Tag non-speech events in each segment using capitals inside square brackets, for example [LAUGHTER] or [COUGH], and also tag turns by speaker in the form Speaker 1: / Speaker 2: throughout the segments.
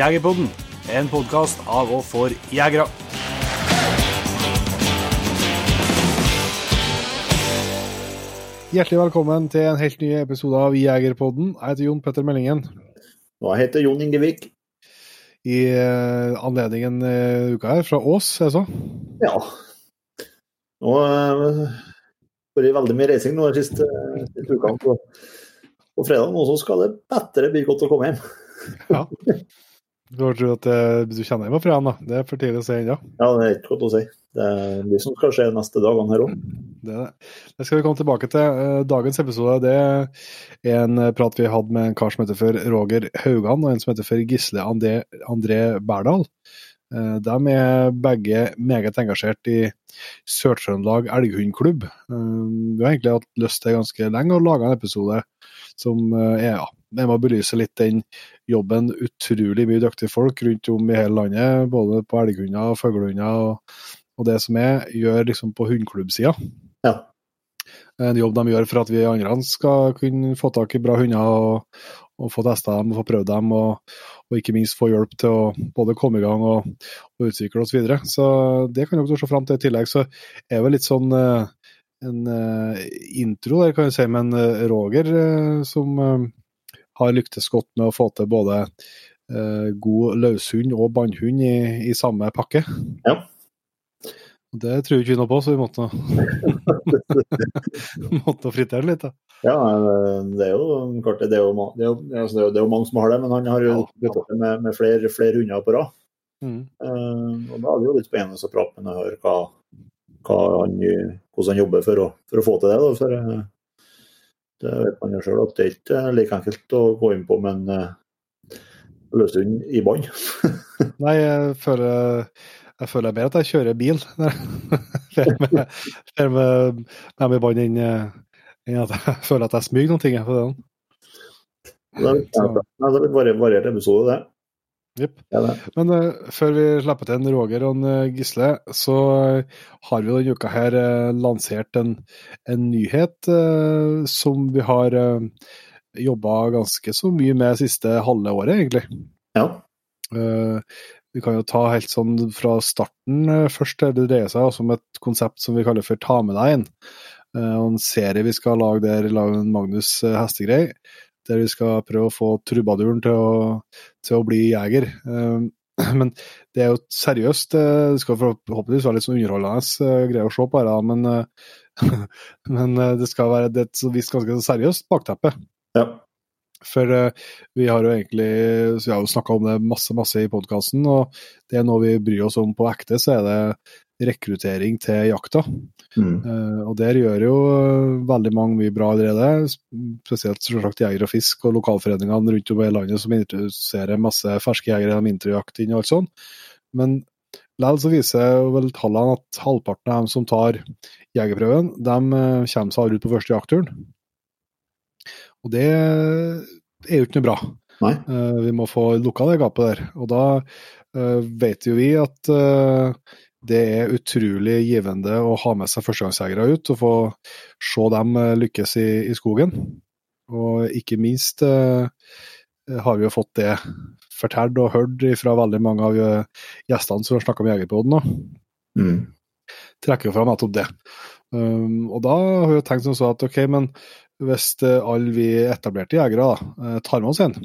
Speaker 1: Jegerpodden, en podkast av og for jegere.
Speaker 2: Hjertelig velkommen til en helt ny episode av Jegerpodden. Jeg heter Jon Petter Meldingen.
Speaker 3: Og jeg heter Jon Ingevik.
Speaker 2: I uh, anledningen uh, uka her, fra Ås, er det så?
Speaker 3: Ja. Nå har uh, vært veldig mye reising nå de siste, siste ukene. På, på fredag nå så skal det bedre bli godt å komme hjem.
Speaker 2: ja. Du har trodd at du kjenner deg fra han, da? Det er for tidlig å si ennå.
Speaker 3: Ja, det er ikke godt å si. Det er mye som skal skje de neste dagene her òg.
Speaker 2: Det, det, skal vi komme tilbake til. Uh, dagens episode det er en prat vi hadde med en kar som heter for Roger Haugan, og en som heter for Gisle André, André Berdal. Uh, de er begge meget engasjert i Sør-Trøndelag elghundklubb. Vi har egentlig hatt lyst til ganske lenge å lage en episode som er ja, det må belyse litt den jobben utrolig mye dyktige folk rundt om i hele landet, både på elghunder fuglehunder og, og, det som er, gjør liksom på hundeklubbsida.
Speaker 3: Ja.
Speaker 2: En jobb de gjør for at vi andre skal kunne få tak i bra hunder og, og få testa dem og få prøvd dem, og, og, ikke minst få hjelp til å både komme i gang og, og utvikle oss videre. Så det kan dere se fram til. I tillegg så er det litt sånn uh, en uh, intro der, kan jeg si, men uh, Roger som har lyktes godt med å få til både eh, god løshund og bannhund i, i, samme pakke.
Speaker 3: Ja.
Speaker 2: Det tror ikke vi noe på, så vi måtte, [LAUGHS] måtte fritere litt. da.
Speaker 3: Ja, det er jo klart, det er jo, det er jo, altså, det er jo mange som har det, men han har jo ja. med, med flere, flere hunder på rad. Mm. Uh, og Da er det jo litt spennende å prate med ham og høre hva, hva han, hvordan han jobber for å, for å få til det. Da, for, det vet man jo sjøl at det er ikke like enkelt å gå inn på med en uh, løshund i bånd. [LAUGHS]
Speaker 2: Nei, jeg føler, jeg føler mer at jeg kjører bil [LAUGHS] når jeg med, dem i bånd enn at jeg føler at jeg smyger noen ting. det.
Speaker 3: Det er litt variert episode, det.
Speaker 2: Yep. Men uh, før vi slipper til en Roger og en uh, Gisle, så uh, har vi denne uka her lansert en, en nyhet som vi har uh, jobba ganske så mye med siste halve året, egentlig.
Speaker 3: Ja.
Speaker 2: vi kan jo ta helt sånn fra starten først. Det dreier seg også om et konsept som vi kaller for Ta med deg en. en serie vi skal lage der, lage en Magnus Hestegrei der vi skal prøve å få trubaduren til å, til å bli jeger. Ehm, [CLEARS THROAT] men det er jo seriøst. Eh, det skal forhåpentligvis være litt sånn underholdende uh, greier å se på, her, men, uh, [LAUGHS] men det skal være det et visst ganske seriøst bakteppe.
Speaker 3: Ja.
Speaker 2: For vi har jo egentlig så vi har jo snakka om det masse masse i podkasten, og det er noe vi bryr oss om på ekte, så er det rekruttering til jakta. Mm. Uh, og der gjør jo uh, veldig mange mye bra allerede. Spesielt selvsagt Jeger og Fisk og lokalforeningene rundt om i landet som introduserer masse ferske jegere gjennom introjakt inn og alt sånt. Men likevel så viser vel tallene at halvparten av dem som tar jegerprøven, de uh, kommer seg ut på første jaktturen. Og det er jo ikke noe bra. vi må få lukka det gapet der. Og da vet jo vi at det er utrolig givende å ha med seg førstegangsjegere ut og få se dem eh, lykkes i, i skogen. Og ikke minst eh, har vi jo fått det fortalt og hørt fra veldig mange av eh, gjestene som har snakka med Jegerpoden.
Speaker 3: Mm.
Speaker 2: Trekker jo fram nettopp det. Um, og da har vi tenkt som så at ok, men hvis alle vi etablerte jegere da, tar med oss en,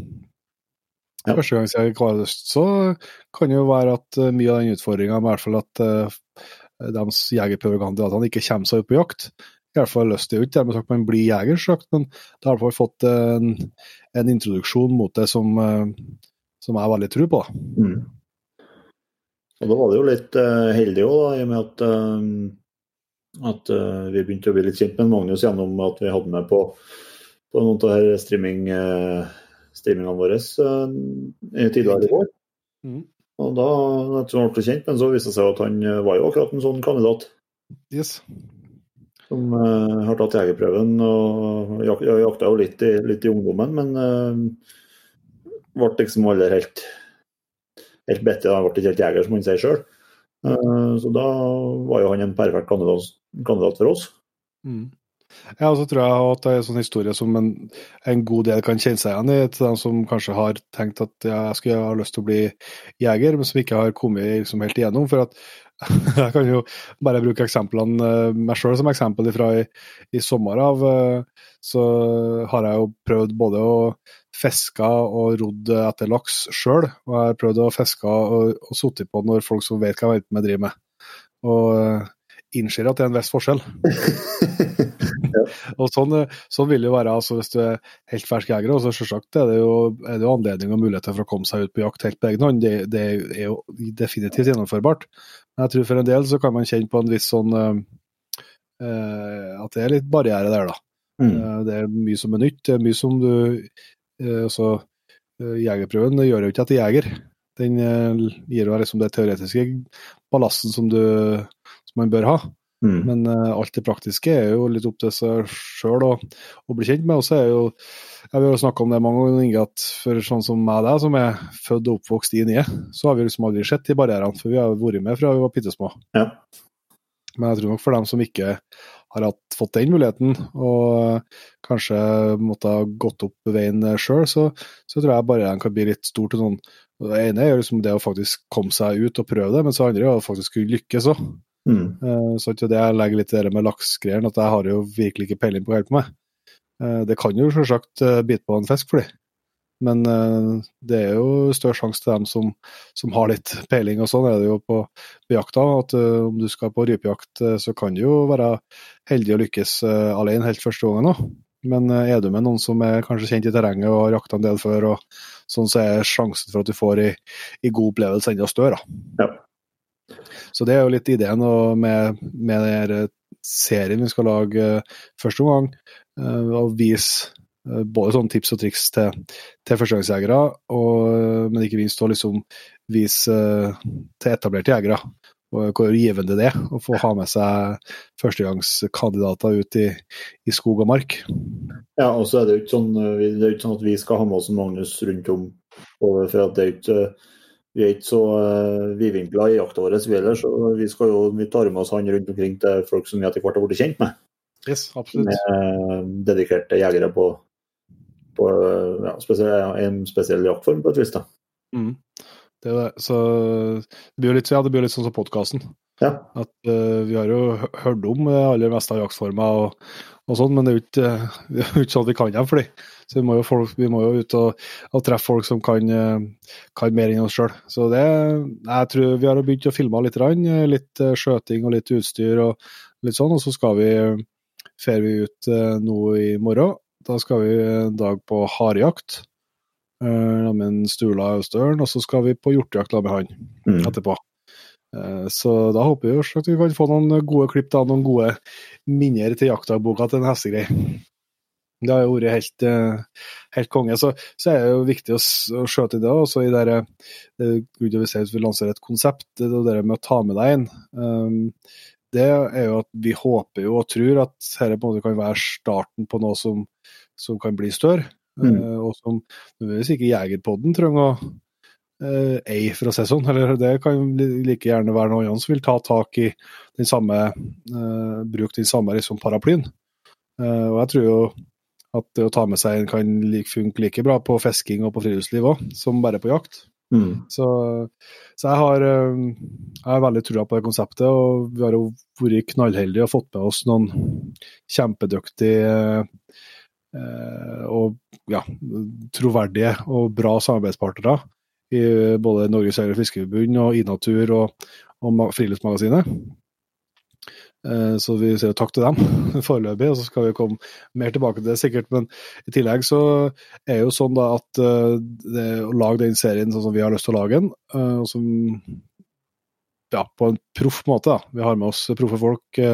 Speaker 2: ja. Første gang jeg hver høst, så kan det jo være at uh, mye av den utfordringa, i hvert fall at uh, de jegerprøvekandidatene ikke kommer seg ut på jakt. I hvert fall lyst til ikke dermed sagt man blir jeger, sagt, men da har i hvert fall fått en, en, introduksjon mot det som, uh, som jeg veldig tro på.
Speaker 3: Mm. Og Da var det jo litt uh, heldig òg, i og med at, uh, at uh, vi begynte å bli litt kjent med Magnus gjennom at vi hadde med på, på noen av streaming streamingene våre tidligere i år. Mm. Og da etter han ble kjent, men så viste det seg at han eh, var jo akkurat en sånn kandidat.
Speaker 2: Yes.
Speaker 3: Som uh, har tatt jegerprøven og jak jakta jo litt i, litt i ungdommen, men uh, ble liksom aldri helt helt bitte. Han ble ikke helt jeger, som han sier sjøl. Uh, så da var jo han en perfekt kandidat, kandidat for oss.
Speaker 2: Mm. Ja, og så tror jeg at det er en sånn historie som en, en, god del kan kjenne seg igjen i, til dem som kanskje har tenkt at ja, jeg skulle ha lyst til å bli jeger, men som ikke har kommet liksom helt igjennom. For at [LAUGHS] jeg kan jo bare bruke eksemplene eh, meg sjøl som eksempel fra i, i, sommer av. Eh, så har jeg jo prøvd både å fiske og rodd etter laks sjøl, og jeg har prøvd å fiske og, og sittet på når folk som vet hva jeg driver med. Og eh, innser at det er en viss forskjell. [LAUGHS] og sånn, sånn, vil det jo være altså, hvis du er helt fersk jeger. Og så selvsagt er det, jo, er det jo anledning og muligheter for å komme seg ut på jakt helt på egen hånd. Det, det, er jo definitivt gjennomførbart. Men jeg tror for en del så kan man kjenne på en viss sånn uh, At det er litt barriere der, da. Mm. Uh, det er mye som er nytt. Det er mye som du uh, altså, Jegerprøven gjør jo ikke at etter jeger. Den gir deg liksom det teoretiske ballasten som, du, man bør ha. Mm. Men uh, alt det praktiske er jo litt opp til seg sjøl å, bli kjent med. Og så er jo Jeg vil jo snakke om det mange ganger, at for sånn som meg og deg, som er født og oppvokst i Nye, så har vi liksom aldri sett de barrierene, for vi har vært med fra vi var bitte små. Ja. Men jeg tror nok for dem som ikke har hatt, fått den muligheten, og kanskje måtte ha gått opp veien sjøl, så, så, tror jeg barrieren kan bli litt stor til noen. Det ene er liksom det å faktisk komme seg ut og prøve det, men så andre er å faktisk kunne lykkes òg. Mm. Uh, så det jeg legger litt det med laksegreiene, at jeg har jo virkelig ikke peiling på hva jeg holder på med. Uh, det kan jo selvsagt uh, bite på en fisk for dem, men det er jo større sjanse til dem som, som, har litt peiling, og sånn er det jo på, på jakta. At om du skal på rypejakt, så kan du jo være heldig å lykkes alene helt første gangen òg. Men er du med noen som er kanskje kjent i terrenget og har jakta en del før, og sånn, så er sjansen for at du får ei, god opplevelse enda større. Ja. Så det er jo litt ideen med, med denne serien vi skal lage uh, første omgang. Å vise uh, både sånne tips og triks til, til førstegangsjegere, men ikke minst å liksom vise til etablerte jegere og hvor givende det er å få ha med seg førstegangskandidater ut i, i, skog og mark.
Speaker 3: Ja, og så er det jo ikke sånn, ikke sånn at vi skal ha med oss Magnus rundt om. For at det er ikke vi er ikke så uh, vidvinkla i jakta vår, heller, så Vi, skal jo, vi tar med oss han rundt omkring til folk som vi etter hvert har blitt kjent med.
Speaker 2: Yes, absolutt.
Speaker 3: Med uh, dedikerte jegere på, på ja, spesiell, en spesiell jaktform, på et vis. da. Mm.
Speaker 2: Det, er det. Så det blir jo litt, ja, det blir litt sånn som podkasten. Ja. At uh, Vi har jo hørt om det aller meste av jaktformer, og, og sånn, men det er jo ikke, [LAUGHS] ikke sånn vi kan dem for dem. Så vi må jo, folk, vi må jo ut og, og, treffe folk som kan, eh, kan mer enn oss sjøl. Så det, jeg tror vi har begynt å filme litt, litt eh, skjøting og litt utstyr og litt sånn, og så skal vi fer vi ut nå i morgen. Da skal vi en dag på harejakt med Stula Austølen, og så skal vi på hjortejakt med han mm. etterpå. Eh, så da håper vi at vi kan få noen gode klipp, da, noen gode minner til jaktdagboka til en hestegreie. Det har jo vært helt, eh, helt konge. Så, så, er det jo viktig å, å skjøte i det. Også i det Grunnen vi sier ut vi lanserer et konsept, det, det med å ta med deg inn. Um, det er jo at vi håper jo og tror at dette på en måte kan være starten på noe som, som kan bli større. Mm. Uh, og som nødvendigvis ikke Jegerpodden trenger å uh, ei, for å si sånn. Eller det kan like gjerne være noen som vil ta tak i den samme uh, Bruke den samme liksom, paraplyen. Uh, og jeg tror jo at det å ta med seg en kan like, funke like bra på fisking og på friluftsliv òg, som bare på jakt. Mm. Så, så, jeg har jeg har veldig trua på det konseptet, og vi har jo vært knallheldige og fått med oss noen kjempedyktige og ja, troverdige og bra samarbeidspartnere i både Norges Jeger- og Fiskerforbund og Inatur og, og Friluftsmagasinet. Eh, så vi sier takk til dem [LAUGHS] foreløpig, og så skal vi komme mer tilbake til det sikkert. Men i tillegg så er det jo sånn da at eh, det, å lage den serien sånn som vi har lyst til å lage den, eh, og som ja, på en proff måte, da. Vi har med oss proffe folk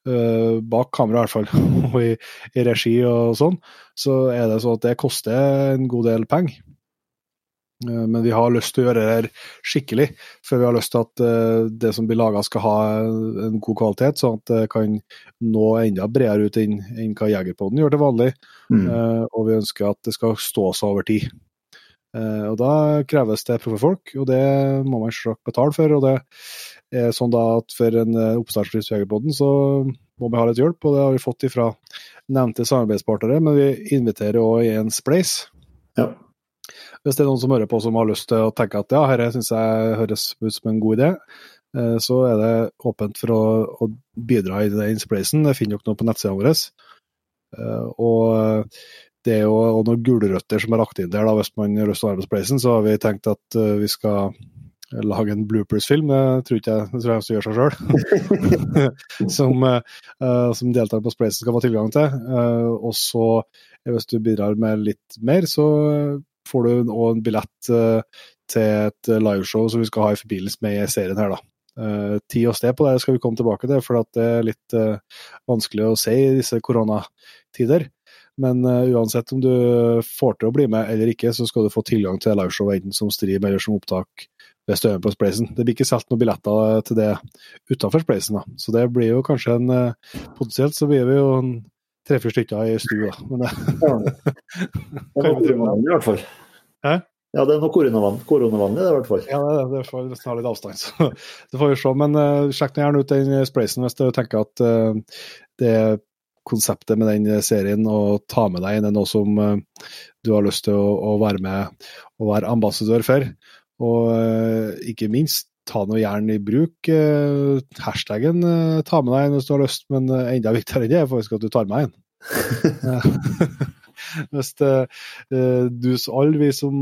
Speaker 2: bak kamera i hvert fall, [LAUGHS] og i, i regi og sånn, så er det sånn at det koster en god del penger. Eh, men vi har lyst til å gjøre det her skikkelig, for vi har lyst til at eh, det som blir laga skal ha en god kvalitet, sånn at det kan nå enda bredere ut enn, hva Jegerpoden gjør til vanlig. Mm. Eh, og vi ønsker at det skal stå seg over tid. Og Da kreves det proffe folk, og det må man selvsagt betale for. og det er sånn da at For en oppstartspris på Jegerpoden, så må vi ha litt hjelp, og det har vi fått ifra nevnte samarbeidspartnere. Men vi inviterer òg i en spleis.
Speaker 3: Ja.
Speaker 2: Hvis det er noen som hører på som har lyst til å tenke at ja, dette syns jeg høres ut som en god idé, eh, så er det åpent for å, å bidra i den spleisen. Det finner dere nå på nettsidene vår. Eh, og det er jo noen gulrøtter som er lagt inn der, da, hvis man har lyst til å være på spleisen. Så har vi tenkt at vi skal lage en bloopers-film, det tror ikke jeg det tror jeg også gjør seg sjøl. [LAUGHS] som, uh, som deltakere på Spleisen skal få tilgang til. Og så, hvis du bidrar med litt mer, så får du òg en billett uh, til et liveshow som vi skal ha i forbindelse med serien her, da. Uh, tid og sted på det skal vi komme tilbake til, for det er litt vanskelig å si i disse koronatider. Men uansett om du får til å bli med eller ikke, så skal du få tilgang til liveshow enten som stream eller som opptak ved Støen på Spleisen. Det blir ikke solgt noen billetter til det utenfor Spleisen, da. så det blir jo kanskje en eh, Potensielt så blir vi jo en tre-fire stykker i stua, men [LAUGHS] det
Speaker 3: kan vi drive med. I hvert fall.
Speaker 2: Hæ?
Speaker 3: Ja, det er noe koronavennlig koronavannlig, det i hvert fall.
Speaker 2: Ja, det er det. Det får nesten ha litt avstand, så [LAUGHS] det får vi se. Men uh, sjekk gjerne ut den Spleisen hvis du tenker at uh, det konseptet med den serien og ta med deg inn er noe som uh, du har lyst til å, å, være med og være ambassadør for. Og eh, ikke minst, ta noe gjerne i bruk eh, hashtaggen eh, 'ta med deg' hvis du har lyst, men enda viktigere enn det er faktisk at du tar med en. [LAUGHS] hvis du, alle vi som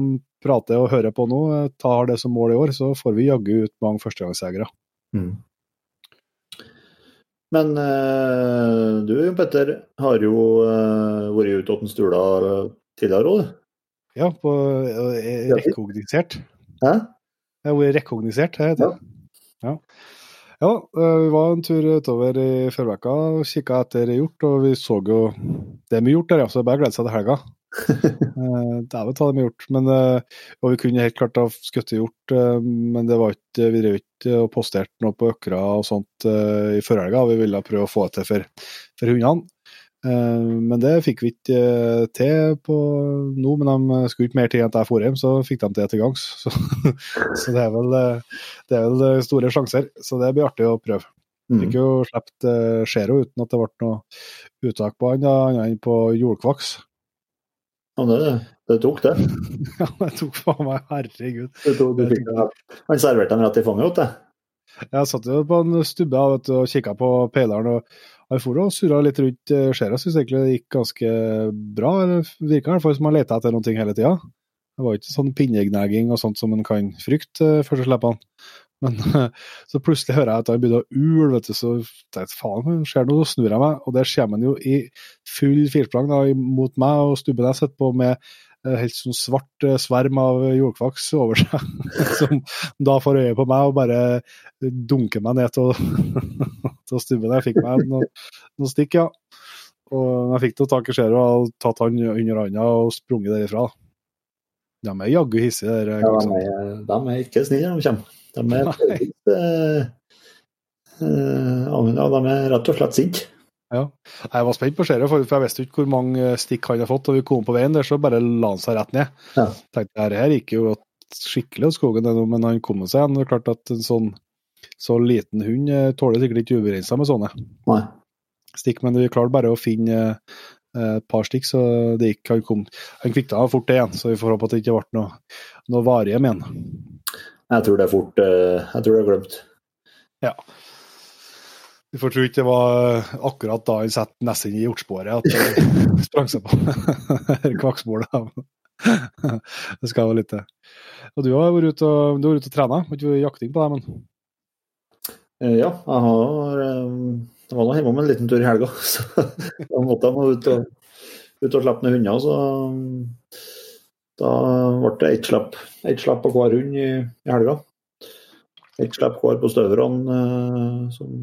Speaker 2: prater og hører på nå, tar det som mål i år, så får vi jaggu ut mange førstegangsjegere. Mm.
Speaker 3: Men du Petter, har jo vært ute åtten stuler tidligere òg?
Speaker 2: Ja, på, rekognosert.
Speaker 3: Hæ?
Speaker 2: Jeg har vært rekognosert, det heter det. Ja. ja. Eh, vi var en tur utover i førveka og kikka etter hjort, og vi så jo det mye gjort der, ja. Så det er bare å glede seg til helga. [LAUGHS] Eh, Dæven ta det med hjort. Men, eh, og vi kunne helt klart ha skutt hjort, men det var ikke, vi drev ikke og posterte noe på økra og sånt i førhelga. Vi ville prøve å få det til for, for hundene. Eh, men det fikk vi ikke eh, til på nå, men de skulle ikke mer til enn at jeg dro hjem, så fikk de det til gangs. [LAUGHS] Så, så det, er vel, eh, det, er vel, store sjanser. Så det blir artig å prøve. Mm. Fikk jo sluppet Zero uten at det ble noe uttak på han, annet enn på jordkvaks.
Speaker 3: Ja, det, det tok det. [LAUGHS]
Speaker 2: ja, det tok faen meg, herregud.
Speaker 3: Det tok, det tok, han serverte dem rett i fanget, vet du.
Speaker 2: Jeg satt jo på en stubbe og kikka på peileren. og jeg for surra litt rundt eh, skjæra. Syns egentlig det gikk ganske bra. Det virka i hvert fall som man leta etter noe hele tida. Det var ikke sånn pinnegnaging og sånt som en kan frykte først før så slipper han. Men [LAUGHS] så plutselig hører jeg at han begynner å ule, vet du, så tenkte jeg faen, skjer noe, så snur jeg meg, og der kommer man jo i full firsprang da, mot meg og stubben jeg sitter på med Eh, helt sånn svart eh, sverm av jordkvaks over seg, [LAUGHS] som da får øye på meg og bare dunker meg ned til, [LAUGHS] til stubben. Jeg fikk meg noen, noen stikk, ja. Og jeg fikk noe tak i skjæret og tatt han under handa og sprunget derifra. De er jaggu hissige,
Speaker 3: der. Ja, de, er, de er ikke snille de kommer. De er, eh, eh, de er rett og slett sinte.
Speaker 2: Ja. Jeg var spent på serie, for jeg visste ikke hvor mange stikk han har fått. Og vi kom på veien der, så bare la han seg rett ned. Ja. tenkte det her gikk jo skikkelig av skogen, men han kom seg igjen. Det er klart at en sånn så liten hund eh, tåler sikkert ikke ubegrensa med sånne
Speaker 3: Nei.
Speaker 2: stikk, men vi klarte bare å finne eh, et par stikk, så det gikk, han, kom, han kvikta fort det igjen. Så vi får håpe at det ikke ble noe, noe varige med han.
Speaker 3: Jeg tror det er fort eh, Jeg tror det er glemt.
Speaker 2: Ja. Vi får tro ikke det var akkurat da han satte nesten i hjortsporet at han [LAUGHS] sprang seg på [LAUGHS] kvakksporet. [LAUGHS] det skal være litt til. Og du har vært ute og, du har vært og trena, har ikke vært jakting på deg, men?
Speaker 3: Eh, ja, jeg har eh, Jeg var nå hjemme om en liten tur i helga, så da måtte jeg ut og, ut og slippe noen hunder. Så da ble det ett slipp, ett slipp på hver hund i, i helga. Ett slipp hver på støverne, eh, som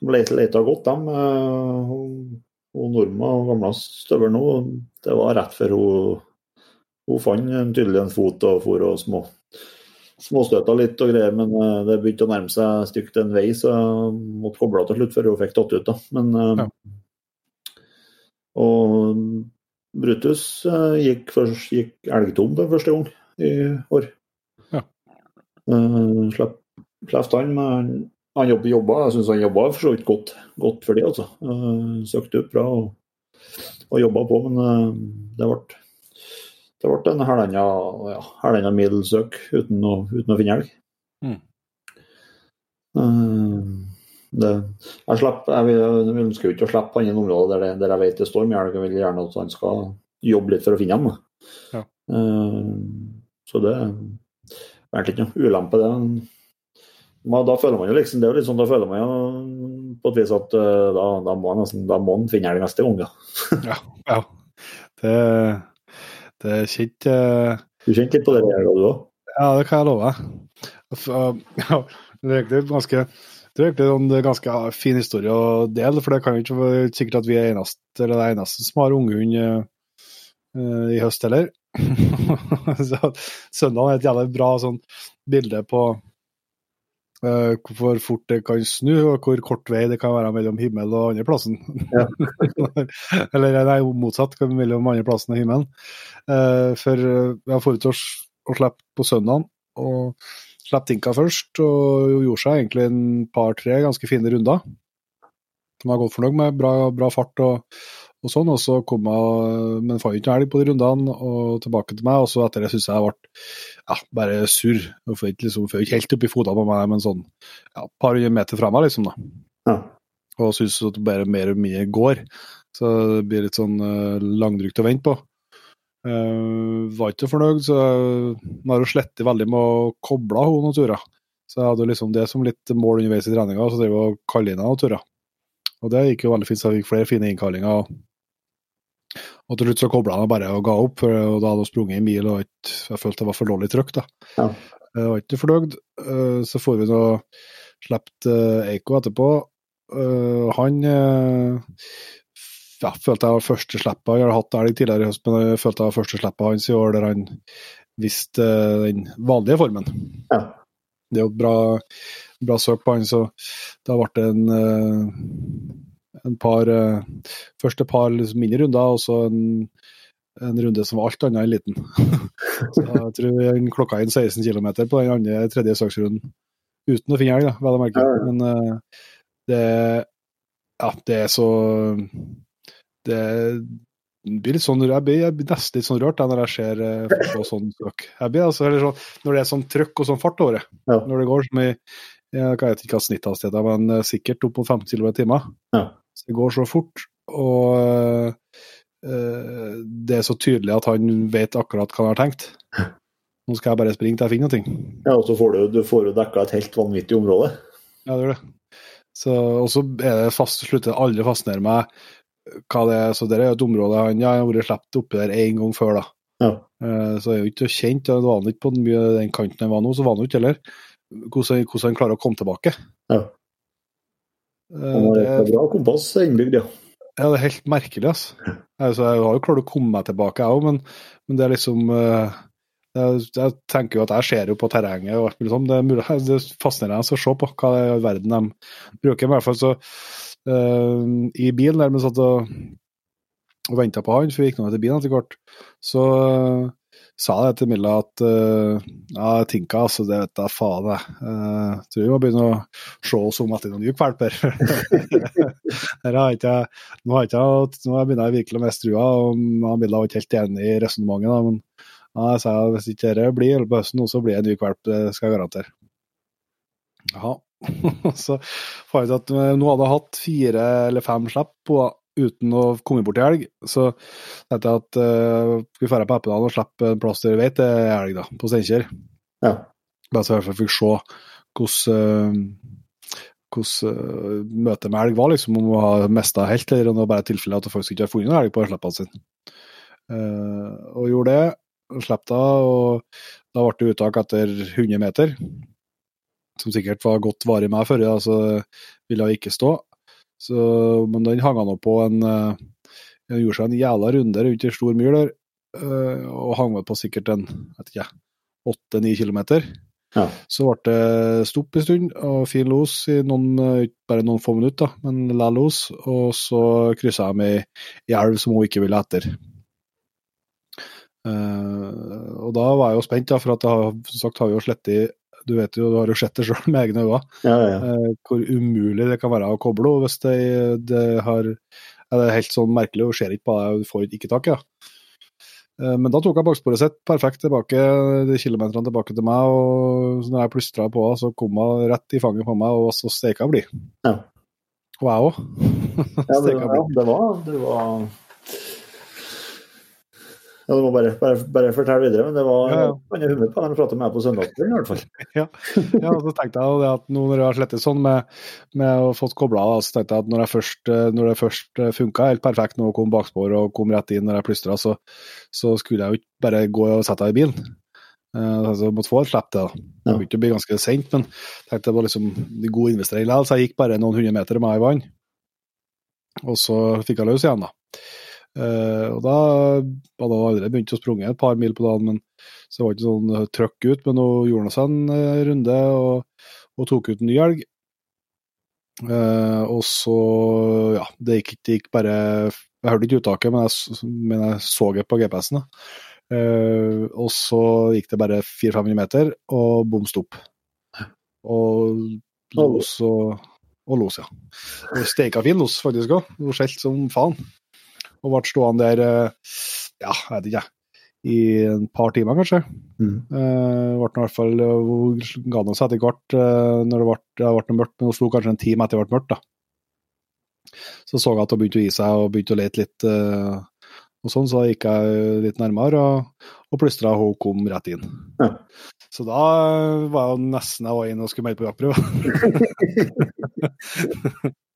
Speaker 3: som leter godt, dem. Hun, Norma, gamle støvel nå, det var rett før hun, hun fant tydelig en fot og for og små småstøta litt og greier, men eh, det begynte å nærme seg stygt en vei, så jeg måtte koble av til slutt før hun fikk tatt ut. da. Men, eh, ja. Og Brutus eh, gikk, først, gikk elgtom for første gang i år. Ja. Uh, Slapp han med han jobba, jeg syns han jobba for så vidt godt, godt, for det, altså. Søkte opp bra og, og jobba på, men det ble det ble en halvannen ja, middels søk uten uten å finne elg. Mm. Det, jeg, slipper, jeg, vil, jeg ønsker jo ikke å slippe han i område der, det, der jeg vet det står mye elg. Jeg vil gjerne at han skal jobbe litt for å finne dem. Ja. så det er egentlig ikke noe ulempe, det. Men da føler man jo liksom, det er jo litt sånn, da føler man jo på et vis at uh, da, da, må man da må han finne elg neste gang, [LAUGHS]
Speaker 2: ja. ja. Det, det er ikke uh...
Speaker 3: Du kjente litt på det der, du òg?
Speaker 2: Ja, det kan jeg love. [LAUGHS] Ja, det er egentlig ganske det er egentlig en ganske fin historie å dele, for det kan jo ikke være sikkert at vi er eneste, eller det er eneste som har unghund uh, i høst heller. [LAUGHS] Søndag er et jævlig bra sånn, bilde på hvor fort det kan snu, og hvor kort vei det kan være mellom himmel og andreplassen. Ja. [LAUGHS] Eller nei, motsatt, mellom andreplassen og himmelen. Uh, for vi har forut å, slippe på søndag, og slapp Tinka først, og gjorde seg egentlig en par-tre ganske fine runder. De var godt fornøyd med bra, bra fart og, og sånn, og så kom jeg, men fant ikke elg på de rundene, og tilbake til meg. Og så etter det syns jeg jeg ble ja, bare surr. Jeg får ikke, liksom, ikke helt opp i fotene på meg, men sånn ja, et par meter fra meg, liksom. da. Ja. Og syns at det bare mer og mer går. Så det blir litt sånn uh, langdrygt å vente på. Uh, var ikke fornøyd, så jeg har jo slettet veldig med å koble henne noen turer. Så jeg hadde liksom det som litt mål underveis i treninga, så drev jeg og kalte inn noen turer. Og det gikk jo veldig fint, så jeg fikk flere fine innkallinger. Og til slutt så kobla han bare og ga opp, og da hadde han sprunget en mil og ikke, jeg følte det var for dårlig trykk. da. Ja. Jeg var ikke fornøyd. Eh, så får vi nå sluppet eh, Eiko etterpå. Eh, han ja, følte jeg var første slippet. Jeg har hatt elg tidligere i høst, men jeg følte jeg var første slippet hans i år der han viste den vanlige formen. Ja. Det er jo bra, bra søk på han, så da ble det en en par uh, Første par liksom mindre runder, og så en, en, runde som var alt annet enn liten. [LAUGHS] så jeg tror jeg klokka inn 16 km på den andre tredje saksrunden. Uten å finne elg, vel å merke. Men uh, det Ja, det er så Det blir litt sånn, jeg blir, jeg blir nesten litt sånn rørt da, når jeg ser uh, sånn blir, altså, sånn, når det er sånn trøkk og sånn fart over det, ja. når det går som i jeg vet ikke hva snitthastighet er, men sikkert opp mot 15 km i timen. Ja. Det går så fort, og uh, det er så tydelig at han vet akkurat hva han har tenkt. [LAUGHS] Nå skal jeg bare springe til jeg finner noe.
Speaker 3: Ja, og så får du, du får dekka et helt vanvittig område.
Speaker 2: Ja, det gjør det. Så, og så er det fast, slutter aldri å fascinere meg hva det er. Så det er et område han ja, har vært sluppet oppi der én gang før, da. Ja. Uh, så jeg er jo ikke kjent, det var han ikke på den kanten han var nå, så var han ikke heller. Hvordan, hvordan han klarer å komme tilbake. Ja.
Speaker 3: Han har et bra kompass innbygd, ja.
Speaker 2: Ja, det er helt merkelig, altså. altså jeg har jo klart å komme meg tilbake, jeg òg, men, men, det er liksom uh, jeg, jeg, tenker jo at jeg ser jo på terrenget og alt mulig sånt. Det er, mulig, det er fascinerende å se på hva det i verden de bruker. I hvert fall så uh, I bilen der vi satt og, og venta på han, for vi gikk nå etter bilen etter hvert, så uh, sa det til Milla at uh, ja, Tinka, altså, det vet jeg faen, jeg. Uh, tror vi må begynne å se oss om etter noen jukvalper. [LAUGHS] nå har jeg begynner jeg virkelig å miste trua, og Milla var ikke helt enig i resonnementet. Men ja, jeg sa at hvis ikke dette blir på høsten, så blir det en jukvalp, det skal jeg garantere. Ja. [LAUGHS] så fant jeg at nå hadde jeg hatt fire eller fem slipp på uten å komme bort til helg. Så tenkte jeg at uh, vi drar på Eppedal og slipper en plass der vi vet det er helg, da, på Steinkjer. Ja. Bare så jeg i hvert fall fikk se hvordan hvordan uh, møtet med elg var, liksom, om å ha mista helt, eller om det var bare tilfelle at du faktisk ikke har funnet noen elg på slippene sine. Uh, og gjorde det, og slapp da, og da ble det uttak etter 100 meter, som sikkert var godt varig med før, så ville jeg ikke stå. Så, men den hang han opp på en uh, Gjorde seg en jævla runde rundt ei stor myr der, uh, og hang vel på sikkert en vet ikke, åtte-ni kilometer. Ja. Så ble det stopp en stund, og fin los i noen, eh, bare noen få minutter, men la los. Og så kryssa med ei elv som hun ikke ville etter. Uh, og da var jeg jo spent, da, for at jeg, som sagt har vi jo slettet Du vet jo, du har jo sett det sjøl med egne øyne,
Speaker 3: ja, ja.
Speaker 2: eh, hvor umulig det kan være å koble henne hvis det, det har Det er helt sånn merkelig, hun ser ikke på deg, du får ikke tak i ja. Eh, Men da tok jeg baksporet sitt perfekt tilbake, de kilometerne tilbake til meg, og når jeg plystra på henne, så kom hun rett i fanget på meg, og så steika blid.
Speaker 3: Ja.
Speaker 2: Og jeg òg. [LAUGHS]
Speaker 3: Ja, det, det var det var ja, Du må bare, bare, bare fortelle videre, men det var
Speaker 2: Ja, ja.
Speaker 3: humør på dem prata med meg på søndagskvelden, i hvert fall. [LAUGHS]
Speaker 2: Ja, ja og så tenkte jeg at nå når jeg har slettet sånn med, med å fått kobla så tenkte jeg at når, jeg først, når det først funka helt perfekt nå kom bakspor og kom rett inn når jeg plystra, så, så skulle jeg jo ikke bare gå og sette deg i bilen. Uh, altså, måtte få et slipp til det. Begynte å bli ganske sent, men tenkte det var liksom god investering likevel, så jeg gikk bare noen hundre meter med henne i vann. Og så fikk jeg løs igjen, da. Eh, og da hadde jeg allerede begynt å sprunge et par mil på dagen, men så var det ikke sånn eh, trøkk ut. Men hun gjorde nå seg en eh, runde og, og tok ut en ny elg. Og så, ja, det gikk det gikk bare Jeg hørte ikke uttaket, men jeg, men jeg så det på GPS-en. og så gikk det bare 400-500 meter, og bom stopp. Og los og, og los, ja. Og steika fin los, faktisk òg. Hun skjelt som faen. Og ble stående der, eh, ja, jeg vet ikke, i et par timer, kanskje.
Speaker 3: Mm.
Speaker 2: Eh, ble i hvert fall, eh, ga noe seg etter hvert eh, når det ble, det ble mørkt, men hun slo kanskje en time etter det ble mørkt. da. Så så jeg at hun begynte å gi seg og begynte å lete litt. eh, og sånn, Så gikk jeg litt nærmere og, og plystra, og hun kom rett inn.
Speaker 3: Ja.
Speaker 2: Så da var jeg nesten jeg var inne og skulle melde på jaktprøve. [LAUGHS] [LAUGHS]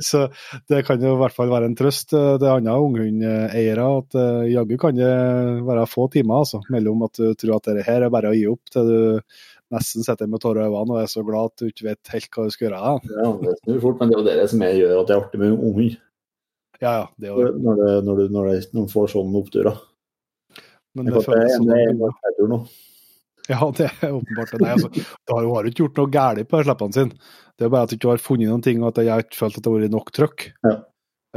Speaker 2: Så det kan jo i hvert fall være en trøst eh, til andre unghundeiere at uh, jaggu kan det være få timer altså, mellom at du tror at dette her er bare å gi opp, til du nesten sitter med tårer i øynene og er så glad at du ikke vet helt hva du skal gjøre.
Speaker 3: Ja, det snur fort, men det er jo det som jeg gjør at det er artig med unghund.
Speaker 2: Ja, ja, det er jo
Speaker 3: Når, det, når, du, når, det, når du får sånne oppturer.
Speaker 2: Men
Speaker 3: Det
Speaker 2: det
Speaker 3: er
Speaker 2: føles som
Speaker 3: en, [LAUGHS]
Speaker 2: Ja, det er åpenbart. Nei, altså, du har jo ikke gjort noe galt på slippene sine. Det er bare at du ikke har funnet noen ting, og at jeg har ikke følt at det har vært nok trøkk.
Speaker 3: Ja.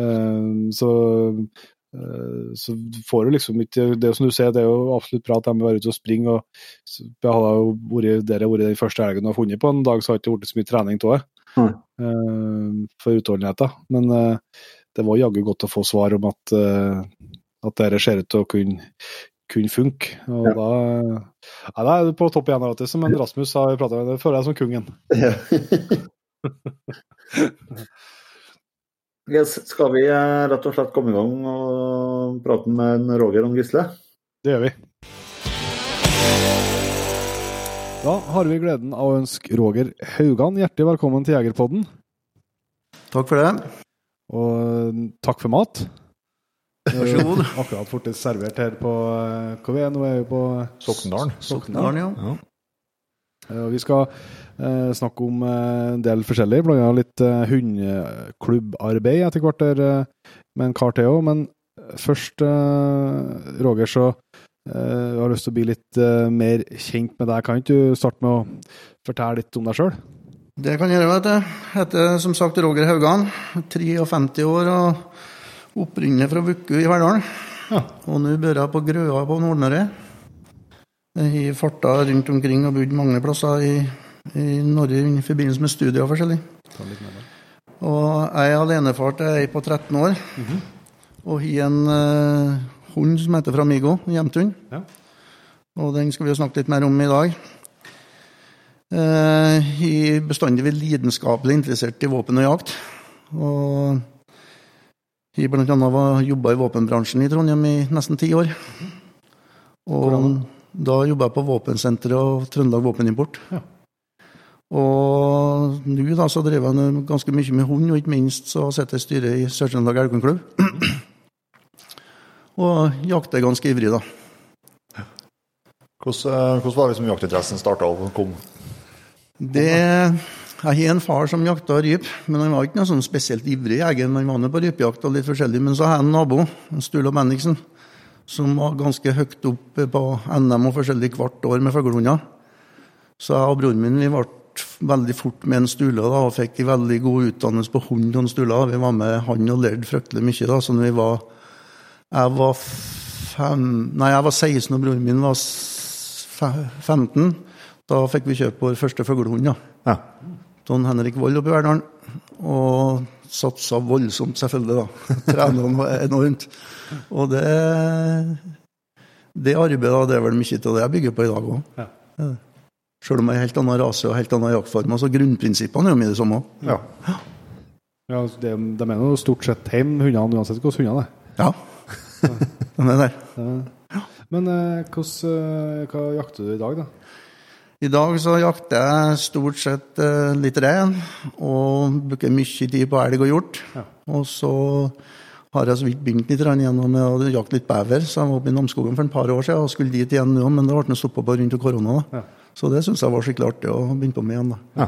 Speaker 2: Eh, så, eh, så får du liksom ikke Det er som du ser, det er jo absolutt bra at de være ute og springe. og Jeg hadde jo vært der jeg har vært den første helgen og funnet på en dag, så har det ikke blitt så mye trening av det.
Speaker 3: Mm.
Speaker 2: Uh, for utholdenheten. Men eh, det var jaggu godt å få svar om at, uh, at dette ser ut til å kunne, kunne funke. Og
Speaker 3: Ja.
Speaker 2: da, ja, da er du på topp igjen, vet du, som en Rasmus har prata med. Det føler jeg som kungen.
Speaker 3: Ja. [LAUGHS] yes, skal vi eh, rett og slett komme i gang og prate med en Roger om Gisle?
Speaker 2: Det gjør vi. Da har vi gleden av å ønske Roger Haugan hjertelig velkommen til Jegerpodden.
Speaker 4: Takk for det.
Speaker 2: Og eh, takk for mat.
Speaker 4: Vær så god.
Speaker 2: Akkurat fort servert her på Hvor Hva vi er nå? Er vi på
Speaker 1: Sokndalen.
Speaker 4: Sokndalen, ja.
Speaker 1: Ja.
Speaker 2: Eh, Vi skal eh, snakke om eh, en del forskjellig, annet litt eh, hundeklubbarbeid etter hvert der, eh, med en kar til òg. Men først, eh, Roger, så eh, jeg har lyst til å bli litt eh, mer kjent med deg. Kan ikke du starte med å fortelle litt om deg sjøl?
Speaker 4: Det kan jeg gjøre, vet du. Heter som sagt Roger Haugan. 53 år og opprinnelig fra Vuku i Verdalen.
Speaker 2: Ja.
Speaker 4: Og nå bor jeg på Grøa på Nordmøre. Jeg har farta rundt omkring og bodd mange plasser i, i Norge i forbindelse med studier forskjellig. Og jeg er alenefar til ei på 13 år. Og har en uh, hund som heter Framigo, en hjemthund.
Speaker 2: Ja.
Speaker 4: Og den skal vi jo snakke litt mer om i dag. Jeg er bestandig vært lidenskapelig interessert i våpen og jakt. Og jeg bl.a. jobba i våpenbransjen i Trondheim i nesten ti år. Og da jobba jeg på våpensenteret og Trøndelag Våpenimport.
Speaker 2: Ja.
Speaker 4: Og nå da så drev jeg ganske mye med hund, og ikke minst så sitter jeg i styret i Sør-Trøndelag Elgkornklubb. [CLEARS THROAT] og jakter ganske ivrig, da.
Speaker 1: Hvordan, eh, hvordan var det som jaktinteressen starta og kom?
Speaker 4: Det, jeg har en far som jakta ryp, men han var ikke noe sånn spesielt ivrig jeger. Han var på rypejakt og litt forskjellig. Men så har jeg en nabo, Sturla Bendiksen, som var ganske høyt opp på NM og forskjellig hvert år med fuglehunder. Så jeg og broren min vi ble veldig fort med en Sturla da, og fikk en veldig god utdannelse på hund og Sturla. Vi var med han og lærte fryktelig mye. da, så når vi var Jeg var fem, nei, jeg var 16 og broren min var 15. Da fikk vi kjøpe vår første fuglehund. Ja. Don Henrik Vold oppe i Verdalen. Og satsa voldsomt, selvfølgelig. da. [LAUGHS] Trena han enormt. Og det, det arbeidet da, det er vel mye av det jeg bygger på i dag òg. Ja. Selv om jeg er helt annen rase og helt annen jaktform. Altså grunnprinsippene er jo mye det samme.
Speaker 2: Ja. ja det, de er jo stort sett hjemme, hundene, uansett hvordan hundene er.
Speaker 4: Ja, [LAUGHS] de er der.
Speaker 2: Ja. Men eh, eh, hva jakter du i dag, da?
Speaker 4: I dag så jakter jeg stort sett uh, litt rein og bruker mye tid på elg og hjort. Ja. Og så har jeg så vidt begynt litt gjennom å jakte litt bever. Så jeg var oppe i Namsskogen for et par år siden og skulle dit igjen nå, men det ble stoppa på rundt korona. Ja. Så det syns jeg var skikkelig artig å begynne på med igjen. da. Ja.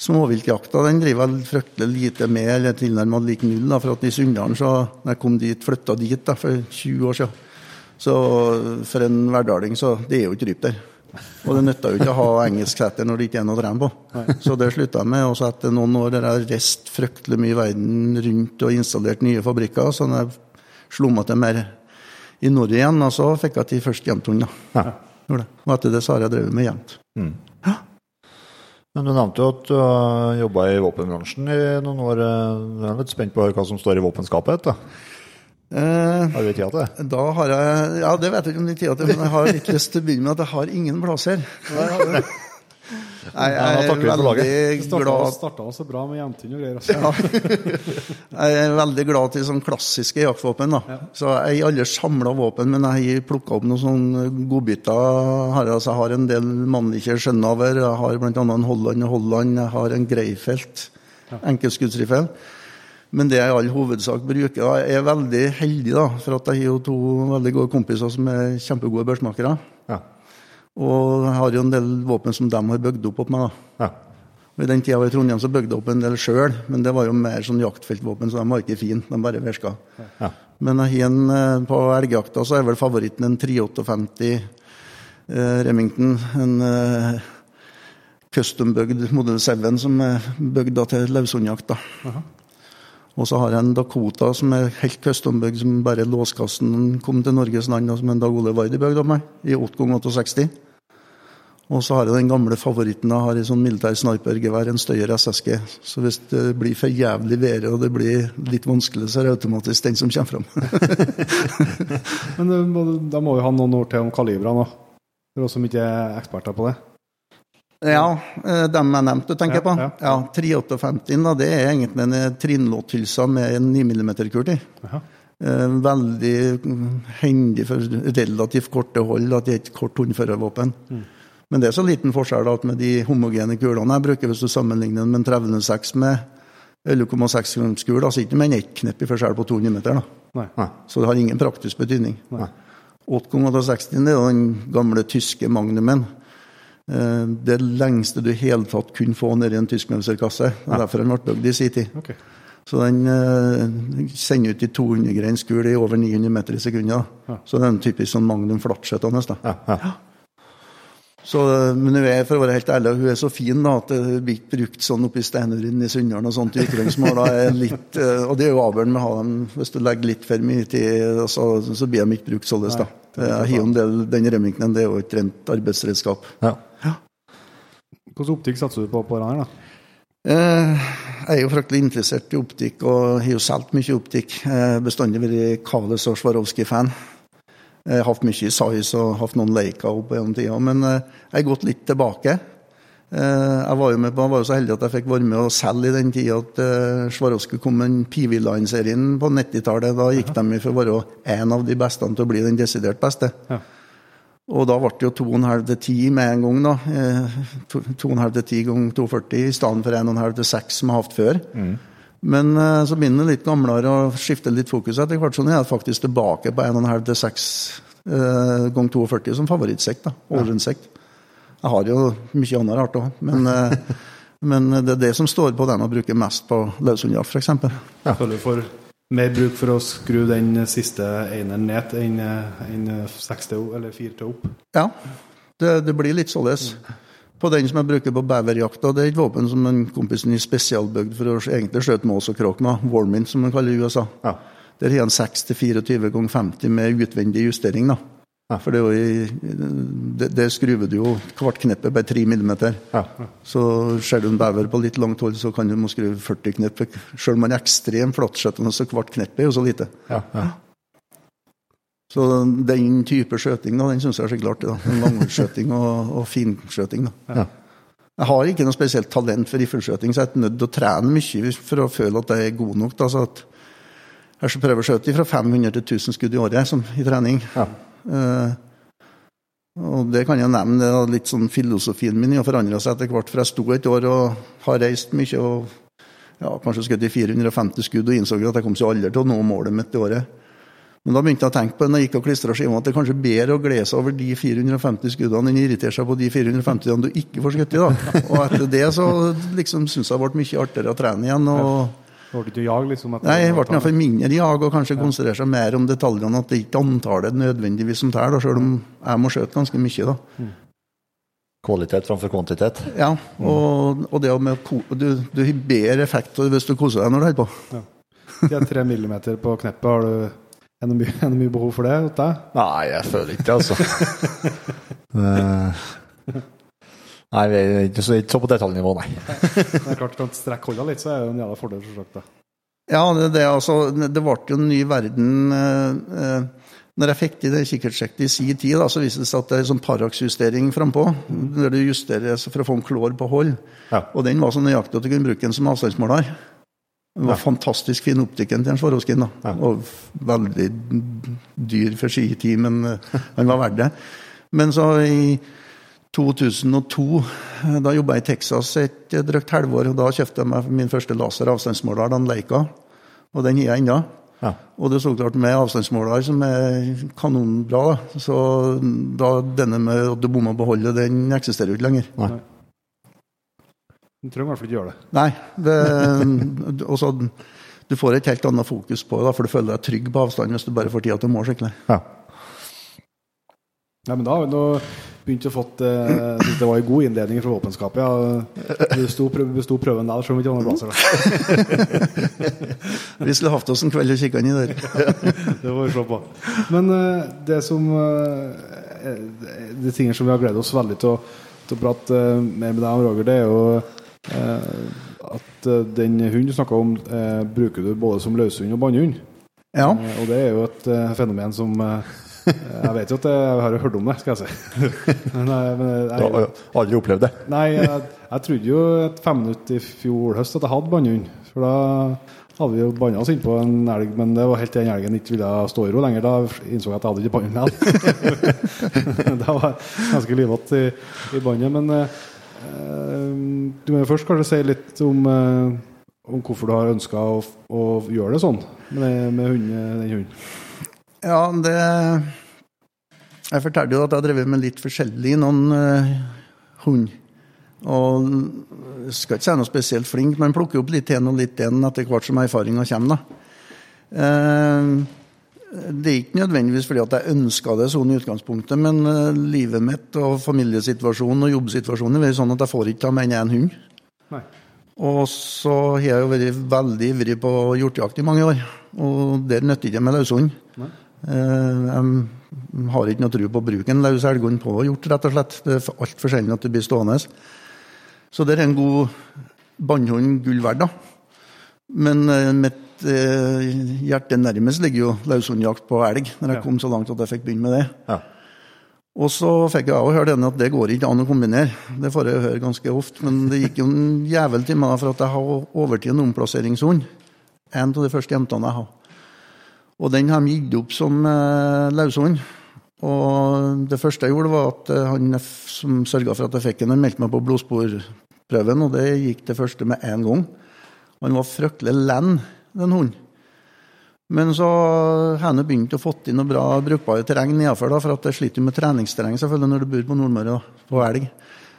Speaker 4: Småviltjakta den driver jeg fryktelig lite med, eller tilnærmet lik null. da, For at i Sunndalen, så når jeg kom dit, flytta dit da, for 20 år siden, så for en hverdaling, så det er jo ikke ryp der. Og det nytta jo ikke å ha engelsksetter når det ikke er noe å trene på. Nei. Så det slutta jeg med. Og så etter noen år der jeg reist fryktelig mye i verden rundt og installert nye fabrikker, så når jeg slo meg til mer i Norge igjen, og så fikk jeg til først jevnthund. Ja. Og etter det så har jeg drevet med jevnt. Mm. Ja.
Speaker 1: Men du nevnte jo at du har jobba i våpenbransjen i noen år. Jeg er litt spent på hva som står i våpenskapet? Da. Eh, har du tida til det?
Speaker 4: Da har jeg, ja, Det vet jeg ikke om det er tida til, men jeg har litt lyst til å begynne med at jeg har ingen plasser. Nei, jeg er veldig glad
Speaker 2: Starta så bra med jentene og greier. Ja.
Speaker 4: jeg er veldig glad til sånn klassiske jaktvåpen. da. Ja. Så Jeg har aldri samla våpen, men jeg har plukka opp noen sånne godbiter. Her, altså, jeg har en del mannlige skjønnaver. Jeg har bl.a. en Holland og Holland. Jeg har en Greifelt ja. enkeltskuddsriffel. Men det jeg i all hovedsak bruker, da, er veldig heldig, da, for at jeg har jo to veldig gode kompiser som er kjempegode børsmakere. Ja. Og jeg har jo en del våpen som de har bygd opp opp meg. da. Ja. Og I den tida jeg var i Trondheim, så bygde jeg opp en del sjøl, men det var jo mer sånn jaktfeltvåpen, så de var ikke fine. De bare virka. Ja. Men jeg har en eh, på elgjakta, så er vel favoritten en 358 eh, Remington. En eh, custom-bygd modell 7 som er bygd til løshundjakt. Og så har jeg en Dakota som er helt custombygd, som bare låskassen kom til Norges land, og som en Dag Ole Vardi bygde av meg, i 8x68. Og så har jeg den gamle favoritten jeg har i sånn militær snipergevær, en Støyer SSG. Så hvis det blir for jævlig været og det blir litt vanskelig, så er det automatisk den som kommer fram. [LAUGHS]
Speaker 2: Men da må vi ha noen ord til om kalibrene, for oss som ikke er eksperter på det?
Speaker 4: Ja, eh, dem jeg nevnte, tenker jeg på. Ja, ja. 358 da, det er egentlig en eh, trinnlåthylse med en 9 mm-kurt i. Eh, veldig hendig for relativt korte hold, at det er et kort håndførervåpen. Mm. Men det er så liten forskjell da, at med de homogene kulene jeg bruker, hvis du sammenligner den med en 306 med 11,6 grams kul, så er det ikke mer enn ett knepp i forskjell på 200 meter. Da. Nei. Så det har ingen praktisk betydning. 8,60 er den gamle tyske magnumen. Eh, det lengste du i hele tatt kunne få ned i en tyskmønsterkasse. Ja. Derfor den ble bygd i sin tid. Okay. Så den uh, sender ut i 200 greins kul i over 900 meter i sekundet. Ja. Så det er en typisk sånn Magnum flatskjøttende. Ja, ja. Så, eh, men hun er, for å være helt ærlig, hun er så fin da, at det blir ikke brukt sånn oppi Steinerin i Sunndalen og sånt i Ytterøysmål. Og det er jo avgjørende med å ha dem hvis du legger litt for mye tid, så, så blir de ikke brukt sånn. Jeg har en del, Den Remingtonen det er jo et rent arbeidsredskap. Ja.
Speaker 2: Hvilken optikk satser du på på denne? da?
Speaker 4: Eh, jeg er jo fryktelig interessert i optikk og har jo solgt mye optikk. Har bestandig vært Kales og Swarovski-fan. Jeg har hatt mye size og hatt noen Leica opp gjennom tida, men eh, jeg har gått litt tilbake. Eh, jeg var jo med på, jeg var jo så heldig at jeg fikk være med og selge i den tida at Swarovski kom med PV Line-serien på 90-tallet. Da gikk de for å være en av de beste til å bli den desidert beste. Ja. Og da ble det jo 2,5 til 10 med en gang. da. 2,5 eh, til 10 ganger 240 i stedet for 1,5 til 6 som jeg har hatt før. Mm. Men uh, så begynner det litt gamlere og skifter litt fokus etter hvert. Sånn jeg er jeg faktisk tilbake på 1,5 til 6 uh, ganger 42 som favorittsekt. da, Ålesundssekt. Jeg har jo mye annet rart òg, men, uh, [LAUGHS] men, det er det som står på den å bruke mest på løshundjakt, f.eks.
Speaker 2: Ja. For mer bruk for å skru den siste eneren ned enn en seks til eller fire til opp.
Speaker 4: Ja, det, det blir litt således. På den som jeg bruker på beverjakta, det er et våpen som en kompisen i spesialbygd for å egentlig skjøte mås og kråk med. Warmint, som man kaller det i USA. Ja. Der har han 6 til 24 ganger 50 med utvendig justering. da. Ja. For det, det, det skruver du jo hvert knepp på bare 3 millimeter. Ja. Så ser du en bever på litt langt hold, så kan du må skru 40 knepp. Selv om man er ekstremt flatskjøttende, så hvert knepp er jo så lite. Ja. Så den type skjøting da, den syns jeg er skikkelig artig. da. Langskjøting og, og finskjøting. da. Jeg har ikke noe spesielt talent for riffelskjøting, så jeg er nødt til å trene mye for å føle at jeg er god nok. Da, så at jeg prøver å skjøte fra 500 til 1000 skudd i året som, i trening. Ja. Uh, og det kan jeg nevne, det er litt sånn filosofien min har forandra seg etter hvert. For jeg sto et år og har reist mye og ja, kanskje skutt i 450 skudd og innså at jeg kom så aldri til å nå målet mitt i året. Men da begynte jeg å tenke på når jeg gikk og klistra skiva, at det er kanskje bedre å glede seg over de 450 skuddene enn irritere seg på de 450 du ikke får skutt i. da. Og etter det så liksom syns jeg det ble mye artigere å trene igjen. og
Speaker 2: ble ikke jag, liksom?
Speaker 4: Nei, jeg ble iallfall mindre jag, og kanskje ja. konsentrere seg mer om detaljene. At det ikke er antallet nødvendigvis som teller, selv om jeg må skjøte ganske mye. da. Mm.
Speaker 1: Kvalitet framfor kvantitet?
Speaker 4: Ja, og, og det med du, du har bedre effekt hvis du koser deg når du holder på. Ja.
Speaker 2: De tre millimeter på kneppet, har du er det mye, mye, behov for det hos deg?
Speaker 1: Nei, jeg føler ikke det, altså. [LAUGHS] Nei, vi er ikke så, ikke så på detaljnivå, nei. [LAUGHS]
Speaker 2: det er klart kan strekke hånda litt, så er det en jævla fordel, selvsagt.
Speaker 4: Ja, det, det, altså, det ble jo en ny verden eh, eh, Når jeg fikk til det kikkertsjekket i sin tid, da, så viste det seg at det er sånn paraksjustering frampå. Der du justerer for å få en klår på hold. Ja. Og den var så nøyaktig at du kunne bruke den som avstandsmåler. Det var ja. fantastisk fin optikken til en Swarovskin. Ja. Og veldig dyr for sin tid, men han var verdt det. Men så i 2002. Da jobba jeg i Texas et drøyt halvår. og Da kjøpte jeg meg min første laser avstandsmåler, den Leica. Og den har jeg ennå. Ja. Og det er så klart med avstandsmåler som er kanonbra. Da. Så da denne med at du bomma på holdet, den eksisterer jo ikke lenger. Nei.
Speaker 2: Du trenger i hvert fall ikke gjøre det.
Speaker 4: Nei. Det, også, du får et helt annet fokus på det, for du føler deg trygg på avstand hvis du bare får tida til mål skikkelig. Ja.
Speaker 2: Nei, men da, nå begynte å fått eh, Det var en god innledning fra våpenskapet. Ja. besto prøven der, selv om ikke andre blazer. [LAUGHS]
Speaker 4: vi skulle hatt oss en kveld og kikka inn i der. [LAUGHS]
Speaker 2: det får vi se på. Men uh, det som uh, De tingene som vi har gledet oss veldig til å, til å prate uh, mer med deg om, Roger, det er jo eh, at eh, den hunden du snakka om, bruker du både som løshund og bannhund. Ja. og det er jo et fenomen som [LAUGHS] jeg vet jo at jeg har hørt om det, skal jeg si. [LAUGHS]
Speaker 1: Men, eh, men jeg, du har aldri opplevd det?
Speaker 2: Nei, jeg, jeg trodde jo et fem minutter i fjor høst at jeg hadde bannhund. For da hadde vi jo banna oss innpå en elg, men det var helt til den elgen ikke ville stå i ro lenger. Da innså jeg at jeg hadde ikke bannhund [LAUGHS] igjen. da var jeg ganske livete i, i bannet. Men eh, du må først kanskje si litt om, uh, om hvorfor du har ønska å, å, gjøre det sånn med, med hund, den hunden.
Speaker 4: Ja, det Jeg fortalte jo at jeg har drevet med litt forskjellig noen uh, hund. Og jeg skal ikke si noe spesielt flink, men plukker opp litt igjen og litt igjen etter hvert som erfaringa kommer. da. Uh, det er ikke nødvendigvis fordi at jeg ønska det sånn i utgangspunktet, men uh, livet mitt og familiesituasjonen og jobbsituasjonen er sånn at jeg får ikke ta med en hund. Nei. Og så har jeg jo vært veldig ivrig på hjortejakt i mange år, og der nytter ikke med løshund. Jeg eh, har ikke noe tro på å bruke en løs elghund på hjort, rett og slett. Det er altfor sjelden at det blir stående. Så det er en god bannhund gull verdt, da. Men uh, mitt uh, hjerte nærmest ligger jo løshundjakt på elg, når jeg ja. kom så langt at jeg fikk begynne med det. Ja. Og så fikk jeg også høre at det går ikke an å kombinere. Det får jeg høre ganske ofte. Men det gikk jo en jævel til meg for at jeg har overtid en omplasseringshund. En av de første jentene jeg har. Og den har de gitt opp som eh, løshund. Og det første jeg gjorde, var at eh, han som sørga for at jeg fikk den, han meldte meg på blodsporprøven, og det gikk det første med én gang. Han var fryktelig len, den hunden. Men så har han begynt å få inn noe bra brukbare terreng nedenfor, for at jeg sliter med treningsterreng selvfølgelig når du bor på Nordmøre på elg.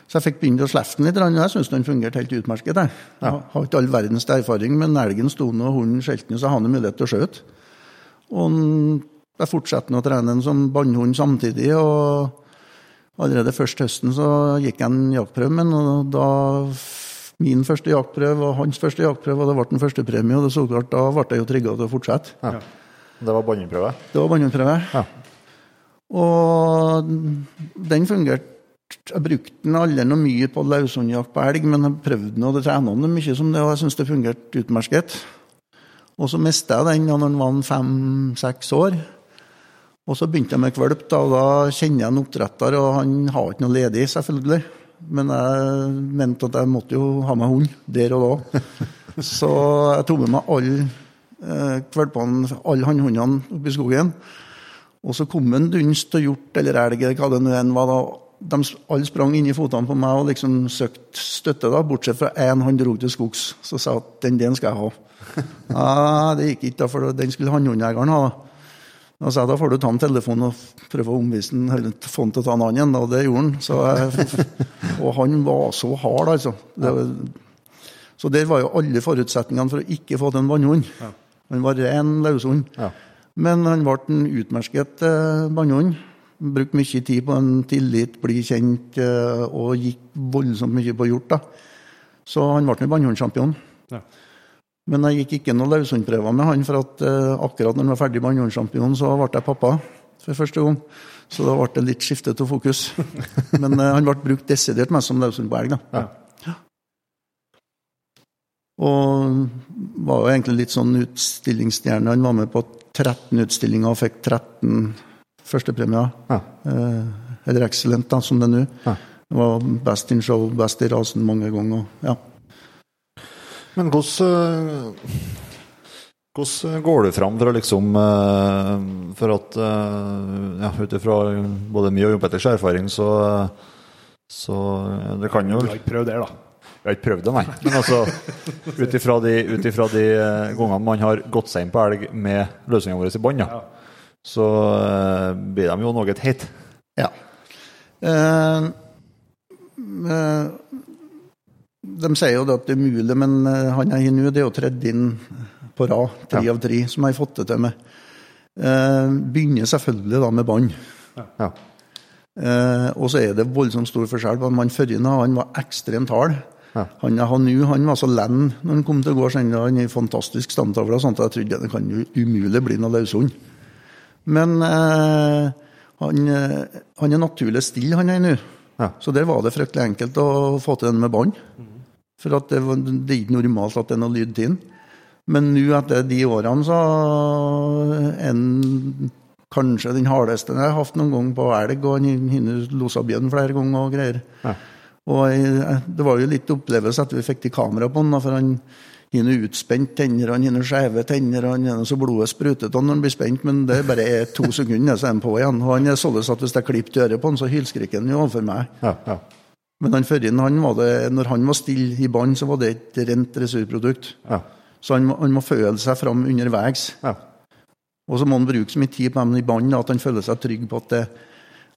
Speaker 4: Så jeg fikk begynt å slippe den litt, og jeg syns den fungerte helt utmerket. Jeg, jeg har ikke all verdens erfaring, men elgen sto nå, og hunden skjelte så har han mulighet til å skjøte. Og jeg fortsatte å trene den som bannhund samtidig. og Allerede først høsten så gikk jeg en jaktprøve med og da min første jaktprøve og hans første jaktprøve, og det ble den første premie, og det så klart, da ble jeg jo trigga til å fortsette. Ja.
Speaker 1: Det var bannhundprøve?
Speaker 4: Det var bannhundprøve. Ja. Og den fungerte Jeg brukte den aldri noe mye på løshundjakt på elg, men jeg prøvde den og det trena den mye som det, og jeg syns det fungerte utmerket. Og så mista jeg den da han var fem-seks år. Og så begynte jeg med kvalp, da, og da kjenner jeg en oppdretter, og han har ikke noe ledig, selvfølgelig. Men jeg mente at jeg måtte jo ha med hund der og da. [LAUGHS] Så jeg tok med meg alle eh, valpene, alle hannhundene oppi i skogen. Og så kom en dunst og hjort eller elg eller hva det nå enn var. da. De alle sprang inn i fotene på meg og liksom søkte støtte, da, bortsett fra én han dro til skogs. Så sa jeg at den, den skal jeg ha. Ja, [LAUGHS] det gikk ikke, da, for den skulle hannhundjegeren ha. da. Sa jeg da får du ta en telefon og prøve å omvise den, eller få den til å ta en annen. Og det gjorde han. Så jeg, [LAUGHS] og han var så hard, altså. Det, så der var jo alle forutsetningene for å ikke få til en vannhund. Han var ren løshund. Ja. Men han ble en utmerket eh, vannhund. Brukte mye tid på en tillit, bli kjent, eh, og gikk voldsomt mye på hjort. da. Så han ble en vannhundsjampion. Ja. Men jeg gikk ikke noen løshundprøver med han, for at uh, akkurat når han var ferdig med vannhundsjampion, så ble jeg pappa for første gang. Så da ble det litt skifte til fokus. [LAUGHS] Men uh, han ble brukt desidert mest som elg. da. Ja. Og var jo egentlig litt sånn utstillingsstjerne. Han var med på 13 utstillinger og fikk 13 førstepremier. Ja. Eller Excellent, da, som det er nå. Ja. Det var best in show, best i rasen mange ganger. ja.
Speaker 1: Men hvordan, hvordan går du fram for å liksom eh, For at ja, ut ifra både mye og Jon Petters erfaring, så, så Det kan jo
Speaker 2: Du har ikke prøvd det, da?
Speaker 1: Jeg har ikke prøvd det, nei. Men altså, ut ifra de, ut ifra de eh, gangene man har gått seg inn på elg med løsningene våre i bånn, ja. så blir de jo noe hete.
Speaker 4: Ja. Uh, uh, de sier jo at det er mulig, men han han er nå, det er jo tredd inn på rad, tre ja. av tre, som jeg har fått det til med. Eh, begynner selvfølgelig da med bånd. Ja. Eh, og så er det voldsomt stor forskjell. på Han forrige han var ekstremt hard. Ja. Han jeg har nå, han var så len når han kom til gårds. Han er fantastisk stamtavle. Sånn at jeg trodde det kan jo umulig bli noe løshund. Men eh, han, eh, han, er naturlig stille, han er nå. Ja. Så der var det fryktelig enkelt å få til den med bånd. Mm. For det, det, er ikke normalt at det er noe lyd til den. Men nå etter de årene så en kanskje den hardeste jeg har hatt noen gang på elg, og han har losa bjørn flere ganger og greier. Ja. Og jeg, Det var jo litt opplevelse at vi fikk til kamera på han, for han har utspent tenner, han har skjeve tenner, han er så blodet sprutet når han blir spent, men det bare er to sekunder, så er han på igjen. Og han er sånn at hvis jeg klipper øret på han, så hylskriker han jo overfor meg. Ja, ja. Men han det, når han var stille i bånd, så var det et rent ressursprodukt. Ja. Så han, han, må føle seg fram underveis. Ja. Og så må han bruke så mye tid på dem i bånd at han føler seg trygg på at det,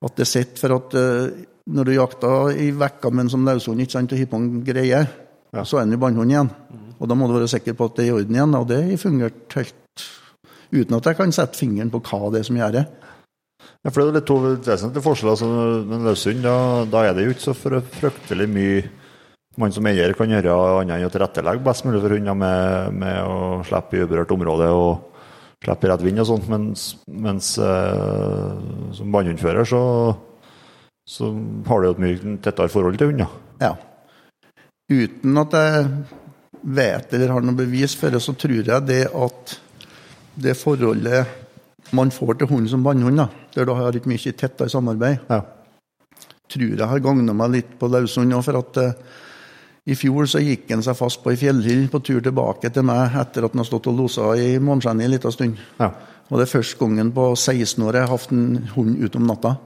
Speaker 4: at det sitter. For at uh, når du jakter i vekka med en som løshund ikke sant, og har på en greie, ja. så er han jo båndhund igjen. Mm. Og da må du være sikker på at det er i orden igjen. Og det fungerte helt uten at jeg kan sette fingeren på hva det er som gjør det.
Speaker 1: Ja, for Det er litt to vesentlige forskjeller. Altså, men Løsund, da, da, er det jo ikke så fryktelig mye man som eier kan gjøre annet enn å tilrettelegge best mulig for hunder med, med, å slippe i uberørt område og slippe rett vind og sånt. Mens, mens eh, som bannhundfører så, så har du et mye tettere forhold til hunder.
Speaker 4: Ja. Uten at jeg vet eller har noe bevis for det, så tror jeg det at det forholdet man får til hunden som vannhund, der du har et mye tettere samarbeid, ja. tror jeg har gagna meg litt på løshund òg. For at uh, i fjor så gikk han seg fast på ei fjellhyll på tur tilbake til meg etter at han har stått og losa i måneskjennet en liten stund. Ja. Og det er første gangen på 16 år jeg har hatt en hund ute om natta.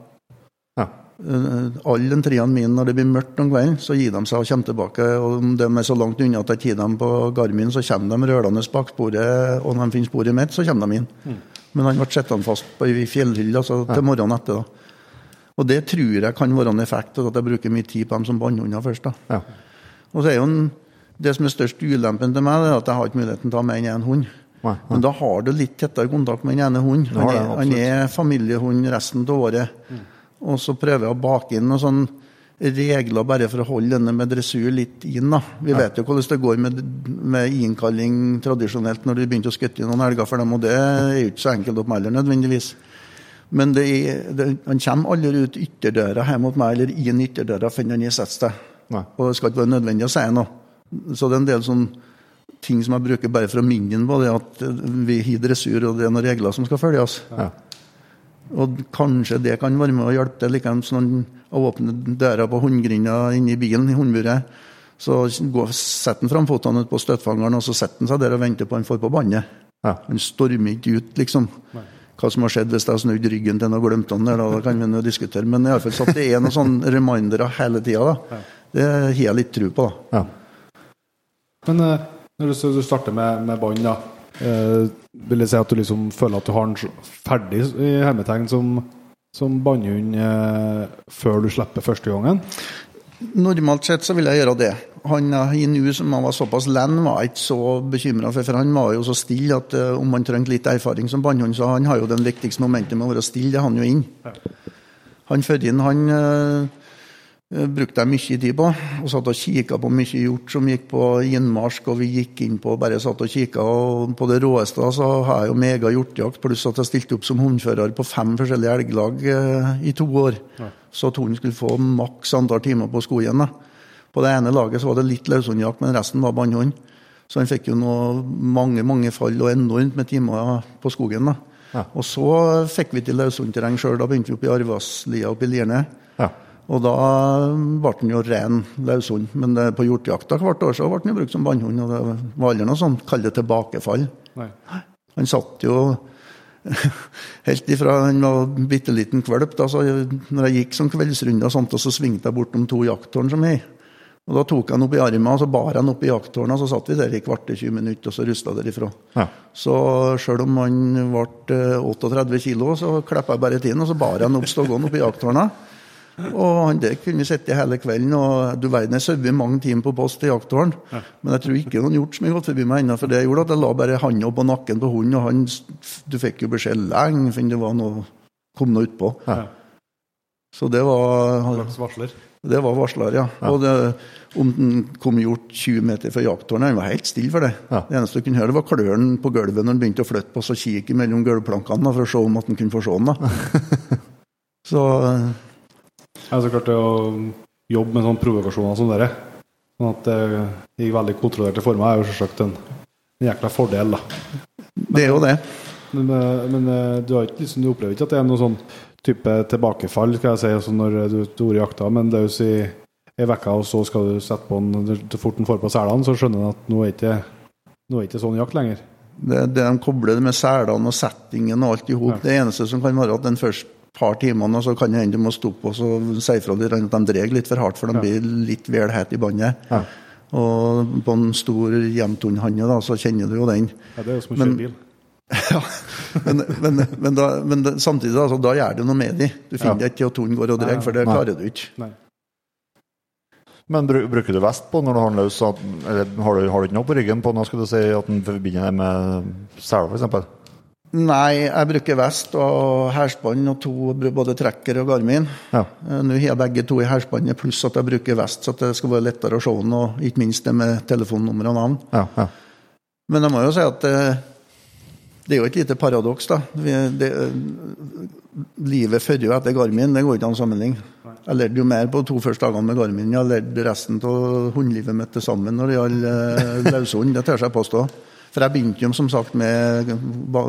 Speaker 4: Ja. Uh, alle de treene mine, når det blir mørkt om kvelden, så gir de seg og kommer tilbake. og Om de er så langt unna at jeg tar dem på Garmin, så kommer de rølende bak sporet. Og når de finner sporet mitt, så kommer de inn. Mm. Men han ble sittende fast på ei fjellhylle altså, til morgenen etter. da. Og det tror jeg kan være en effekt av at jeg bruker mye tid på dem som bannhunder først. da. Ja. Og så er jo en, Det som er størst ulempen til meg, det er at jeg har ikke muligheten til å ha mer enn én hund. Nei, nei. Men da har du litt tettere kontakt med den ene hunden. Han, er, han er familiehund resten av året. Mm. Og så prøver jeg å bake inn noe sånn regler bare for å holde denne med dressur litt inn. da. Vi vet jo hvordan det går med, med innkalling tradisjonelt når du begynte å skutte noen elger for dem, og det er jo ikke så enkelt opp med alder nødvendigvis. Men det er, det, han kommer aldri ut ytterdøra hjemme mot meg eller inn ytterdøra før han har satt seg. Og det skal ikke være nødvendig å si noe. Så det er en del sånn ting som jeg bruker bare for å minne ham på det at vi har dressur, og det er noen regler som skal følges. Ja. Og kanskje det kan være med å hjelpe til. Likeens når han åpner døra på hundegrinda inni bilen i hundburet, så setter han fram føttene på støttfangeren og så setter han seg der og venter på han får på bandet. Ja. Han stormer ikke ut, liksom. Nei. Hva som har skjedd hvis jeg har snudd ryggen til han og glemt han der, da, kan vi nå diskutere. Men iallfall så at det er noen sånne remindere hele tida, ja. det har jeg litt tro på. da. Ja.
Speaker 2: Men uh, når du starter med, med bånd, da, uh, vil det si at du liksom føler at du har den ferdig i hermetegn som, som bannhund eh, før du slipper første gangen?
Speaker 4: Normalt sett så vil jeg gjøre det. Han i nu som han var såpass len, var ikke så bekymra for, for han var jo så stille at uh, om han trengte litt erfaring som bannhund, så han har jo den viktigste momentet med å være stille, det han jo inn. Han Førrin, han uh, brukte jeg mye tid på. og Satt og kikka på mye hjort som gikk på innmarsk, og vi gikk inn på bare satt og kikka. Og på det råeste så har jeg jo mega hjortejakt, pluss at jeg stilte opp som hundfører på fem forskjellige elglag uh, i to år. Ja. Så at hunden skulle få maks antall timer på skogen. da. På det ene laget så var det litt løshundjakt, men resten var bannhund. Så han fikk jo noe, mange mange fall og enormt med timer på skogen. da. Ja. Og så fikk vi til løshundterreng sjøl. Da begynte vi oppe i Arvaslia oppe i Lierne. Ja. Og da ble den jo ren løshund. Men det, på hjortejakta hvert år så ble den jo brukt som bannhund. Og det var aldri noe sånt kall det tilbakefall. Nei. Han satt jo [LAUGHS] helt ifra han var bitte liten kvalp. Da, når jeg gikk som kveldsrunde, og sånt, og så svingte jeg bortom to jakttårn som jeg. og Da tok jeg han opp i armen og så bar jeg han opp i jakttårnet. Og så satt vi der i kvarter 20 minutter og så rusta derifra. Ja. Så sjøl om han ble 38 eh, kilo, så klippa jeg bare tiden, og så bar jeg han opp stoggen opp i jakttårnet. Og han der kunne sitte hele kvelden. og Du verden, jeg sovet mange timer på post i jakthåren. Ja. Men jeg tror ikke noen gjort så mye godt forbi meg ennå. For det gjorde at jeg la bare hånda på nakken på hunden, og han, du fikk jo beskjed lenge før det var noe, kom noe utpå. Ja. Så det var
Speaker 2: varsler?
Speaker 4: Det var varsler, ja. ja. Og det, om den kom gjort 20 meter fra jakttårnet, han var helt stille for det. Ja. Det eneste du kunne høre, det var klørne på gulvet når han begynte å flytte på seg kikket mellom gulvplankene for å se om at han kunne få se den. da. [LAUGHS] så
Speaker 2: Ja, så klart å jobbe med sånne provokasjoner som dere, sånn at det gikk veldig kontrollerte former, er jo selvsagt en, en jækla fordel, da.
Speaker 4: Men, det er jo det.
Speaker 2: Men, men du, har ikke, liksom, du opplever ikke at det er noe sånn type tilbakefall, skal jeg si, altså når du er jakta, men jo si ei uke, og så skal du sette på den så fort den får på selene, så skjønner du at nå er ikke nå er ikke sånn jakt lenger.
Speaker 4: Det, det de kobler det med selene og settingen og alt i hop. Ja. Det eneste som kan være at den første par timene, og så kan det hende du må stoppe og si ifra at de drar litt for hardt, for de ja. blir litt vel hete i båndet. Ja. Og på en stor jevnthundhanne, så kjenner du jo den.
Speaker 2: Ja, det er jo som å kjøre bil. [LAUGHS]
Speaker 4: Ja, men, men, men, da, men da, samtidig altså, da gjør du noe med de. Du finner ja. ikke at hunden går og drar, for det klarer du ikke. Nei.
Speaker 1: Men bruker du vest på når du har den løs? Eller har du, har du ikke noe på ryggen på nå, skal du si, at den forbinder deg med sela, f.eks.?
Speaker 4: Nei, jeg bruker vest og hærspann og to, både trekker og Garmin. Ja. Eh, nå har jeg begge to i hærspannet, pluss at jeg bruker vest, så det skal være lettere å se den, og ikke minst det med telefonnummer og navn. Ja, ja. Men jeg må jo si at det, det er jo et lite paradoks, da. Det, livet før og etter Garmin det går ikke an sammenligning. Jeg lærte jo mer på de to første dagene med Garmin. Jeg lærte resten av hundelivet mitt til sammen når det gjaldt eh, løshund. Det tør jeg påstå. For jeg begynte jo som sagt med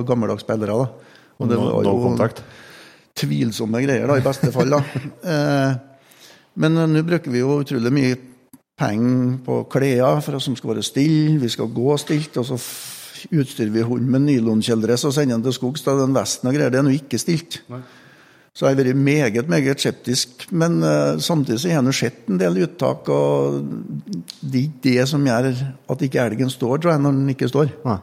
Speaker 4: gammeldags spillere. da. Og det var jo tvilsomme greier, da, i beste fall. da. [LAUGHS] Eh, men nå bruker vi jo utrolig mye penger på klær for oss som skal være stille. Vi skal gå stilt. og så utstyrer vi hunden med nylonkjeledress og sender den til skogs. Da den vesten og greier, det er nå ikke stilt. Nei. Så jeg har vært meget meget skeptisk. Men uh, samtidig så har jeg sett en del uttak, og det er det som gjør at ikke elgen står, tror jeg, når den ikke står. Nei.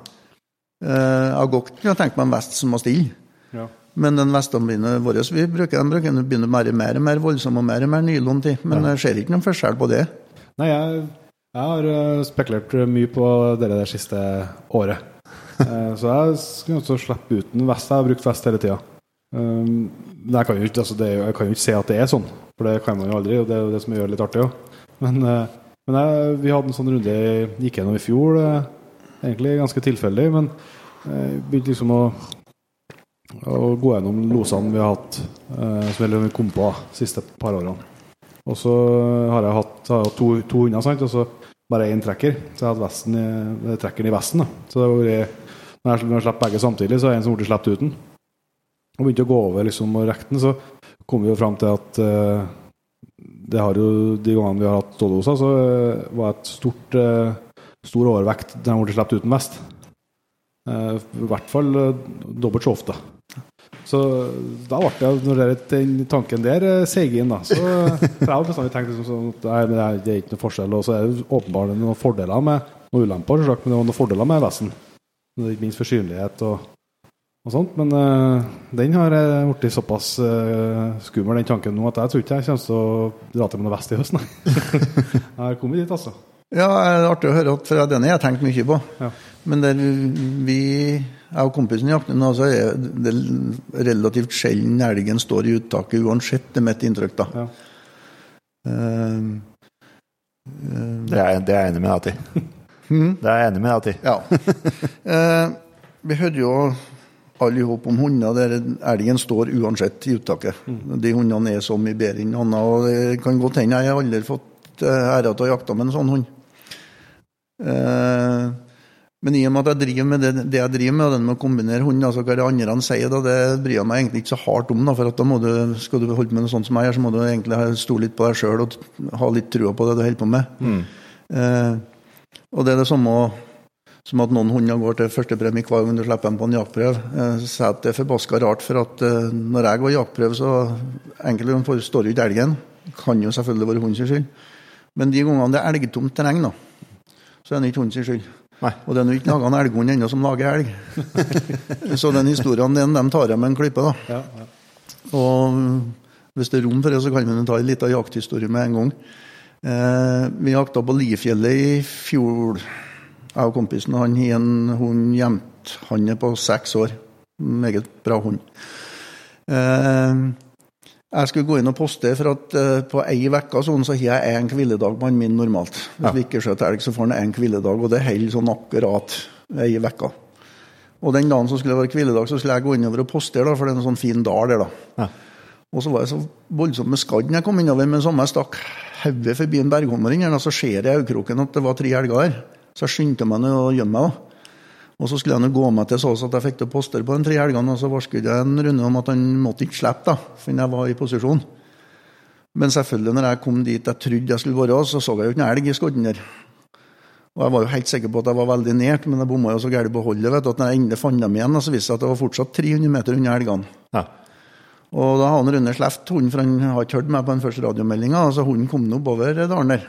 Speaker 4: Uh, jeg har godt kunnet tenkt meg en vest som var stille. Ja. Men den vestene våre vi bruker, den bruker begynner mer, mer og mer voldsom og mer og mer nylon til. Men ja. jeg ser ikke noen forskjell på det.
Speaker 2: Nei, jeg jeg har spekulert mye på dere det siste året. [LAUGHS] så jeg skulle også slippe ut en vest. Jeg har brukt vest hele tida. Um, men jeg kan, ikke, altså det, jeg kan jo ikke si at det er sånn, for det kan man jo aldri. Og det er jo det som gjør det litt artig òg. Men, uh, men jeg, vi hadde en sånn runde gikk gjennom i fjor, egentlig ganske tilfeldig. Men jeg begynte liksom å å gå gjennom losene vi har hatt, uh, som vi kom på de siste par årene. Og så har jeg hatt har to, to hunder, sant? og så bare én trekker. Så jeg har hatt vesten i, trekkeren i vesten. Da. Så det har vært, når jeg, når jeg begge samtidig, så er det en som ble sluppet uten. Og begynte å gå over liksom, og rekke den, så kom vi jo fram til at uh, det har jo de gangene vi har hatt ståldoser, så uh, var et stort, uh, stor overvekt den ble sluppet uten vest. Uh, I hvert fall dobbelt så ofte. Så da ble det, når den tanken der seig inn, da, så [LAUGHS] for jeg har bestandig tenkt liksom sånn at det, er, det ikke noe forskjell. Og så er det åpenbart noen fordeler med noen ulemper, men det er noen fordeler med vesten. Ikke minst for synlighet og og sånt. Men uh, den har blitt såpass uh, skummel, den tanken nå, at jeg tror ikke jeg kommer til å dra til med noe vest i høst, nei. [LAUGHS] jeg har kommet dit, altså.
Speaker 4: Ja, det er artig å høre, for den har jeg tenkt mye på. Ja. Men der vi, jeg og kompisen jakter nå, så er det relativt sjelden elgen står i uttaket uansett, det er mitt inntrykk, da. Ja.
Speaker 1: Uh, det, er, det, er, jeg enig med deg i. [LAUGHS] Hmm? Det er jeg enig med deg i.
Speaker 4: Ja. [LAUGHS] vi hørte jo alle i håp om hunder der elgen står uansett i uttaket. Mm. De hundene er så mye bedre enn andre. og Det kan godt hende jeg har aldri fått eh, æra til å jakte med en sånn hund. Eh, men i og med at jeg driver med det, det jeg driver med, og den med å kombinere hund, altså hva det andre han sier, da, det bryr jeg meg egentlig ikke så hardt om. Da, for at da må du, Skal du holde på med noe sånt som jeg gjør, så må du egentlig stole litt på deg sjøl og ha litt trua på det du holder på med. Mm. Eh, og det er det samme som at noen hunder går til førstepremie hver gang du slipper dem på en jaktprøv. Jeg sier at det er forbaska rart, for at uh, når jeg går jaktprøve, så enkelte ganger står jo ikke elgen. Kan jo selvfølgelig være hundens skyld. Men de gangene det er elgtomt terreng, da, så er det ikke hundens skyld. Nei. Og det er nå ikke laga en elghund ennå som lager elg. [LAUGHS] så den historien den, de tar jeg med en klype, da. Ja, ja. Og hvis det er rom for det, så kan vi ta en liten jakthistorie med en gang. Eh, vi jakta på Lifjellet i fjor jeg og kompisen han har en hund gjemt. Han er på seks år. Meget bra hund. Eh, jeg skulle gå inn og poste, for at eh, på ei uke sånn, så har jeg én hviledag på han min normalt. Hvis ja. vi ikke skjøter elg, så får han én hviledag, og det holder sånn akkurat ei uke. Og den dagen som skulle være hviledag, så skulle jeg gå innover og postere, da, for det er en sånn fin dal der. da. Ja. Og så var jeg så voldsomt med skadd når jeg kom innover, men samme jeg stakk hodet forbi en berghommer, så ser jeg i øyekroken at det var tre elger der. Så jeg skyndte meg å gjemme meg. Og så skulle jeg gå meg til så at jeg fikk til poster på de tre helgene, og så varsket jeg en runde om at han måtte ikke slippe, da, for jeg var i posisjon. Men selvfølgelig, når jeg kom dit jeg trodde jeg skulle være, så så jeg jo ikke en elg i skodden der. Og Jeg var jo helt sikker på at jeg var veldig nært, men jeg bomma jo så gærent på holdet vet du, at når jeg endelig fant dem igjen, så viste det seg at det var fortsatt 300 meter unna elgene. Ja. Og da har han Rune sluppet hunden, for han har ikke hørt meg på den første radiomeldinga. Så hunden kom nå oppover dalen der.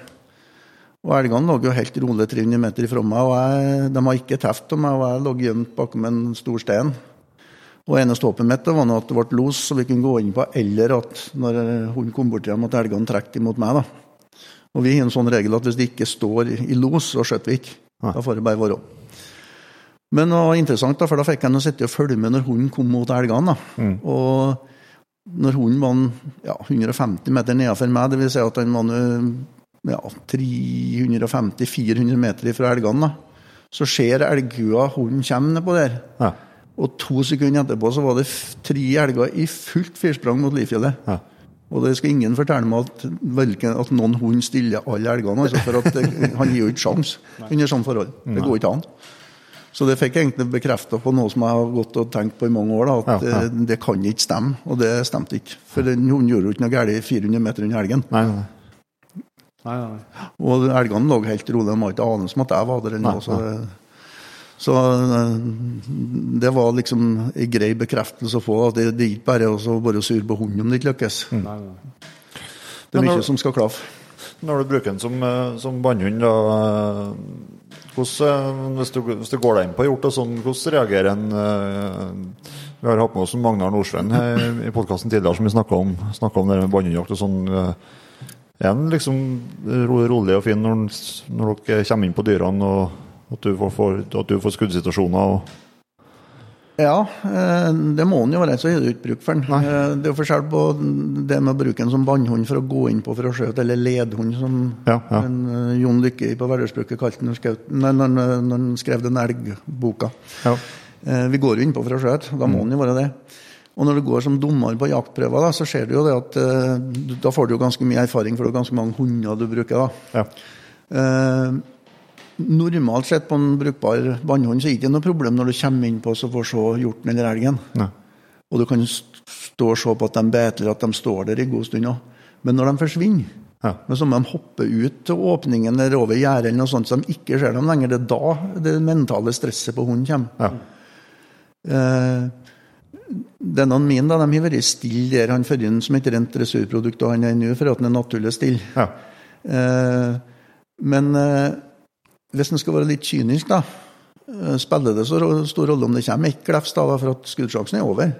Speaker 4: Og elgene lå jo helt rolig 300 meter ifra meg, og jeg, de har ikke truffet meg, og jeg lå gjemt bakom en stor stein. Og eneste håpet mitt var at det ble los, så vi kunne gå inn på, eller at når hunden kom bort hjem, at elgene trakk imot meg. da. Og vi har en sånn regel at hvis det ikke står i los, så skjøter vi ikke. Da får det bare være. Men det var interessant, da, for da fikk jeg sitte og følge med når hunden kom mot elgene. Mm. Og når hunden var ja, 150 meter nedenfor meg, dvs. Si at den var ja, 350-400 meter fra elgene. Så ser elgkua hunden kommer nedpå der. Ja. Og to sekunder etterpå så var det tre elger i fullt firsprang mot Lifjellet. Ja. Og det skal ingen fortelle meg at, at noen hund stiller alle elgene. Altså for at det, Han gir jo ikke sjans under sånne forhold. Det går ikke an. Så det fikk jeg egentlig bekrefta på noe som jeg har gått og tenkt på i mange år. Da, at ja, ja. Det, det, kan ikke stemme. Og det stemte ikke. For den hunden gjorde jo ikke noe galt 400 meter under elgen. Nei, nei. Nei, nei. Og elgene lå helt rolig, de har ikke anelse om at jeg var der. Noe, så, så eh, det var liksom en grei bekreftelse å få. at Det, det er ikke bare å være sur på hunden om det ikke lykkes. Mm. Det er mye som skal klaffe.
Speaker 1: Når du bruker den som, eh, som bannhund, da hvordan, eh, hvis, du, hvis, du, går deg inn på hjort og sånn, hvordan reagerer en Vi har hatt med oss Magnar Nordsveen i podkasten tidligere som vi snakka om, om det med bannhundjakt og sånn er den liksom rolig og fin når, når, dere kommer inn på dyrene, og at du får, at du får skuddsituasjoner?
Speaker 4: ja, eh, det må han jo være, så er det ikke bruk for den. Nei. Eh, det er forskjell på det med å bruke den som bannhund for å gå inn på for å skjøte, eller ledhund, som ja, ja. En, uh, Jon Lykke på Verdalsbruket kalte den når han skrev den elgboka. Ja. Vi går jo innpå for å skjøte, da må han jo være det. Og når du går som dommer på jaktprøver, da, så ser du jo det at da får du jo ganske mye erfaring, for det er ganske mange hunder du bruker. da. Ja. Uh, normalt sett på en brukbar vannhund så er det ikke noe problem når du kommer inn på og får se hjorten eller elgen. Ja. Og du kan stå og se på at de beiter, at de står der i god stund òg. Men når de forsvinner, ja. men så må de hoppe ut til åpningen eller over gjerdet, eller noe sånt, så de ikke ser dem lenger. Det er da det mentale stresset på hunden kommer. Ja. Eh, denne min da, de har vært stille der. Han fører inn som et rent ressursprodukt, og han er nå for at han er naturlig stille. Ja. Eh, men eh, hvis en skal være litt kynisk, da, eh, spiller det så stor rolle om det kommer ett glefs, da, for at skuddsjansen er over.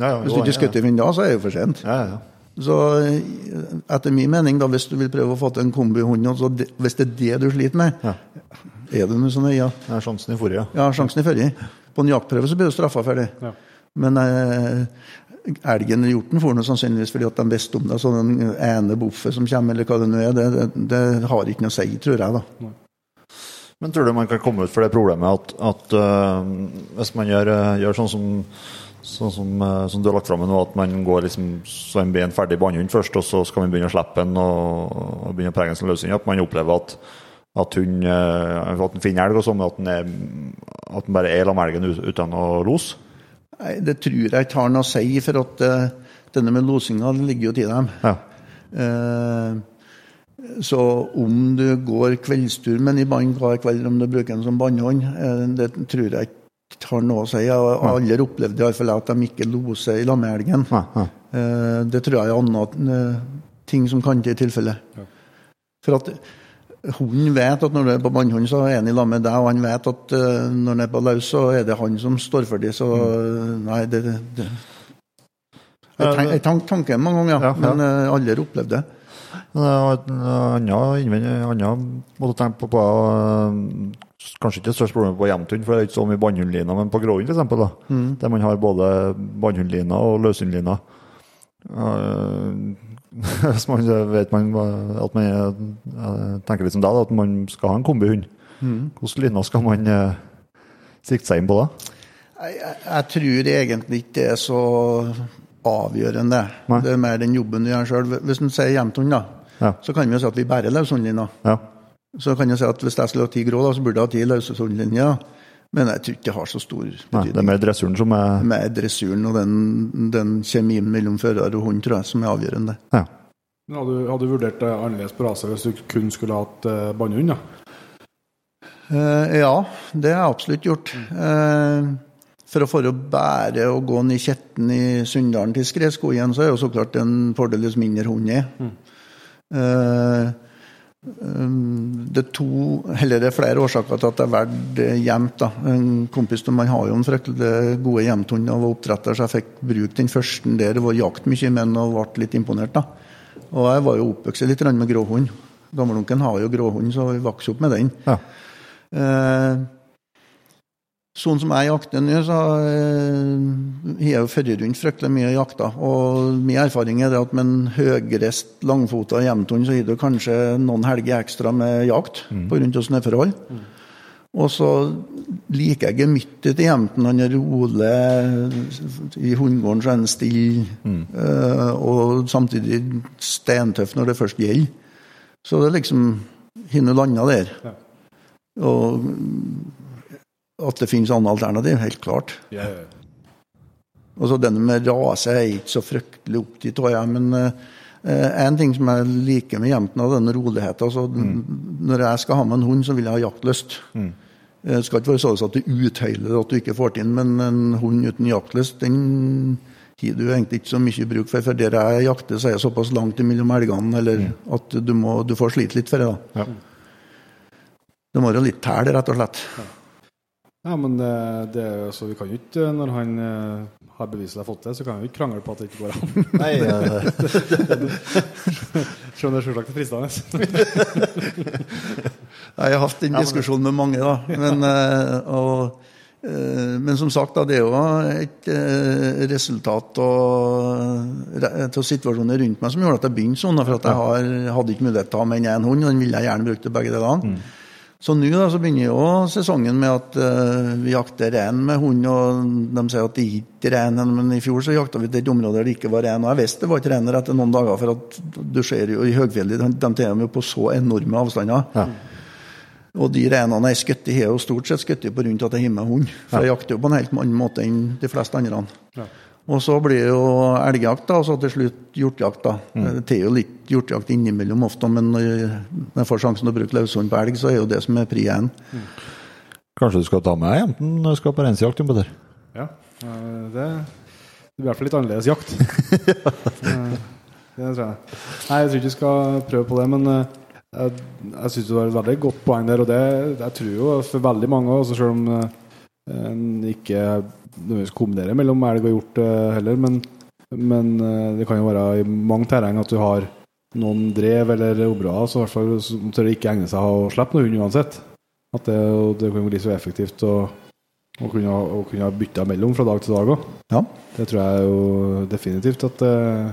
Speaker 4: Ja, ja, hvis du ikke skutter i da, så er det jo for sent. Så etter min mening, da, hvis du vil prøve å få til en kombihund, altså, hvis det er det du sliter med, er det noe sånn
Speaker 1: ja. ja. Sjansen i forrige.
Speaker 4: Ja, sjansen i forrige. På en jaktprøve så blir du straffa for det. Ja. Men eh, elgen eller hjorten får noe sannsynligvis fordi at de visste om det. Så den ene boffet som kommer, eller hva det nå er, det, det, det, har ikke noe å si, tror jeg. da.
Speaker 1: Men tror du man kan komme ut for det problemet at, at uh, hvis man gjør, uh, gjør sånn som Sånn som, uh, som, du har lagt fram nå, at man går liksom, så en blir en ferdig bannhund først, og så skal man begynne å slippe den og, og begynne å prege den som løshund. At man opplever at, at hun at hun finner elg, og sånn, at den, at den bare er sammen med elgen uten å lose?
Speaker 4: Nei, Det tror jeg ikke har noe å si, for at uh, denne med losinga ligger jo til dem. Ja. Uh, så om du går kveldstur med den i bånd hver kveld, om du bruker den som båndhånd, uh, det tror jeg ikke har noe å si. Jeg har aldri opplevd iallfall at de ikke loser i lammeelgen. Ja. Ja. Det tror jeg er andre ting som kan til i tilfelle. For at Hunden vet at når du er på bannhund, så er han i lag med deg, og han vet at uh, når han er på løs, så er det han som står for det. Så mm. nei, det, det. Jeg, tenk, jeg tank, tanken mange ganger, ja, ja. men uh, aldri opplevd det.
Speaker 1: En annen måte å tenke på, på uh, Kanskje ikke det største problemet på hjemthund, for det er ikke så mye bannhundliner, men på gråhund f.eks., mm. der man har både bannhundliner og løshundliner. [LAUGHS] Hvis man vet man, at man tenker litt som deg, at man skal ha en kombihund. Mm. Hvilke linjer skal man eh, sikte seg inn på da?
Speaker 4: Jeg, jeg, jeg, tror egentlig ikke det er så avgjørende. Nei. Det er mer den jobben du gjør sjøl. Hvis du sier jevnthund, da, ja. så kan vi jo si at vi bærer løshundlinjer. Ja. Så kan jeg si at hvis jeg skulle ha ti grå, da, så burde jeg ha ti løshundlinjer. Men jeg tror ikke det har så stor betydning. Nei,
Speaker 1: det er mer dressuren som er
Speaker 4: Mer dressuren og den, den kjemien mellom fører og hund, tror jeg, som er avgjørende. Ja.
Speaker 2: Hadde, hadde du vurdert det annerledes på raset hvis du kun skulle hatt eh, bannehund,
Speaker 4: da? Eh, ja, det har jeg absolutt gjort. Eh, for å få å bære og gå ned Kjetten i Sunndalen til skredskogen, så er jo så klart en fordel dess mindre hund er. Mm. Ehm, det er, to, eller det er flere årsaker til at jeg valgte gjemt. En kompis av meg har jo en fryktelig gode hjemthunder og var oppdretter, så jeg fikk bruke den første der. Det var jakt mye med den og ble litt imponert. da. Og jeg var jo oppvokst litt med gråhund. Gammelonkelen har jo gråhund, så vi vokste opp med den. Ja. Eh, Sånn som jeg jakter nå, så eh, har jeg jo ført rundt fryktelig mye jakta. Og min erfaring er at med en høyreist, langfota hjemthund, så gir du kanskje noen helger ekstra med jakt mm. av snøforhold. Mm. Og så liker jeg gemyttet til jevnten. Han er rolig. I hundegården så er han stille. Mm. Uh, og samtidig steintøff når det først gjelder. Så det er liksom Har nå landa der. Ja. Og at det finnes andre alternativ, helt klart. Yeah. Altså, denne med rase er jeg ikke så fryktelig opptatt av. Men uh, en ting som jeg liker med jentene, er denne roligheten. Altså, mm. Når jeg skal ha med en hund, så vil jeg ha jaktlyst. Mm. Det skal ikke være sånn at du uthøyler at du ikke får til men en hund uten jaktlyst, den har du egentlig ikke så mye bruk for. For der jeg jakter, så er jeg såpass langt mellom elgene eller mm. at du, må, du, får slite litt for det. da. Ja. Det må være litt tæl, rett og slett. Ja.
Speaker 2: Ja, men det, det, så vi kan jo ikke, når han uh, har beviselig fått det, så kan vi jo ikke krangle på at det ikke går an. Nei, Selv [LAUGHS] om det er selvsagt fristende. [LAUGHS]
Speaker 4: jeg har hatt den diskusjonen med mange, da. Men, uh, og, men som sagt, da, det er jo et resultat av situasjonen rundt meg som gjorde at jeg begynte sånn. For at jeg har, hadde ikke mulighet til å ha med én hund, og den ville jeg gjerne brukt til begge delene. Mm. Så nå da, så begynner jo sesongen med at uh, vi jakter rein med hund. og De sier at det ikke er rein, men i fjor så jakta vi til et område der det ikke var rein. Og jeg visste det var ikke rein etter noen dager, for at du ser jo i høgfjellet, de, de tar jo på så enorme avstander. Ja. Og de reinene jeg skutter, har jo stort sett skutt på rundt at jeg har med hund. For jeg jakter jo på en helt annen måte enn de fleste andre. Ja. Og så blir det jo elgjakt, da, og så til slutt hjortejakt. da. Mm. Det er jo litt hjortejakt innimellom ofte, men når jeg får sjansen til å bruke løshund på elg, så er jo det som er pri én. Mm.
Speaker 1: Kanskje du skal ta med jenten når du skal på reinsjakt?
Speaker 2: Ja, det, det blir i hvert fall litt annerledes jakt. [LAUGHS] det tror jeg. Nei, jeg tror ikke du skal prøve på det, men eh, jeg, jeg syns det var et veldig godt poeng der. Og det jeg tror jo for veldig mange, også selv om eh, en ikke nødvendigvis kombinere mellom elg og hjort uh, heller, men, men uh, det kan jo være i mange terreng at du har noen drev eller obraer, så i hvert fall tør det ikke egner seg å slippe noe hund uansett. At det, det kan bli så effektivt å, å kunne, å kunne bytte mellom fra dag til dag òg. Ja. Det tror jeg jo definitivt at uh,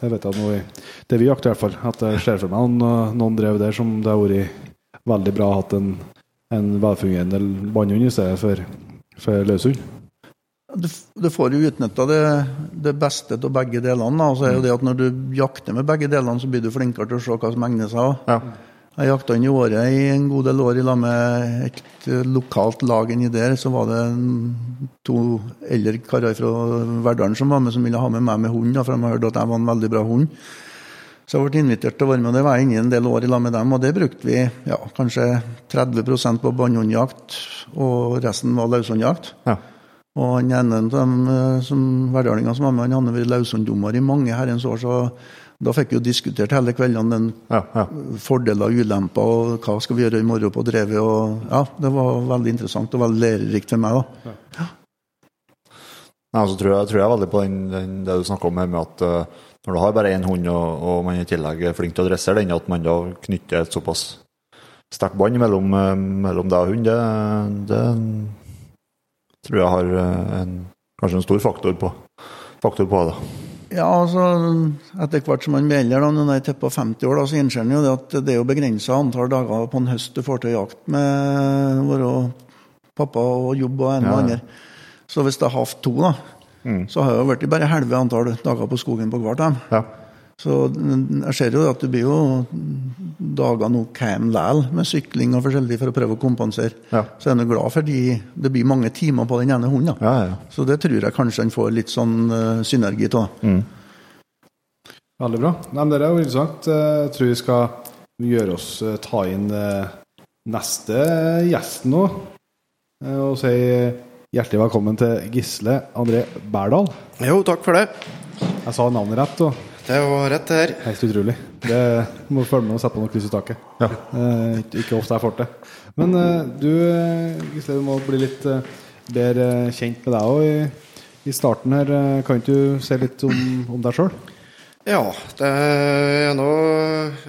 Speaker 2: det vet jeg i Det vi jakter, i hvert fall. At jeg ser for meg noen, noen drev der som det har vært veldig bra å ha en, en velfungerende bannhund i stedet for, for løshund.
Speaker 4: Du, du, får jo utnytta det, det, beste av begge delene. Og så er jo det at Når du jakter med begge delene, så blir du flinkere til å se hva som egner seg. Ja. Jeg jakta inn i året i en god del år i lag med et lokalt lag inni der. Så var det to eldre karer fra Verdalen som var med, som ville ha med meg med hund. For de hørte at jeg var en veldig bra hund. Så jeg ble invitert til å være med, og det var jeg inne i en del år i lag med dem. Og det brukte vi ja, kanskje 30% på bannhundjakt, og resten var løshundjakt. Ja. Og han ene av dem eh, som verdalingene som var med, han hadde vært løssunddommer i mange herrens år. så da fikk vi jo diskutert hele kveldene den ja, ja. fordeler og ulemper, og hva skal vi gjøre i morgen på drevet. og ja, Det var veldig interessant og veldig lærerikt for meg. da. Ja.
Speaker 1: Nei, så tror jeg, tror jeg veldig på den, den, det du snakker om her med at uh, når du har bare én hund, og, og, man i tillegg er flink til å dressere den, at man da knytter et såpass sterkt bånd mellom, uh, mellom deg og hund, det, det tror jeg har eh, en, kanskje en stor faktor på, faktor på det.
Speaker 4: Ja, altså etter hvert som man blir eldre, når man er på 50 år, da, så innser man jo det at det er jo begrensa antall dager på en høst du får til jakt med å være pappa og jobb og en og ja. andre. Så hvis jeg har hatt to, da, mm. så har jeg blitt bare halve antall dager på skogen på hvert av Ja. Så jeg ser jo at det blir jo dager nå hjem likevel, med sykling og forskjellig for å prøve å kompensere. Ja. Så jeg er glad for de, det blir mange timer på den ene hunden. Ja, ja. Så det tror jeg kanskje han får litt sånn uh, synergi av. Mm.
Speaker 2: Veldig bra. Nei, men Det er jo interessant. Jeg tror vi skal gjøre oss uh, ta inn uh, neste gjest nå. Og si hjertelig velkommen til Gisle André Berdal.
Speaker 5: Jo, takk for det.
Speaker 2: Jeg sa navnet rett. og
Speaker 5: det var rett, det her.
Speaker 2: Helt utrolig. Det må følge med og sette på noe kryss i taket. Ja. Eh, ikke ofte jeg får til. Men eh, du eh, Gisle, du må bli litt eh, bedre kjent med deg òg i, i, starten her. Eh, kan ikke du si litt om, om deg sjøl?
Speaker 5: Ja, det er nå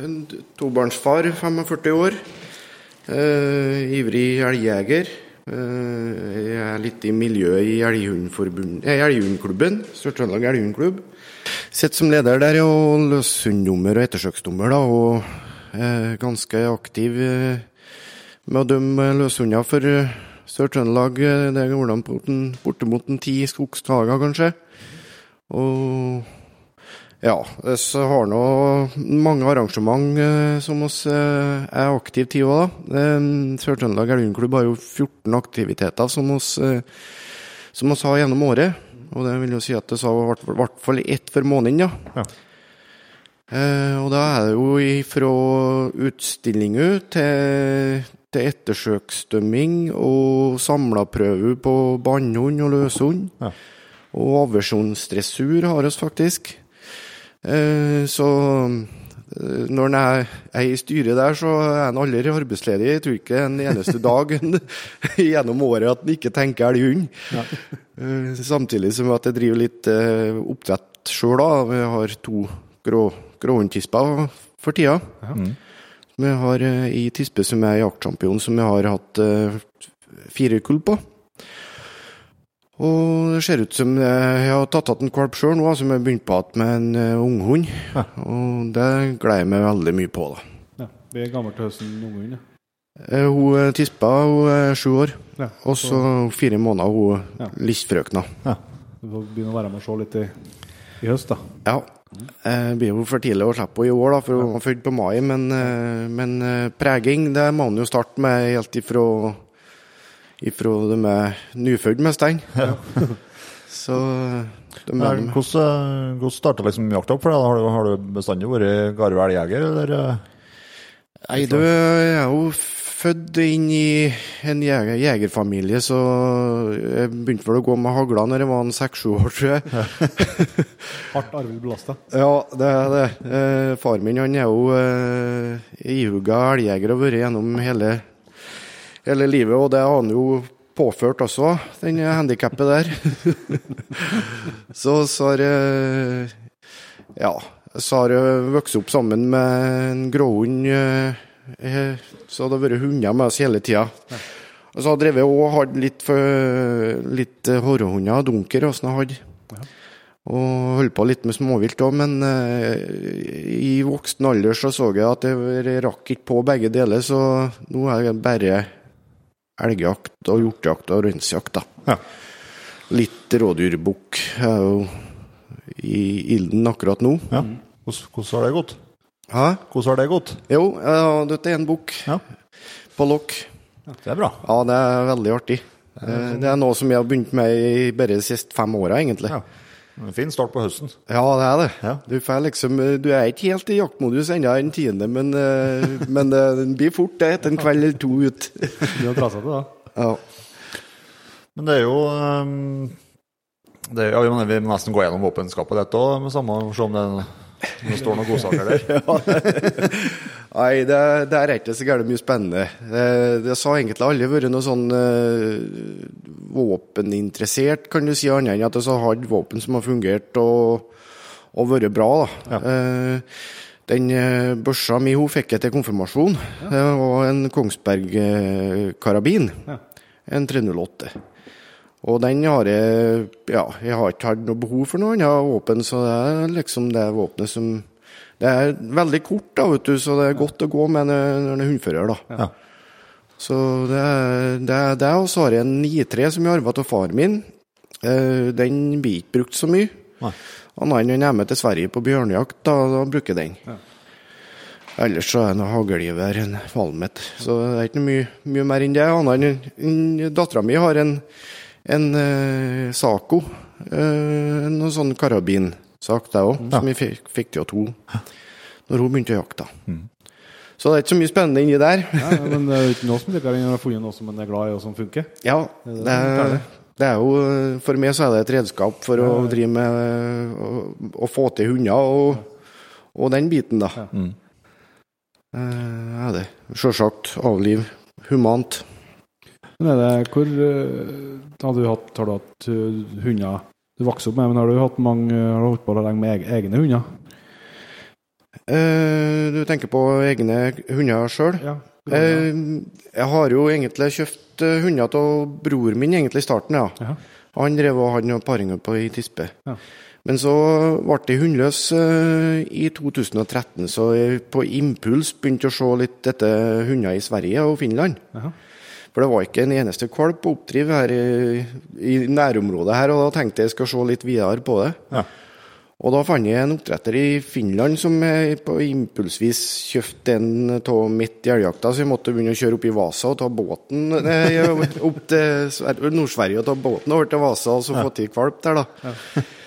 Speaker 5: en tobarnsfar, 45 år. Eh, ivrig elgjeger. Jeg er litt i miljøet i Elghundklubben. Sør-Trøndelag Elghundklubb. Sitter som leder der og løshunddommer og ettersøksdommer, da, og er ganske aktiv eh, med å dømme løshunder for eh, Sør-Trøndelag. Eh, det går an bortimot ti skogsdager, kanskje. Og ja, så har nå mange arrangement som oss er aktive i òg, da. Sør-Trøndelag Elgundklubb har jo 14 aktiviteter som oss, som oss har gjennom året. Og det vil jo si at det sa i hvert fall ett for måneden, ja. ja. Eh, og da er det jo fra utstillinger til, til ettersøksdømming og samlaprøve på bannhund og løshund. Ja. Og aversjonsdressur har oss faktisk. Eh, så Eh, når jeg er, i styret der, så er han aldri arbeidsledig. Jeg tror ikke en eneste dag [LAUGHS] gjennom året at han ikke tenker elghund. Ja. Eh, samtidig som at jeg driver litt oppdrett sjøl. Vi har to grå, gråhundtisper for tida. Ja. Mm. Vi har i tispe som er jaktsjampion, som jeg har hatt fire kull på. Og det ser ut som jeg har tatt igjen en valp sjøl nå, som jeg begynte på igjen med en uh, unghund. Ja. Og det gleder jeg meg veldig mye på. da.
Speaker 2: Ja, Blir gammel til høsten unghund? Ja.
Speaker 5: Eh, hun er tispa, hun er sju år. Ja, og så fire måneder hun ja. listfrøkna. Ja.
Speaker 2: Du får begynne å være med og se litt i, i høst, da.
Speaker 5: Ja. Det blir jo for tidlig å slippe henne i år, da, for hun var født på mai. Men, eh, men, eh, preging det må hun jo starte med helt ifra, ifra de er nyfødt med stein. [LAUGHS] Ja. Så
Speaker 1: de Hvordan, hvordan starta liksom jakta opp for deg? Har du, har du bestandig vært Garve elgjeger, eller?
Speaker 5: Nei, du er jo født inn i en jeger, jegerfamilie, så jeg begynte vel å gå med hagla når jeg var seks-sju år, tror jeg. [LAUGHS]
Speaker 2: Hardt arvelig belasta?
Speaker 5: Ja, det er det. Eh, far min han er jo eh, ihuga elgjeger og har vært gjennom hele, hele, livet, og det har han jo påført også, den handikappet der. [LAUGHS] så, så har jeg Ja. Så har jeg vokst opp sammen med en gråhund. Eh, Eh, så det har vært hunder med oss hele tida. Og så har jeg og hatt litt, litt eh, hårhunder, dunker sånn jeg hadde. Ja. Og holdt på litt med småvilt òg, men uh, i voksen alder så så jeg at jeg rakk ikke på begge deler, så nå er jeg bare elgjakt og hjortejakt og rønsjakt. Ja. Litt rådyrbukk er jo i ilden akkurat nå.
Speaker 1: Ja. Hvordan har det gått?
Speaker 5: Hæ?
Speaker 1: Hvordan har det gått?
Speaker 5: Jo, dette er en bok ja. på lokk.
Speaker 1: Ja, det er bra.
Speaker 5: Ja, det er veldig artig. Det er, det er noe som jeg har begynt med i bare de siste fem åra, egentlig. Ja.
Speaker 1: En fin start på høsten.
Speaker 5: Ja, det er det. Ja. Du, liksom, du, er ikke helt i jaktmodus ennå den tiende, men, uh, [LAUGHS] men den blir fort det etter en kveld eller to ut. [LAUGHS]
Speaker 2: du har trasa det, da.
Speaker 5: Ja.
Speaker 1: Men det er jo um, det, ja, Vi må nesten gå gjennom våpenskapet ditt òg, se om det er det står noen godsaker der. [LAUGHS]
Speaker 5: Nei, det, det, er ikke så gærent mye spennende. Det, det har egentlig aldri vært noe sånn uh, våpeninteressert, kan du si, annet enn at det har hatt våpen som har fungert og, og vært bra. da. Ja. Uh, den børsa mi hun fikk jeg til konfirmasjon. Ja. og en Kongsberg-karabin. Ja. En 308. Og den har jeg Ja, jeg har ikke hatt noe behov for noe annet våpen, så det er liksom det våpenet som Det er veldig kort, da, vet du, så det er godt å gå med når en er hundfører, da. Ja. Så det er det. det og så har jeg en 9-3 som jeg arva av far min. Eh, den blir ikke brukt så mye. Nei. Annet enn når han er med til Sverige på bjørnejakt, da, da bruker den. Ja. Ellers så er det noe haglgevær, en Valmet. Så det er ikke mye, mye mer enn det. Annet enn dattera mi har en en uh, Saco. Uh, en sånn karabinsak, det òg, ja. som vi fikk, fikk til to når hun begynte å jakte. Mm. Så det er ikke så mye spennende inni der.
Speaker 2: ja, men det er jo ikke noe som liker enn å funnet noe som en er glad i og som funker.
Speaker 5: Ja, det, er, det er jo For meg så er det et redskap for å drive med å få til hunder og, og den biten, da. Ja. Mm. Uh, er det. Sjølsagt avliv humant.
Speaker 2: Men er det hvor har du hatt, har du hatt uh, hunder du vokste opp med, men har du hatt mange, har du holdt på lenge med egne hunder?
Speaker 5: Eh, du tenker på egne hunder sjøl? Ja, eh, jeg har jo egentlig kjøpt uh, hunder av bror min egentlig i starten, ja. ja. Han drev og hadde noen paringer på i tispe. Ja. Men så ble jeg hundløs i 2013, så jeg på impuls begynte å se litt etter hunder i Sverige og Finland. Ja. For det var ikke en eneste kvalp på oppdriv her i, i, nærområdet her, og da tenkte jeg skal se litt videre på det. Ja. Og da fant jeg en oppdretter i Finland som på impulsvis kjøpte en av midt i elgjakta, så jeg måtte begynne å kjøre opp i Vasa og ta båten [LAUGHS] opp til Nord-Sverige og ta båten over til Vasa og så få til valp der, da. Ja. [LAUGHS]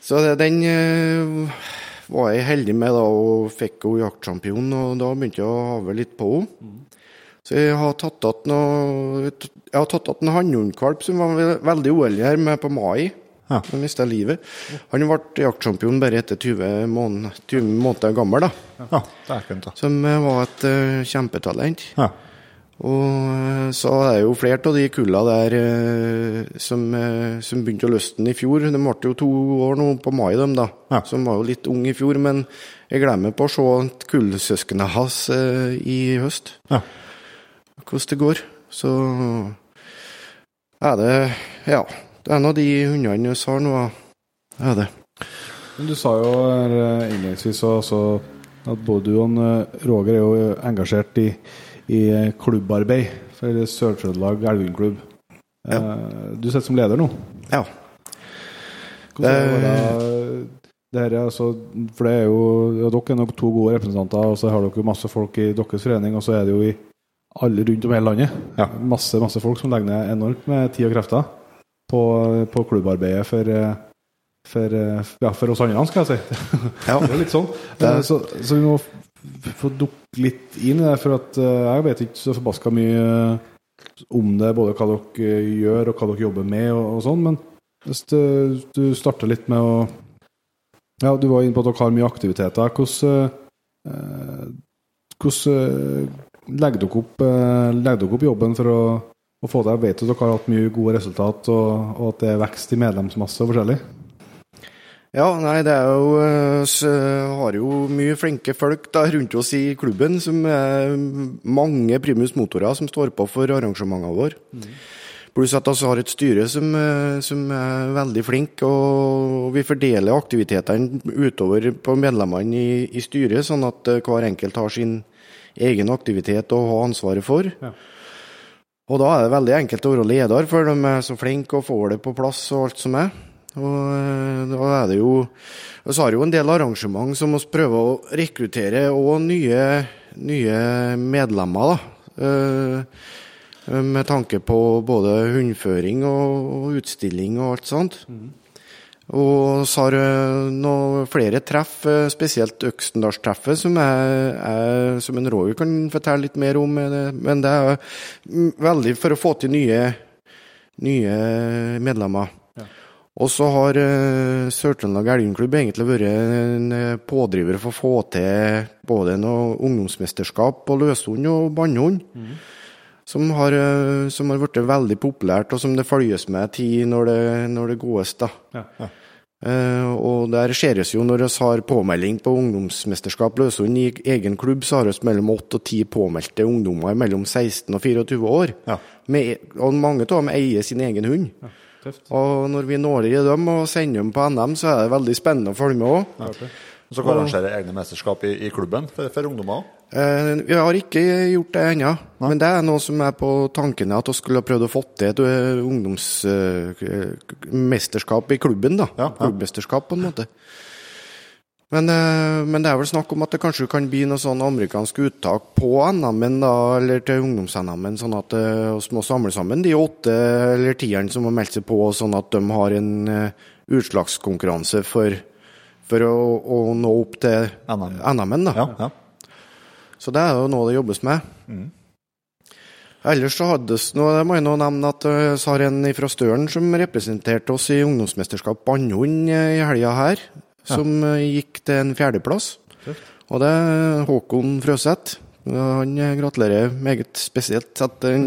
Speaker 5: Så den eh, var jeg heldig med da og fikk henne jaktsjampion, og da begynte jeg å hage litt på henne. Så jeg har tatt igjen en hannhundvalp som var veldig uheldig her med på mai. Ja. Han mista livet. Han ble jaktsjampion bare etter 20 måneder, 20 måneder gammel. da. Ja, det er Som var et uh, kjempetalent. Ja. Og uh, så er det jo flere av de kulla der som, som, begynte å løsne i fjor. De ble jo to år nå på mai, dem da. Ja. Som var jo litt unge i fjor. Men jeg glemmer på å se kullsøsknene hans i høst. Ja hvordan det går. Så er det Ja. Det er en av de hundene vi har nå, er det.
Speaker 2: Men du sa jo innledningsvis også at både du og Roger er jo engasjert i, i klubbarbeid for Sør-Trøndelag Elghundklubb. Ja. Du sitter som leder nå?
Speaker 5: Ja.
Speaker 2: Hvordan er det, det her, altså, for det er jo ja, Dere er nok to gode representanter, og så har dere masse folk i deres forening, og så er det jo i alle rundt om hele landet. Ja. Masse, masse folk som legger ned enormt med tid og krefter på, på klubbarbeidet for, for, ja, for oss andre, skal jeg si. [LAUGHS] Ja. det er litt sånn. Så, så, vi må få dukke litt inn i det, for at jeg vet ikke så forbaska mye om det, både hva dere gjør og hva dere jobber med og, og sånn, men hvis du, du starter litt med å Ja, du var inne på at dere har mye aktiviteter. Hvordan, eh, hvordan legger dere opp, eh, legger dere opp jobben for å, å få det? Jeg vet at dere har hatt mye gode resultat, og, og at det er vekst i medlemsmasse og forskjellig?
Speaker 5: Ja, nei, det er jo så har jo mye flinke folk da rundt oss i klubben. som er Mange primus motorer som står på for arrangementene våre. Mm. Pluss at vi har et styre som, som, er veldig flink, og vi fordeler aktivitetene utover på medlemmene i, i styret, sånn at hver enkelt har sin egen aktivitet å ha ansvaret for. Ja. Og da er det veldig enkelt å være leder, for de er så flinke og får det på plass og alt som er. Og eh, da er det jo Vi har jo en del arrangement som vi prøver å rekruttere og nye, nye medlemmer, da. Eh, med tanke på både hundføring og utstilling og alt sånt. Mm. Og så har noen flere treff, eh, spesielt Øksendalstreffet, som, som en Roger kan fortelle litt mer om. Men det er veldig for å få til nye, nye medlemmer. Ja. Og så har Sør-Trøndelag Elgklubb egentlig vært en eh, pådriver for å få til både noe ungdomsmesterskap på løshund og bannhund. Mm som har, som har blitt veldig populært, og som det følges med tid når det, når det gåes. da. Ja, ja. Uh, og der skjeres jo når vi har påmelding på ungdomsmesterskap Løsund i egen klubb, så har vi mellom 8 og 10 påmeldte ungdommer mellom 16 og 24 år. Ja. Med, og mange av dem eier sin egen hund. Ja, og når vi når i dem og sender dem på NM, så er det veldig spennende å følge med òg.
Speaker 1: Så dere arrangere egne mesterskap i, i klubben for, for ungdommer?
Speaker 5: Eh, vi har ikke gjort det ennå, men det er noe som er på tankene at vi skulle ha prøvd å få til et eh, ungdomsmesterskap i klubben. da, ja, ja. Klubbmesterskap, på en måte. Men, eh, men, det er vel snakk om at det kanskje kan bli noe sånn amerikansk uttak på NM-en, da, eller til ungdoms-NM-en, sånn at vi må samle sammen de åtte eller tieren som har meldt seg på, sånn at de har en utslagskonkurranse for, for å, å, nå opp til NM-en. Ja, ja. Så det er jo noe det jobbes med. Mm. Ellers så hadde vi noe, det må jeg nå nevne at vi eh, har en fra Støren som representerte oss i ungdomsmesterskap bannhund eh, i helga her. Som ja. Eh, gikk til en fjerdeplass. Og det er Håkon Frøseth. Han gratulerer meget spesielt at han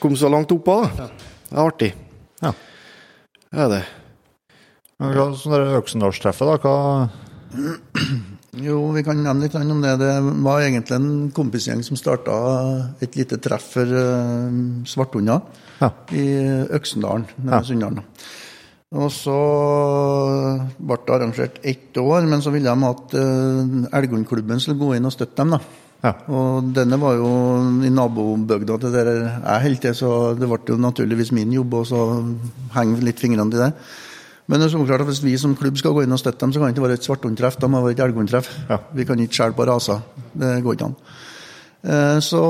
Speaker 5: kom så langt oppå. Det er artig. Ja. Det er det.
Speaker 1: Sånn Øksendalstreffet, da. Hva [CLEARS THROAT]
Speaker 4: jo, vi kan nevne litt om det. Det var egentlig en kompisgjeng som starta et lite treff for uh, svarthunder ja. i Øksendalen, ja. Og så ble det arrangert ett år, men så ville de at uh, Elghundklubben skulle gå inn og støtte dem. da. Ja. Og denne var jo i nabobygda til der jeg holdt til, så det ble jo naturligvis min jobb å henge litt fingrene til det. Men det er så klart at hvis vi som klubb skal gå inn og støtte dem, så kan det ikke være et svarthundtreff. Da må det være et elghundtreff. Ja. Vi kan ikke skjelle på raser. Det går ikke an. Eh, så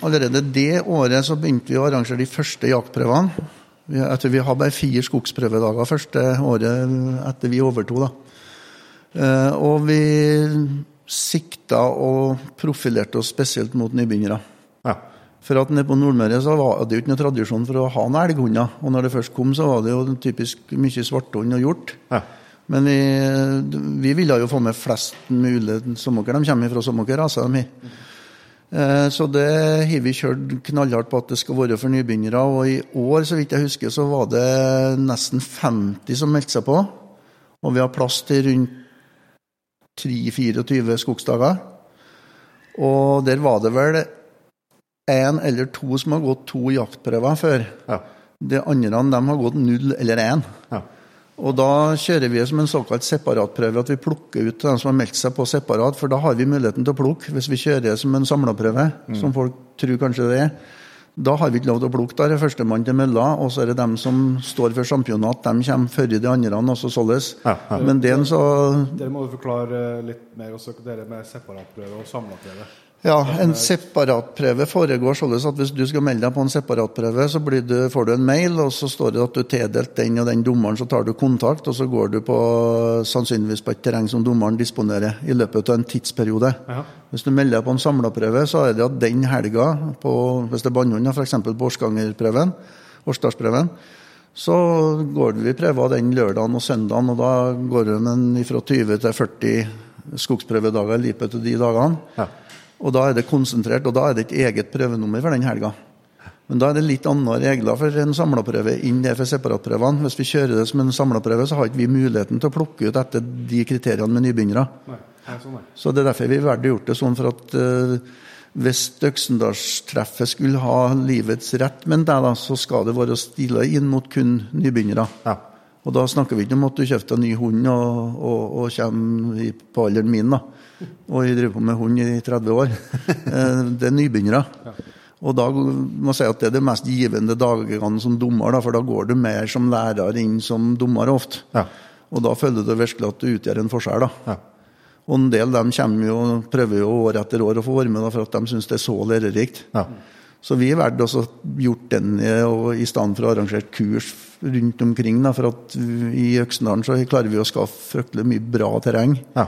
Speaker 4: allerede det året så begynte vi å arrangere de første jaktprøvene. Jeg tror vi har bare fire skogsprøvedager første året etter vi overtok. da. Eh, og vi sikta og profilerte oss spesielt mot nybegynnere. For at nede på Nordmøre så var det jo ikke noe tradisjon for å ha noen elghunder. Og når det først kom, så var det jo typisk mye svarthund og hjort. Ja. Men vi, vi, ville jo få med flest mulig sommerker. De kommer fra sommerraser, de har. Eh, så det har vi kjørt knallhardt på at det skal være for nybegynnere. Og i år, så vidt jeg husker, så var det nesten 50 som meldte seg på. Og vi har plass til rundt 3-24 skogsdager. Og der var det vel én eller to som har gått to jaktprøver før. Ja. De andre de har gått null eller én. Ja. Og da kjører vi som en såkalt separatprøve, at vi plukker ut dem som har meldt seg på separat, for da har vi muligheten til å plukke. Hvis vi kjører som en samleprøve, mm. som folk tror kanskje det er, da har vi ikke lov til å plukke. Da er det førstemann til mølla, og så er det dem som står for championat. De kommer før de andre, også således. Ja, ja. Men den så
Speaker 2: Dere må jo forklare litt mer også, dere med separatprøve og samla prøve.
Speaker 4: Ja, en separatprøve foregår sånn at hvis du skal melde deg på en separatprøve, så du, får du en mail, og så står det at du er tildelt den og den dommeren, så tar du kontakt, og så går du på, sannsynligvis på et terreng som dommeren disponerer i løpet av en tidsperiode. Ja. Hvis du melder deg på en samlaprøve, så er det at den helga, på, hvis det er bannhund, f.eks. på årsgangerprøven, årsdagsprøven, så går vi prøver den lørdagen og søndagen, og da går du fra 20 til 40 skogsprøvedager i løpet av de dagene. Ja. Og da er det konsentrert, og da er det et eget prøvenummer for den helga. Men da er det litt andre regler for en samleprøve enn det for separatprøvene. Hvis vi kjører det som en samleprøve, så har ikke vi muligheten til å plukke ut etter de kriteriene med nybegynnere. Sånn, så det er derfor vi valgte gjort det sånn for at uh, hvis Øksendalstreffet skulle ha livets rett, men det da, så skal det være stille inn mot kun nybegynnere. Ja. Og da snakker vi ikke om at du kjøpte en ny hund og, og, og kommer på alderen min. da. Og jeg driver på med hund i 30 år. [LAUGHS] Eh, det er nybegynnere. Og da må jeg si at det er de mest givende dagene som dommer, da, for da går du mer som lærer inn som dommer ofte. Ja. Og da føler du virkelig at du utgjør en forskjell. da. Ja. Og en del de dem jo, prøver jo år etter år å få være med da, for at de syns det er så lærerikt. Ja. Så vi valgte også gjort den og i stand for å arrangere kurs rundt omkring. Da, for at i Øksendalen så klarer vi å skaffe fryktelig mye bra terreng. Ja.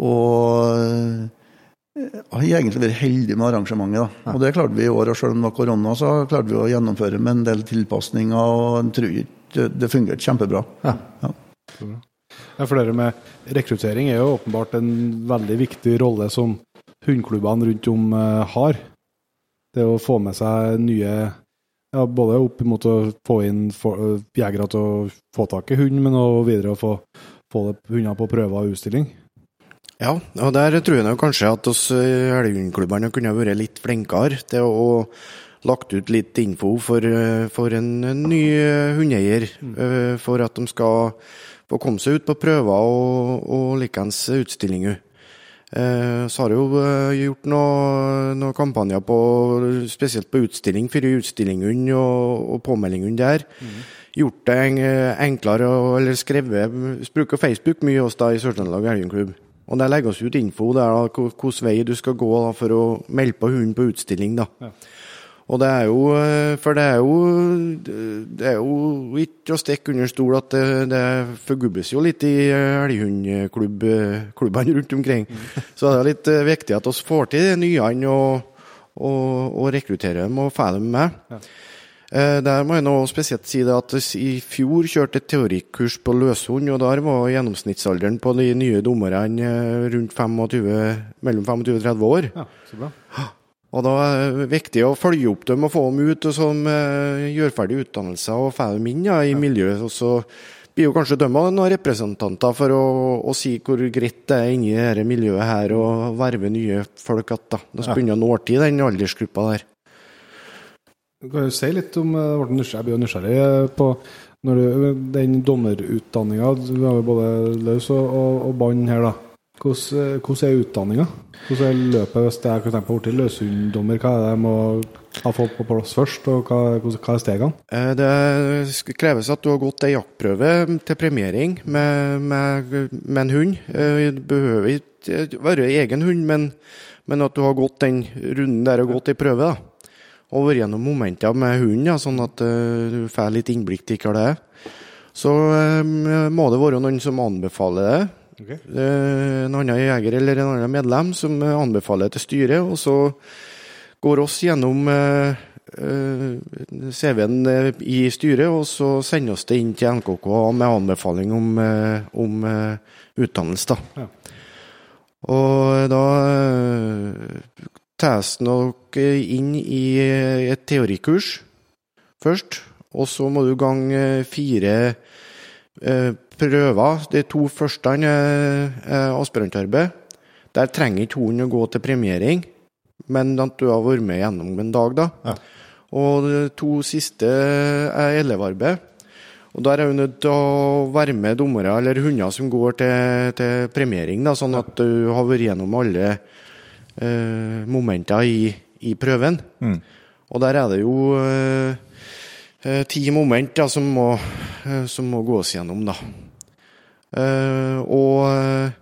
Speaker 4: Og jeg har egentlig vært heldig med arrangementet. da. Ja. Og det klarte vi i år. og Selv om det var korona, så klarte vi å gjennomføre med en del tilpasninger. og jeg tror det, det fungerte kjempebra. Ja. Ja.
Speaker 2: ja, for dere med rekruttering er jo åpenbart en veldig viktig rolle som hundeklubbene rundt om uh, har. Det å få med seg nye ja, Både opp mot å få inn for, jegere til å få tak i hund, men også videre å få, få hunder på prøver og utstilling.
Speaker 5: Ja, og der tror jeg kanskje at oss elghundklubbene kunne vært litt flinkere til å lagt ut litt info for, for en ny hundeeier, mm. for at de skal få komme seg ut på prøver og, og likeens utstillinger. Så har jeg jo gjort noen noe kampanjer på, spesielt på utstilling, for utstillingene og, og påmeldingene der. Mm. Gjort det enklere, eller skrevet Bruker Facebook mye hos da i Sør-Trøndelag Elghundklubb. Og Der legger vi ut info der da, hvilken vei du skal gå da, for å melde på hunden på utstilling. da. Ja. Og det er jo eh, For det er jo Det er jo ikke å stikke under stol at det, det forgubbes jo litt i elghundklubbene rundt omkring. Mm. Så det er litt eh, viktig at vi får til de nyene og, og, og rekrutterer dem og får dem med. Ja. Eh, der må jeg nå spesielt si det at I fjor kjørte et teorikurs på løshund, og der var gjennomsnittsalderen på de nye dommerne eh, rundt 25, mellom 25 og 30 år. Ja, så bra. Og da er det viktig å følge opp dem og få dem ut og som eh, gjør ferdig utdannelser og får dem inn ja, i miljøet. Og så blir jo kanskje de noen representanter for å, å, si hvor greit det er inni dette miljøet her å verve nye folk igjen. Da. Da begynner å nå til den aldersgruppa der.
Speaker 2: Du kan jo si litt om Jeg blir nysgjerrig, eh, på når du, den dommerutdanninga. Du har jo både løs og, og, og bånd her, da. Hvordan, eh, hvordan er utdanninga? Hvordan er løpet hvis jeg tenke på å løshunddommer? Hva er det jeg må ha fått på plass først, og hva, hva er stegene?
Speaker 5: Eh, det kreves at du har gått ei jaktprøve til premiering med, med, med en hund. Det behøver ikke være egen hund, men, men, at du har gått den runden der og gått ei prøve. da og vært gjennom momenter med hunden, ja, sånn at du får litt innblikk i hva det er. Så må det være noen som anbefaler det. Okay. Uh, en annen jeger eller en annen medlem som anbefaler det til styret. Og så går oss gjennom CV-en i styret, og så sender oss det inn til NKK med anbefaling om, om utdannelse. Da. Ja. Og da tas nok inn i et teorikurs først. Og så må du gange fire eh, prøver. De to første er aspirantarbeid. Der trenger ikke hunden å gå til premiering, men at du har vært med gjennom en dag, da. Ja. Og de to siste er elevarbeid. Og Der er hun nødt til å være med dommere eller hunder som går til, til premiering, da, sånn at du har vært gjennom alle eh, momenter i, i prøven. Mm. Og der er det jo eh, eh ti moment da, som, må, eh, som må gås gjennom, da. Eh, og eh,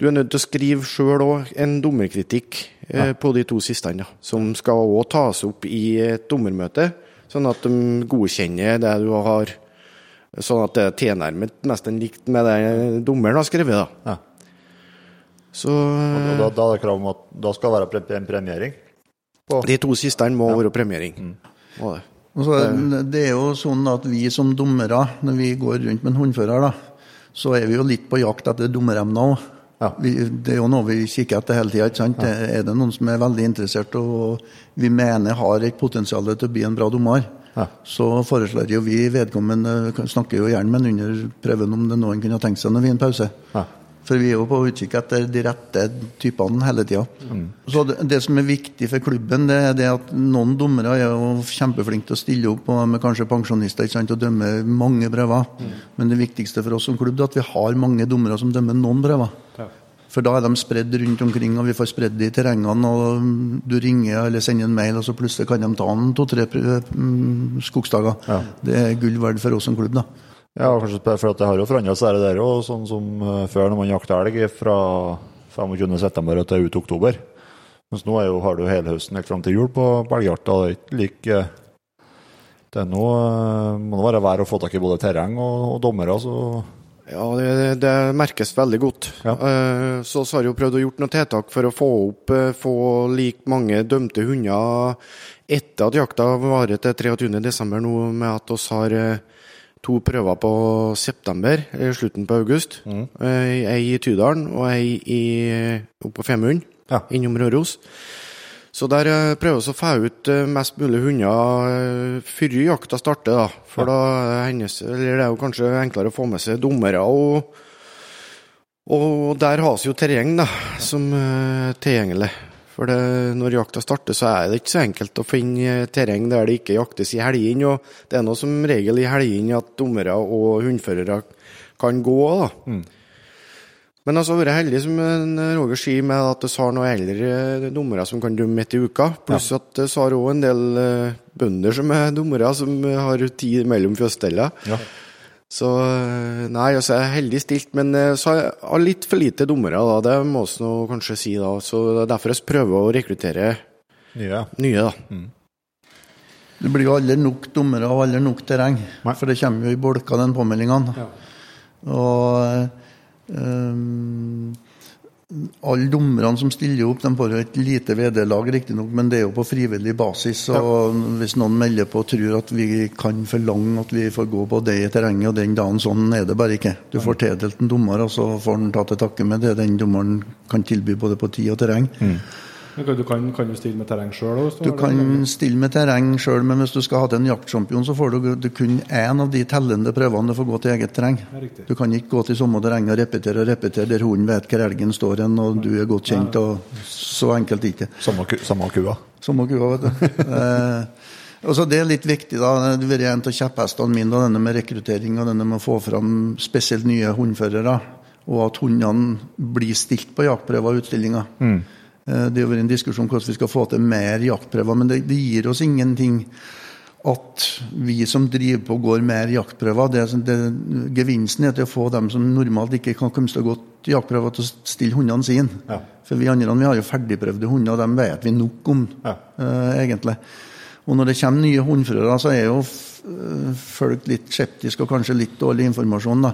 Speaker 5: du er nødt til å skrive sjøl òg en dommerkritikk ja. på de to siste, da, som skal òg tas opp i et dommermøte, sånn at de godkjenner det du har Sånn at det er tilnærmet nesten likt med det dommeren har skrevet. da. Ja.
Speaker 1: Så, og da, da, er det krav om at da skal det være en premiering?
Speaker 5: På. De to siste må ja. være premiering. Mm.
Speaker 4: Det. Så, det er jo sånn at vi som dommere, når vi går rundt med en håndfører, da, så er vi jo litt på jakt etter dommeremner òg. Ja. det er jo noe vi kikker etter hele tida. Ja. Er det noen som er veldig interessert og vi mener har et potensial til å bli en bra dommer, ja. Så foreslår jo vi vedkommende snakker jo gjerne med under prøven om det er noen kunne tenkt seg når vi har en pause. Ja. For vi er jo på utkikk etter de rette typene hele tida. Mm. Så det, det, som er viktig for klubben, det er det at noen dommere er jo kjempeflinke til å stille opp med kanskje pensjonister ikke sant, og dømme mange prøver. Mm. Men det viktigste for oss som klubb er at vi har mange dommere som dømmer noen prøver. Ja. For da er de spredd rundt omkring, og vi får spredd de i terrengene. og Du ringer eller sender en mail, og så plutselig kan de ta en to-tre mm, skogsdager. Ja. Det er gull verdt for oss som klubb, da.
Speaker 1: Ja, kanskje for at det har jo forandra seg, det der òg. Sånn som eh, før, når man jakta elg fra 25.9. til ut oktober. Mens nå jo, har du hele høsten helt fram til jul på, elgjakta. Det er ikke like Det er noe, eh, må det være vær å få tak i både terreng og, og dommere. så
Speaker 5: ja, det, det, merkes veldig godt. Ja. Så så har jo prøvd å gjort noen tiltak for å få opp få like mange dømte hunder etter at jakta varer til 23.12. nå, med at vi har to prøver på september, i slutten på august. Mm. Ei i Tydalen og ei i, oppe på Femund, ja. innom Røros. Så der eh, prøver vi å få ut eh, mest mulig hunder eh, før jakta starter. da. For ja. da hennes, eller det er jo kanskje enklere å få med seg dommere. Og, og der har vi jo terreng da, som er tilgjengelig. For det, når jakta starter, så er det ikke så enkelt å finne terreng der det ikke jaktes i helgene. Og det er nå som regel i helgene at dommere og hundførere kan gå. da. Mm. Men altså vært heldig, som Roger sier, med at vi har noen eldre dommere som kan dømme midt i uka. Pluss ja. at vi har òg en del uh, bønder som er dommere, som har tid mellom fjøsstellene. Ja. Så eh, nei, altså jeg er heldig stilt, men uh, så har jeg litt for lite dommere, da. Det må vi kanskje si, da. Så det er derfor jeg prøver å rekruttere nye. nye da. Mm.
Speaker 4: Det blir jo aldri nok dommere og aldri nok terreng, nei. for det kommer jo i bolker, den påmeldingene. Ja. Og Um, alle dommerne som stiller opp, de får jo et lite vederlag, riktignok, men det er jo på frivillig basis. og ja. Hvis noen melder på og tror at vi kan forlange at vi får gå på det i terrenget og den dagen, sånn er det bare ikke. Du får tildelt en dommer, og så får han ta til takke med det den dommeren kan tilby både på tid og terreng. Mm.
Speaker 2: Du kan, kan, du stille med terreng sjøl?
Speaker 4: Du kan stille med terreng sjøl, men hvis du skal ha til en jaktsjampion, så får du, du kun én av de tellende prøvene du får gå til eget terreng. Du kan ikke gå til samme terreng og repetere og repetere der hunden vet hvor elgen står hen, og du er godt kjent. og Så enkelt ikke.
Speaker 1: Samme, samme kua?
Speaker 4: Samme kua, vet du. [LAUGHS] eh, Altså det er litt viktig. da, Det har vært en av kjepphestene mine, da, denne med rekruttering og denne med å få fram spesielt nye hundførere. Og at hundene blir stilt på jaktprøver og utstillinger. Mm. Eh, det har vært en diskusjon om hvordan vi skal få til mer jaktprøver, men det, det, gir oss ingenting at vi som driver på, går mer jaktprøver. Det, det, gevinsten er til å få dem som normalt ikke kan komme gå til jaktprøver, til å stille hundene sine. Ja. For vi andre vi har jo ferdigprøvde hunder, og dem vet vi nok om, ja. uh, egentlig. Og når det kommer nye hundførere, så er jo folk litt skeptiske og kanskje litt dårlig informasjon. Da.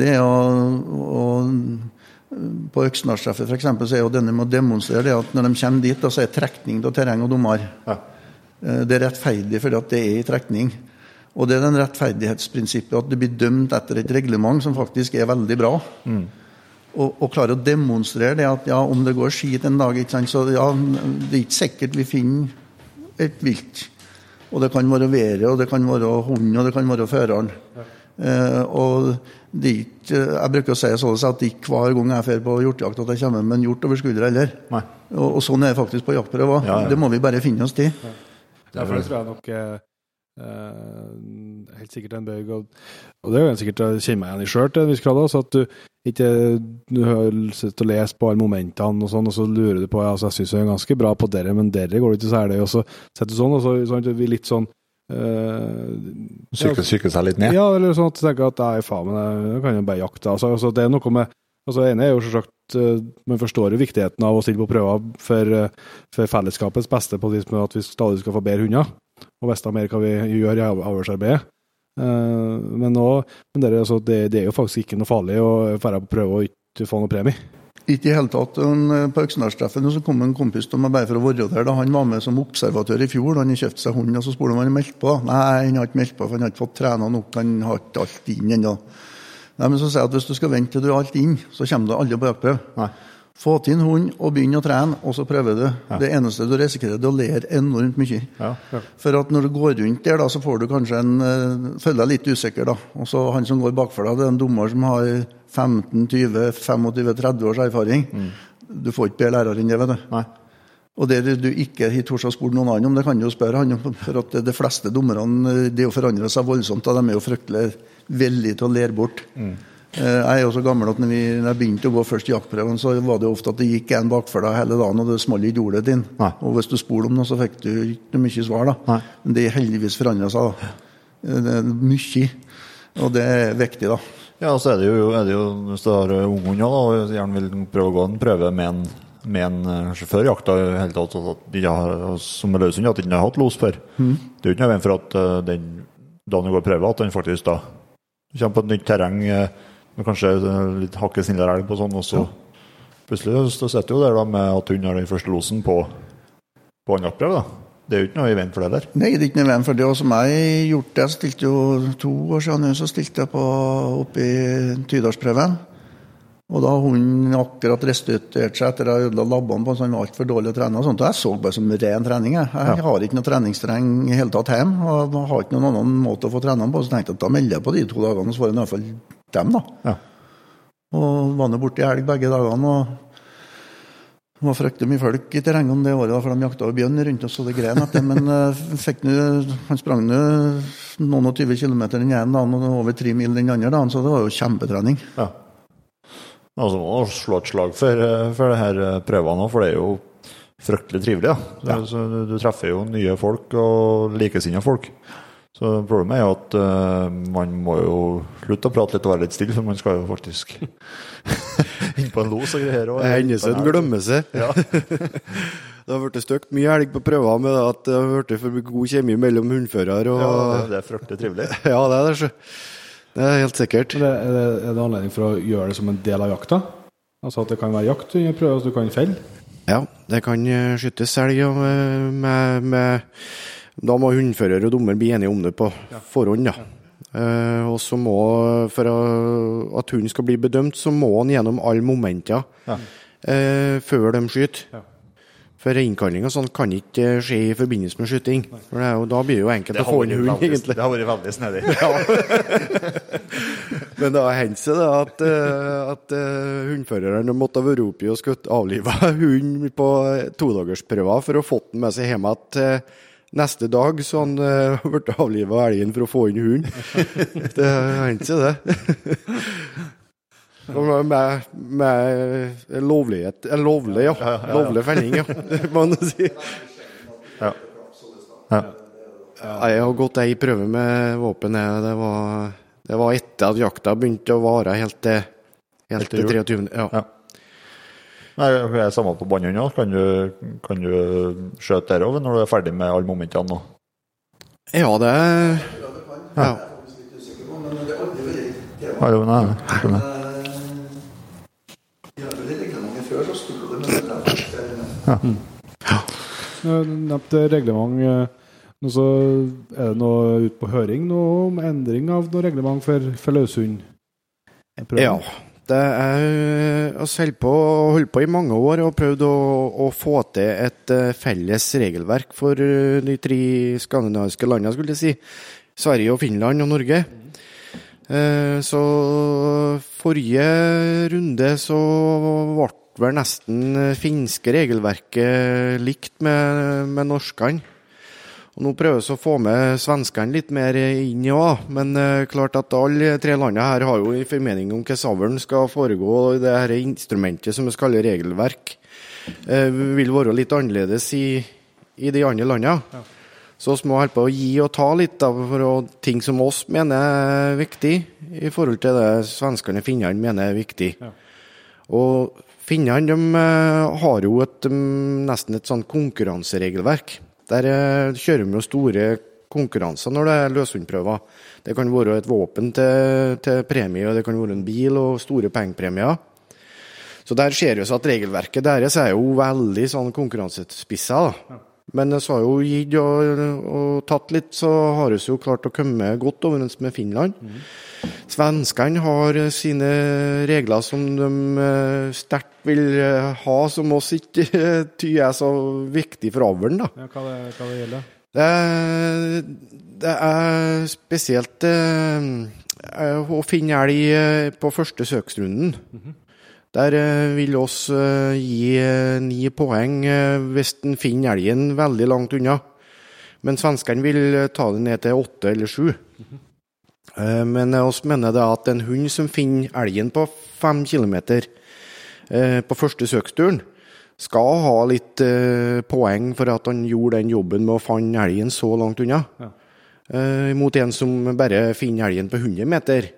Speaker 4: Det er å, å på Øksnadstreffet f.eks. så er jo denne med å demonstrere det at når de kommer dit, da, så er trekning av terreng og dommer. Ja. Eh, det er rettferdig fordi at det er i trekning. Og det er den rettferdighetsprinsippet at det blir dømt etter et reglement som faktisk er veldig bra. Mm. Og, og klarer å demonstrere det at ja, om det går skit en dag, sant, så ja, det er ikke sikkert vi finner et vilt. Og det kan være været, og det kan være hunden, og det kan være føreren. Ja. Eh, og det er ikke, Jeg bruker å si sånn at ikke hver gang jeg drar på hjortejakt at jeg kommer med en hjort over skuldra heller. Og, og, sånn er det faktisk på jaktprøver. Ja, ja. Det må vi bare finne oss til.
Speaker 2: Ja. Derfor tror jeg nok eh, Uh, helt sikkert en bøyg, og, og det er jo sikkert jeg kjenner meg igjen i sjøl til en viss grad. Så at du ikke du har lyst til å lese på alle momentene, og sånn, og så lurer du på ja, altså, jeg syns jeg er ganske bra på dere, men dere går det ikke særlig. Og så setter du sånn, og så sånn, vi litt sånn
Speaker 1: uh, Syke, syke seg litt ned?
Speaker 2: Ja, eller sånn at du tenker at nei, faen, men jeg kan jo bare jakte. Altså, altså, det er noe med altså, ene er jo selvsagt uh, Man forstår jo viktigheten av å stille på prøver for, uh, for fellesskapets beste, på det med at vi stadig skal få bedre hunder og vite mer hva vi gjør i avlsarbeidet. Uh, men, nå, men det, er, altså, det, det, er jo faktisk ikke noe farlig å dra på prøve og ikke få noe premie.
Speaker 4: Ikke i hele tatt. En, på Øksendalstreffen kom en kompis til meg bare for å være der. da Han var med som observatør i fjor. Han kjøpte seg hund, og så spurte han om han meldt på. Nei, han har ikke meldt på, for han har ikke fått trena nok. Han har ikke alt inn ennå. Nei, men så sier jeg at hvis du skal vente til du har alt inn, så kommer du aldri på jaktprøve. Få til en hund og begynne å trene, og så prøver du. Ja. Det eneste du risikerer, er å lære enormt mye. Ja, ja. For at når du går rundt der, da, så får du kanskje en uh, Føler deg litt usikker, da. Og så han som går bakfor deg, det er en dommer som har 15-20-25-30 års erfaring. Mm. Du får ikke bedre lærer enn det, vet du. Nei. Og det du ikke har tort å spørre noen annen om, det kan du jo spørre han om. [LAUGHS] For at de fleste dommerne det å forandre seg voldsomt, da de er jo fryktelig villige til å lære bort. Mm. Eh, jeg er jo så gammel at når, vi, når jeg begynte å gå først i jaktprøven, så var det ofte at det gikk en bakfor deg hele dagen, og det smalt ikke ordet din. Nei. Og hvis du spurte om noe, så fikk du ikke mye svar. da. Nei. Men det heldigvis forandra seg. da. Eh, det er mye, og det er viktig, da.
Speaker 1: Ja, så er det jo, er det jo hvis du har unghunder og gjerne vil prøve å gå en prøve med en, med en sjåfør i jakta hele tatt, at de har, som løshund, at de ikke har hatt los før. Mm. Det er jo ikke noe veien for at den dagen du går prøve, at den faktisk da kommer på et nytt terreng men kanskje litt hakket snillere elg på sånn, og så plutselig så sitter jo der da med at hun har den første losen på, på da. Det er jo ikke noe i veien for det der?
Speaker 4: Nei, det er ikke noe i veien for det. Og som jeg gjort det, jeg stilte jo to år siden så stilte jeg på i Tydalsprøven. Og da hunden akkurat restituerte seg etter ha ødela labbene på en sånn altfor dårlig å trene. og sånt, og Jeg så bare som ren trening. Jeg, jeg har ikke noe treningsterreng i hele tatt hjemme. og har ikke noen annen måte å få trene på. Så tenkte jeg at da melder jeg på de to dagene, og så får jeg i hvert fall dem, da. Ja. Og var nå borte i helg begge dagene. og det var fryktelig mye folk i terrenget det året, for de jakta bjørn rundt oss, og det greien etter. Men uh, nu, han sprang nå noen og tyve kilometer den ene dagen og over tre mil den andre dagen, så det var jo kjempetrening. Ja.
Speaker 1: Altså, må slå et slag for, eh, for det her eh, prøvene òg, for det er jo fryktelig trivelig. Ja. ja. Så, du, du, treffer jo nye folk og likesinnede folk. Så problemet er jo at uh, man må jo slutte å prate litt og være litt stille, for man skal jo faktisk [LAUGHS] inn på en los og greier.
Speaker 5: Det hender seg en glemmer seg. Ja. [LAUGHS] det har blitt støkt mye helg på prøver med at det har blitt for god kjemi mellom hundfører og
Speaker 1: Ja, det, det er fryktelig trivelig. [LAUGHS]
Speaker 5: ja, det er det. Det er helt sikkert.
Speaker 2: Er det, er, det, er det anledning for å gjøre det som en del av jakta? Altså at det kan være jakt under prøve, så du kan felle?
Speaker 5: Ja, det kan eh, skytes elg med, med da må hundfører og dommer bli enige om det på forhånd. Ja. Uh, og så må, For at hunden skal bli bedømt, så må han gjennom alle momenter ja. uh, før de skyter. Ja. For innkalling og sånn kan ikke skje i forbindelse med skyting. For jo, Da blir det jo enkelt å få inn hund, egentlig.
Speaker 1: Det har vært veldig snedig. [LAUGHS]
Speaker 5: Men det har hendt seg at, uh, at uh, hundføreren måtte vært oppe og skutt avliva hund på todagersprøver for å få den med seg hjem igjen Neste dag så han uh, ble avliva elgen for å få inn hunden. [LAUGHS] det hendte seg, det. med, med lovlighet lovlig, ja. ja, ja, ja. Lovlig felling, ja. [LAUGHS] må man si. Ja. ja. Jeg har gått ei prøve med våpen. Det var, det var etter at jakta begynte å vare helt til, helt til 23. Ja.
Speaker 1: Nei, det er samme på båndhund òg. Kan, kan, du skjøte der òg når du er ferdig med alle momentene?
Speaker 5: Ja, det Ja.
Speaker 1: Ja, jo, nei, nei.
Speaker 2: Ja. ja. Nevnte reglement. Nå så er det noe ute på høring nå om endring av noe reglement for, for løshund?
Speaker 5: Ja. Det Jeg har holder på, holdt på i mange år og prøvd å, å, få til et eh, felles regelverk for eh, de tre skandinaviske landene, skulle jeg si. Sverige og Finland og Norge. Eh, så forrige runde så ble vel nesten finske regelverket likt med, med norskene. Og Nå prøves å få med svenskene litt mer inn i òg, men uh, klart at alle tre landene her har jo en formening om hvordan avlen skal foregå. og Det her instrumentet som vi kaller regelverk, uh, vil være litt annerledes i, i de andre landene. Ja. Så vi må holde på å gi og ta litt da, for ting som oss mener er viktig, i forhold til det svenskene og finnene mener er viktig. Ja. Og finnene de, uh, har jo et, um, nesten et sånn konkurranseregelverk. Der eh, kjører vi jo store konkurranser når det er løshundprøver. Det kan være et våpen til, til, premie, og det kan være en bil og store pengepremier. Så der ser vi at regelverket deres er jo veldig sånn konkurransespissa. da. Men så har jo gitt og, og, tatt litt, så har vi jo klart å komme godt overens med Finland. Mm. Svenskene har sine regler som de eh, sterkt vil eh, ha, som oss ikke tyr er så viktig for avlen.
Speaker 2: Ja, hva, det, hva det gjelder
Speaker 5: det? Det er spesielt eh, å finne elg på første søksrunden. Mm -hmm. Der eh, vil oss eh, gi eh, ni poeng hvis en finner elgen veldig langt unna. Men svenskene vil ta det ned til åtte eller sju. Men oss mener det at en hund som finner elgen på fem kilometer på første søksturen, skal ha litt poeng for at han gjorde den jobben med å fange elgen så langt unna. Ja. Mot en som bare finner elgen på 100 meter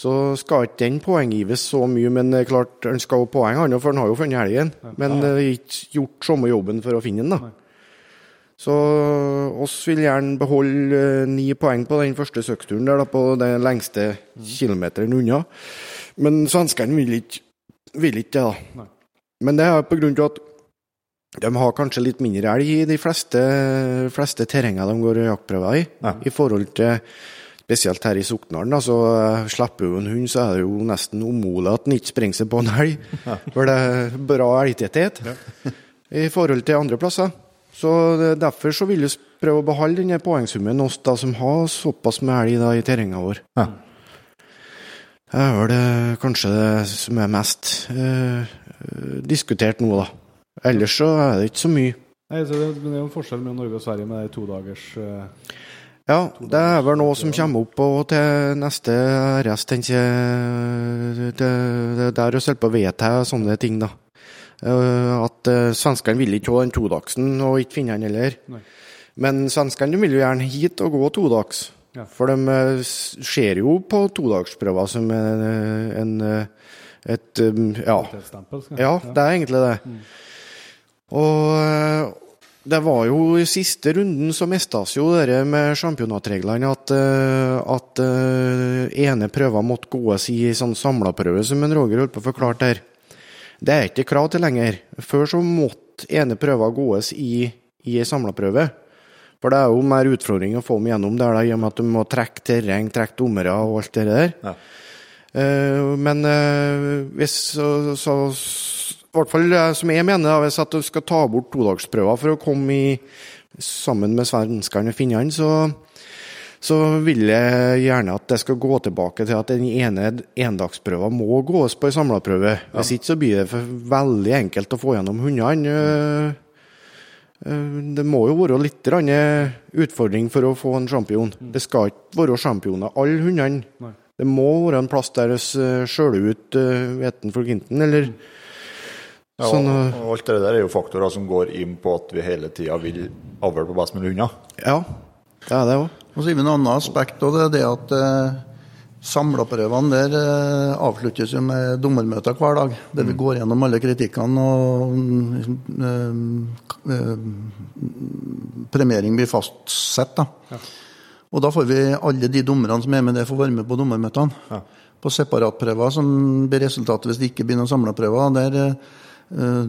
Speaker 5: så skal ikke den poenggives så mye. Men klart, han skal ha poeng, han, for han har jo funnet elgen. Men ikke gjort samme jobben for å finne den. da. Så oss vil gjerne beholde uh, ni poeng på den første søksturen der, da, på den lengste mm. kilometeren unna. Men svenskene vil ikke, vil ikke det, da. Men det er på grunn av at de har kanskje litt mindre elg i de fleste, fleste terrenger de går jaktprøver i, ja. i forhold til Spesielt her i Soknaren. Så uh, slipper du en hund, så er det jo nesten umulig at den ikke springer seg på en elg. For det er bra elgtetthet i forhold til andre plasser. Så Derfor så vil vi prøve å beholde denne poengsummen oss da som har såpass med elg i terrenget vår. Ja. Det er vel det, kanskje det som er mest eh, diskutert nå, da. Ellers så er det ikke så mye.
Speaker 2: Nei, så det, Men det er jo en forskjell mellom Norge og Sverige med de to dagers uh
Speaker 5: ja, det er vel noe som kommer opp og til neste RS, tenker jeg. Det, det der å på å vedta sånne ting, da. Eh, at uh, svenskene vil ikke ha den todagsen, og ikke finne den heller. Nei. Men svenskene vil jo gjerne hit og gå todags. Ja. For de uh, ser jo på todagsprøver som en, en et ja. ja, det er egentlig det. Mm. Og det var jo i siste runden så mistes jo det med championatreglene at, eh, at ene prøver måtte gås i sånn samlaprøve, som en Roger holdt på å forklare her. Det er ikke krav til lenger. Før så måtte ene prøver gås i, i ei samla For det er jo mer utfordring å få dem gjennom der, da, i og med at du må trekke terreng, trekke dommere og alt det der. Ja. Uh, men uh, hvis så, så i hvert fall som jeg mener, hvis at du skal ta bort todagsprøver for å komme i, sammen med svenskene og finnene, så, så vil jeg gjerne at det skal gå tilbake til at den ene endagsprøven må gås på en samlaprøve. Ja. Hvis ikke så blir det veldig enkelt å få gjennom hundene. Eh, eh, det må jo være litt utfordring for å få en champion. Mm. Det skal ikke være sjampioner alle hundene. Det må være en plass der vi skjøler ut hveten for Ginten, eller mm.
Speaker 1: Ja, sånn, og, alt det der er jo faktorer som går inn på at vi hele tida vil avle på best mulig hunder.
Speaker 5: Ja, det er det òg.
Speaker 4: Og så er vi et annen aspekt, og det det at eh, samleprøvene der eh, avsluttes jo med dommermøter hver dag. Der vi mm. går gjennom alle kritikkene, og eh, eh, premiering blir fastsatt. Da. Ja. Og da får vi alle de dommerne som er med der, får være med på dommermøtene. Ja. På separatprøver, som blir resultatet hvis det ikke blir noen samleprøver, der Eh,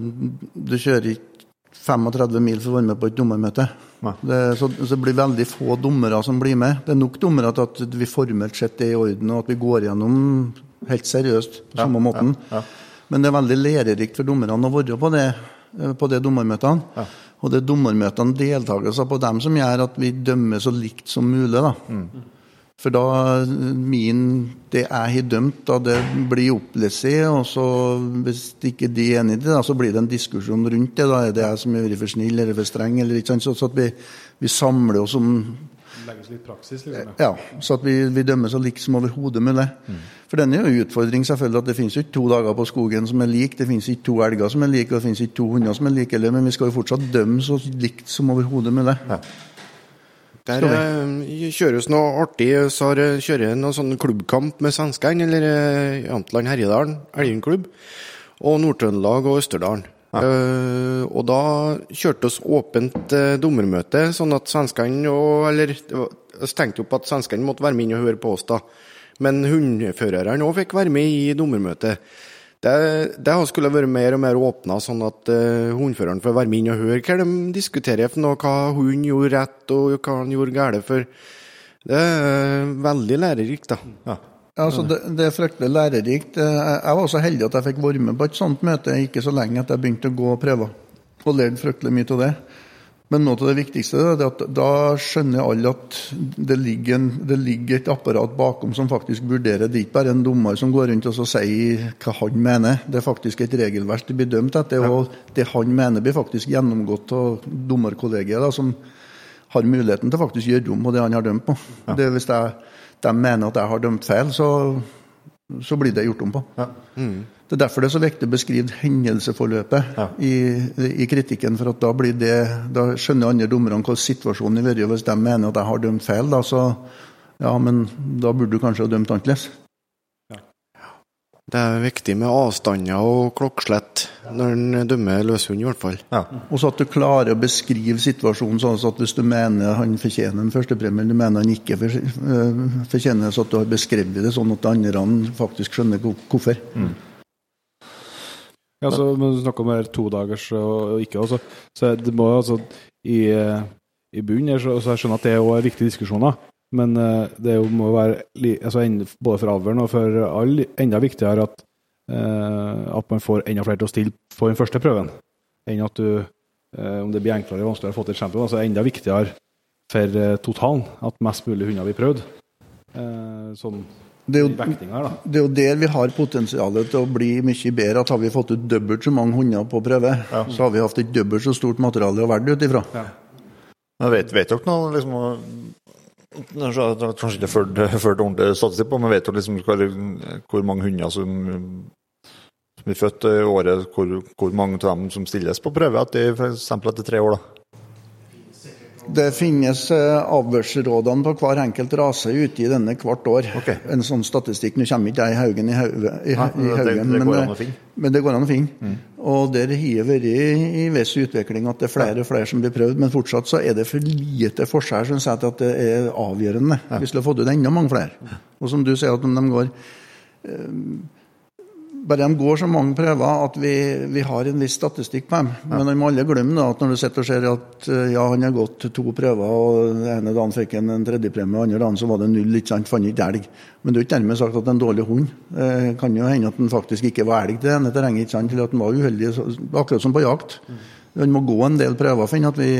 Speaker 4: du kjører ikke 35 mil for å være med på et dommermøte. Det, så, så, det blir veldig få dommere som blir med. Det er nok dommere til at vi formelt sett er i orden, og at vi går gjennom helt seriøst på samme måten. Ja, ja. Men det er veldig lærerikt for dommerne å være på det, eh, på det dommermøtene. Og det er dommermøtene, deltakelser på dem, som gjør at vi dømmer så likt som mulig. da. Mm. For da min, det jeg har dømt, da det blir opplest, og så hvis ikke de er enig i det, da, så blir det en diskusjon rundt det. Da er det jeg som har vært for snill eller for streng, eller ikke sant. Så, så at vi, vi, samler oss om
Speaker 2: Legges litt praksis, liksom.
Speaker 4: Ja, så at vi, vi dømmer så likt som overhodet mulig. Mm. For den er jo en utfordring, selvfølgelig, at det finnes ikke to dager på skogen som er like, det finnes ikke to elger som er like, og det finnes ikke to hunder som er like, men vi skal jo fortsatt dømme så likt som overhodet mulig. Ja.
Speaker 5: Der uh, kjøres noe artig. Så har, kjører noen sånn klubbkamp med svenskene, eller uh, Jamtland Herjedalen Elgenklubb, og Nord-Trøndelag og Østerdalen. Ja. Uh, og da kjørte oss åpent uh, dommermøte, sånn at svenskene og Eller vi tenkte jo på at svenskene måtte være med inn og høre på oss, da. Men hundeførerne òg fikk være med i dommermøtet. Det, det skulle vært mer og mer åpna, sånn at uh, hundføreren får være med inn og høre hva de diskuterer for noe, hva hunden gjorde rett og hva han gjorde galt. For det er veldig lærerikt, da.
Speaker 4: Ja. Altså, det, det, er fryktelig lærerikt. Eh, jeg var også heldig at jeg fikk være med på et sånt møte ikke så lenge at jeg begynte å gå og prøve, Og lærte fryktelig mye av det. Men noe av det viktigste er at da skjønner alle at det ligger, en, det ligger, et apparat bakom som faktisk vurderer. Det er ikke bare en dommer som går rundt og sier hva han mener. Det er faktisk et regelverk det blir dømt etter. Og det han mener, blir faktisk gjennomgått av dommerkollegiet, som har muligheten til faktisk å gjøre om på det han har dømt på. Ja. Det, hvis jeg, de mener at jeg har dømt feil, så, så blir det gjort om på. Ja. Mm. Det er derfor det er så viktig å beskrive hendelsesforløpet ja. i, i, kritikken. For da, det, da, skjønner andre dommerne hva situasjonen har vært. Hvis de mener at jeg har dømt feil, da, så ja, men da burde du kanskje ha dømt annerledes.
Speaker 5: Det er viktig med avstander og klokkeslett når en dømmer løshund, i hvert fall.
Speaker 4: Ja. Og så at du klarer å beskrive situasjonen sånn at hvis du mener han fortjener en førstepremie, eller du mener han ikke eh, fortjener så at du har beskrevet det sånn at de andre faktisk skjønner hvorfor. Mm.
Speaker 2: Ja, så men Du snakker om her todagers og ikke. Også. Så det må altså I, i bunnen så, så jeg skjønner at det er også viktige diskusjoner. Men eh, det må være altså, både for avlen og for alle enda viktigere at, eh, at man får enda flere til å stille på den første prøven, enn at du eh, Om det blir enklere eller vanskeligere å få til et champion, altså enda viktigere for totalen at mest mulig hunder blir prøvd. sånn
Speaker 4: det er, jo, det er, jo, der vi har potensialet til å bli mye bedre. at Har vi fått ut dobbelt så mange hunder på prøve, ja. så har vi hatt et dobbelt så stort materiale å velge ut ifra. Ja.
Speaker 1: Vet, vet dere noe liksom, Kanskje ikke ført, ordentlig statistikk på, men vet jo liksom, hvor, mange hunder som, som blir født i året, hvor, hvor mange av dem som stilles på prøve etter, f.eks. etter tre år? da?
Speaker 4: Det finnes eh, avlsrådene på hver enkelt rase ute i denne hvert år.
Speaker 1: Okay.
Speaker 4: En sånn statistikk. Nå kommer ikke jeg i haugen, i haugen, i, Nei, i haugen det, det, men, men, det går an å finne. Mm. Og der har det vært i viss utvikling at det er flere og flere som blir prøvd, men fortsatt så er det for lite forskjell som sier at det er avgjørende. Vi skulle fått ut enda mange flere. Og som du sier, at om de går um, bare de går så mange prøver at vi, vi har en viss statistikk på dem. Men de må alle glemme da, at når du sitter og ser at eh, ja, han har gått to prøver, og den ene dagen fikk han en tredjepremie, og andre dagen så var det null, ikke sant, fant ikke elg. Men det er ikke dermed sagt at det er en dårlig hund. Det eh, kan jo hende at den faktisk ikke var elg til det ene terrenget, ikke sant, til at den var uheldig, akkurat som på jakt. Han må gå en del prøver for at vi,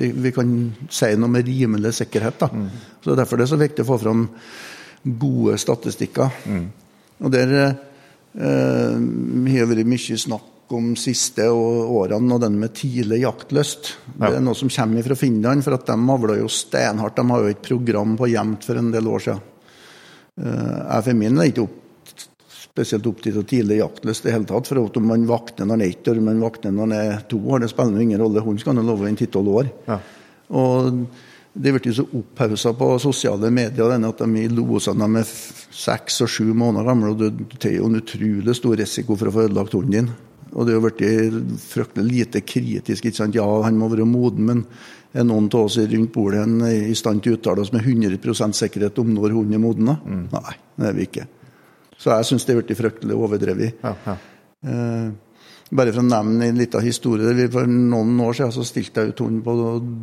Speaker 4: vi, vi, kan si noe med rimelig sikkerhet. da. Mm. Så Derfor er det så viktig å få fram gode statistikker. Mm. Og der Eh, det har vært mye snakk om siste årene og den med tidlig jaktlyst. Det er noe som kommer fra Finland, for at de avler jo steinhardt. De har jo et program på gjemt for en del år siden. Eh, jeg for min er ikke opp, spesielt opptatt av tidlig jaktlyst i hele tatt. For om man vakner når man er ett år, om man vakner når man er to år, det spiller ingen rolle. Hun skal nå love en ti-tolv år. Ja. Og det blir så opphausa på sosiale medier denne at de losa dem med seks og sju måneder gamle. og Det er jo en utrolig stor risiko for å få ødelagt hunden din. Og det er jo blitt fryktelig lite kritisk. ikke sant? Ja, han må være moden, men er noen av oss rundt bordet i stand til å uttale oss med 100% sikkerhet om når hunden er moden? Mm. Nei, det er vi ikke. Så jeg syns det er blitt fryktelig overdrevet. Ja, ja. Eh, bare for å nevne en liten historie. For noen år siden så stilte jeg ut hunden på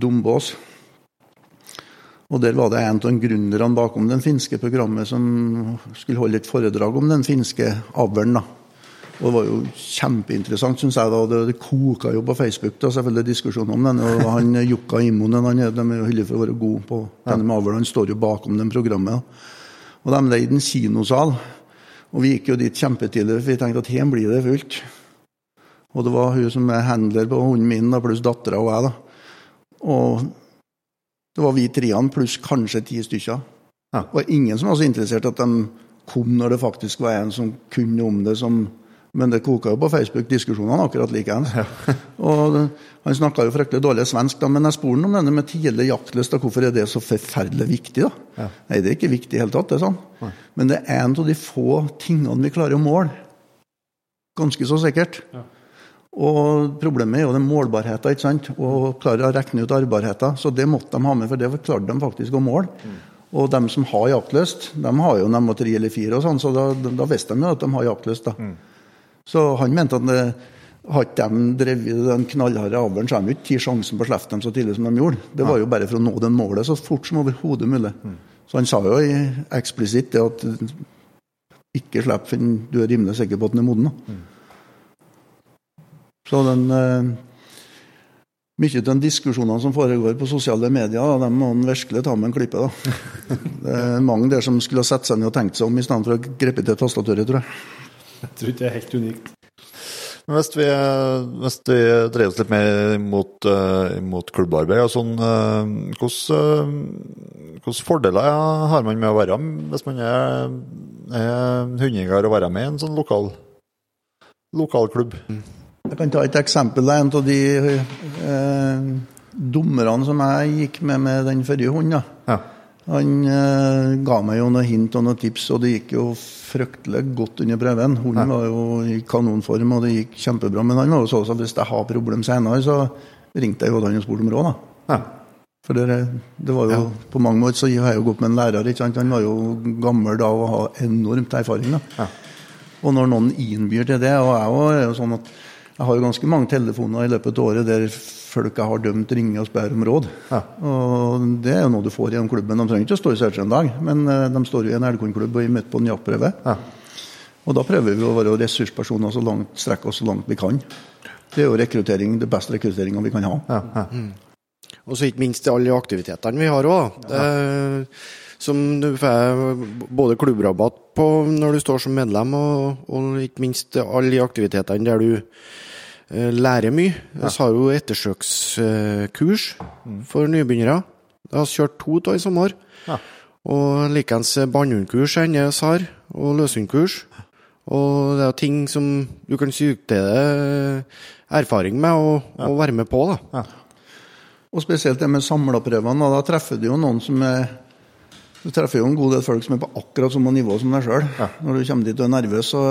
Speaker 4: Dombås. Og Der var det en av gründerne bakom det finske programmet som skulle holde et foredrag om den finske avlen. Og det var jo kjempeinteressant, syns jeg. da, Det, koka jo på Facebook, da, selvfølgelig diskusjon om den. og han Jukka Immonen han, de er jo hyllet for å være gode på denne med avl. Han står jo bakom det programmet. Og de leide en kinosal. Og vi gikk jo dit kjempetidlig, for vi tenkte at her blir det fullt. Og det var hun som er handler på hunden min, da, pluss dattera og jeg. da. Og det var vi treene pluss kanskje ti stykker. Ja. Og ingen som var så interessert at de kom når det faktisk var en som kunne om det, som men det koka jo på Facebook-diskusjonene akkurat likeens. Ja. [LAUGHS] og han snakka jo fryktelig dårlig svensk, da, men jeg spurte om denne med tidlig jaktlyst. Hvorfor er det så forferdelig viktig? da? Ja. Nei, det er ikke viktig i det hele tatt. det er sånn. Nei. Men det er en av de få tingene vi klarer å måle. Ganske så sikkert. Og problemet er jo den målbarheten, ikke sant? og klare å regne ut arbeidbarheten, Så det måtte de ha med, for det klarte de faktisk å måle. Mm. Og de som har jaktlyst, de har jo nemlig tre eller fire, og sånn, så da, da visste de jo at de har jaktlyst. da. Mm. Så han mente at det, hadde de drevet den knallharde avlen, så hadde de ikke tatt sjansen på å slippe dem så tidlig som de gjorde. Det var jo bare for å nå det målet så fort som overhodet mulig. Mm. Så han sa jo eksplisitt det at ikke slipp før du er rimelig sikker på at den er moden. Mm. Så den eh, Mye av de diskusjonene som foregår på sosiale medier, da, de må han virkelig ta med en klype. [LAUGHS] Det er mange der som skulle ha sett seg ned og tenkt seg om, i stedet for å gripe til tastaturet, tror jeg.
Speaker 2: Jeg tror ikke det er helt unikt.
Speaker 1: Men hvis vi, hvis vi dreier oss litt mer mot, uh, mot klubbarbeid, og sånn, uh, hvilke fordeler har man med å være med hvis man er, er hundeeier og være med i en sånn lokal, lokalklubb?
Speaker 4: Jeg kan ta et eksempel. En av de eh, dommerne som jeg gikk med med den forrige hunden. Ja. Han eh, ga meg jo noen hint og noen tips, og det gikk jo fryktelig godt under prøven. Hunden var jo i kanonform, og det gikk kjempebra. Men han var jo sånn at hvis jeg har problem senere, så ringte jeg jo han og spurte om råd. da. Ja. For det, det, var jo ja. På mange måter så har jeg jo gått med en lærer. ikke sant? Han var jo gammel da og har enormt erfaring. da. Ja. Og når noen innbyr til det Og jeg er jo sånn at jeg har jo ganske mange telefoner i løpet av året der folk jeg har dømt, ringer og spør om råd. Ja. Og Det er jo noe du får gjennom klubben. De trenger ikke å stå i search en dag, men eh, de står jo i en elgkornklubb og er midt på en jaktprøve. Ja. Og da prøver vi å være ressurspersoner så langt, strekke oss så langt vi kan. Det er jo rekruttering, det beste rekrutteringa vi kan ha. Ja,
Speaker 5: mm. Og så ikke minst alle aktivitetene vi har òg. Som du får både klubbrabatt på når du står som medlem, og, og ikke minst alle de aktivitetene der du Eh, lærer mye. Vi har jo ettersøkskurs for nybegynnere. Jeg har kjørt to av i sommer. Ja. Og likeens bannhundkurs hennes har, og løshundkurs. Og det er ting som du kan suge til deg erfaring med og, ja. og, være med på. da. Ja.
Speaker 4: Og spesielt det med samleprøvene. Da treffer du jo noen som er Du treffer jo en god del folk som er på akkurat samme nivå som deg sjøl. Når du kommer dit og er nervøs, så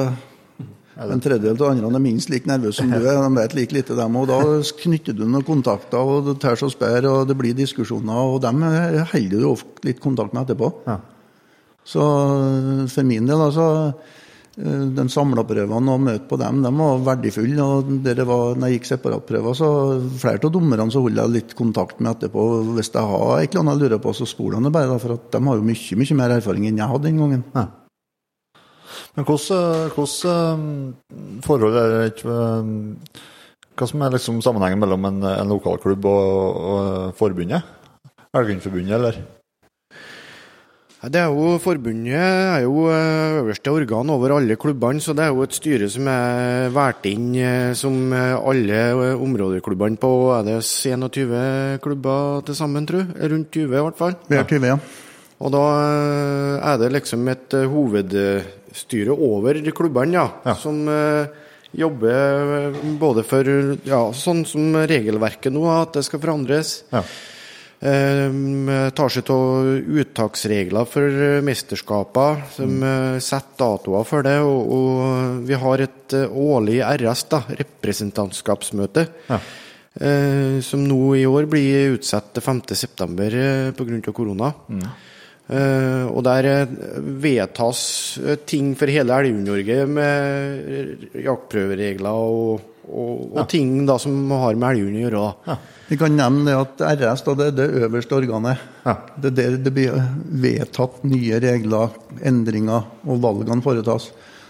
Speaker 4: en tredjedel av andre er minst like nervøse som du er. De vet like lite, dem. Og da knytter du noen kontakter, og det tar og spør, og det blir diskusjoner. Og dem holder du ofte litt kontakt med etterpå. Ja. Så for min del, altså de samleprøvene og møte på dem, de var verdifulle. og det var, når jeg gikk separatprøver, så flere av dommerne så holdt jeg litt kontakt med etterpå. Hvis jeg har et eller annet jeg lurer på, så spør de bare, for at de har jo mye mye mer erfaring enn jeg hadde den gangen. Ja.
Speaker 1: Men hvordan forhold er det ikke Hva som er liksom sammenhengen mellom en, en lokalklubb og, og forbundet? Elgundforbundet, eller?
Speaker 5: Det er jo Forbundet er jo eh, øverste organ over alle klubbene, så det er jo et styre som er valgt inn eh, som eh, alle områdeklubbene på er det 21 klubber til sammen, tror jeg? Rundt 20 i hvert fall.
Speaker 4: Vi er 20, ja.
Speaker 5: Og da er det liksom et hovedstyre over klubbene, ja, ja. som jobber både for ja, sånn som regelverket nå, at det skal forandres. Ja. Um, tar seg av uttaksregler for mesterskaper, som mm. setter datoer for det. Og, og vi har et årlig RS, da, representantskapsmøte, ja. uh, som nå i år blir utsatt til 5.9. Uh, pga. korona. Mm. Uh, og der vedtas ting for hele Elg-Norge med jaktprøveregler og, og, og ja. ting da som har med elghund å gjøre. Ja.
Speaker 4: Vi kan nevne det at RS da, det er det øverste organet. Ja. Det er der det blir vedtatt nye regler, endringer, og valgene foretas.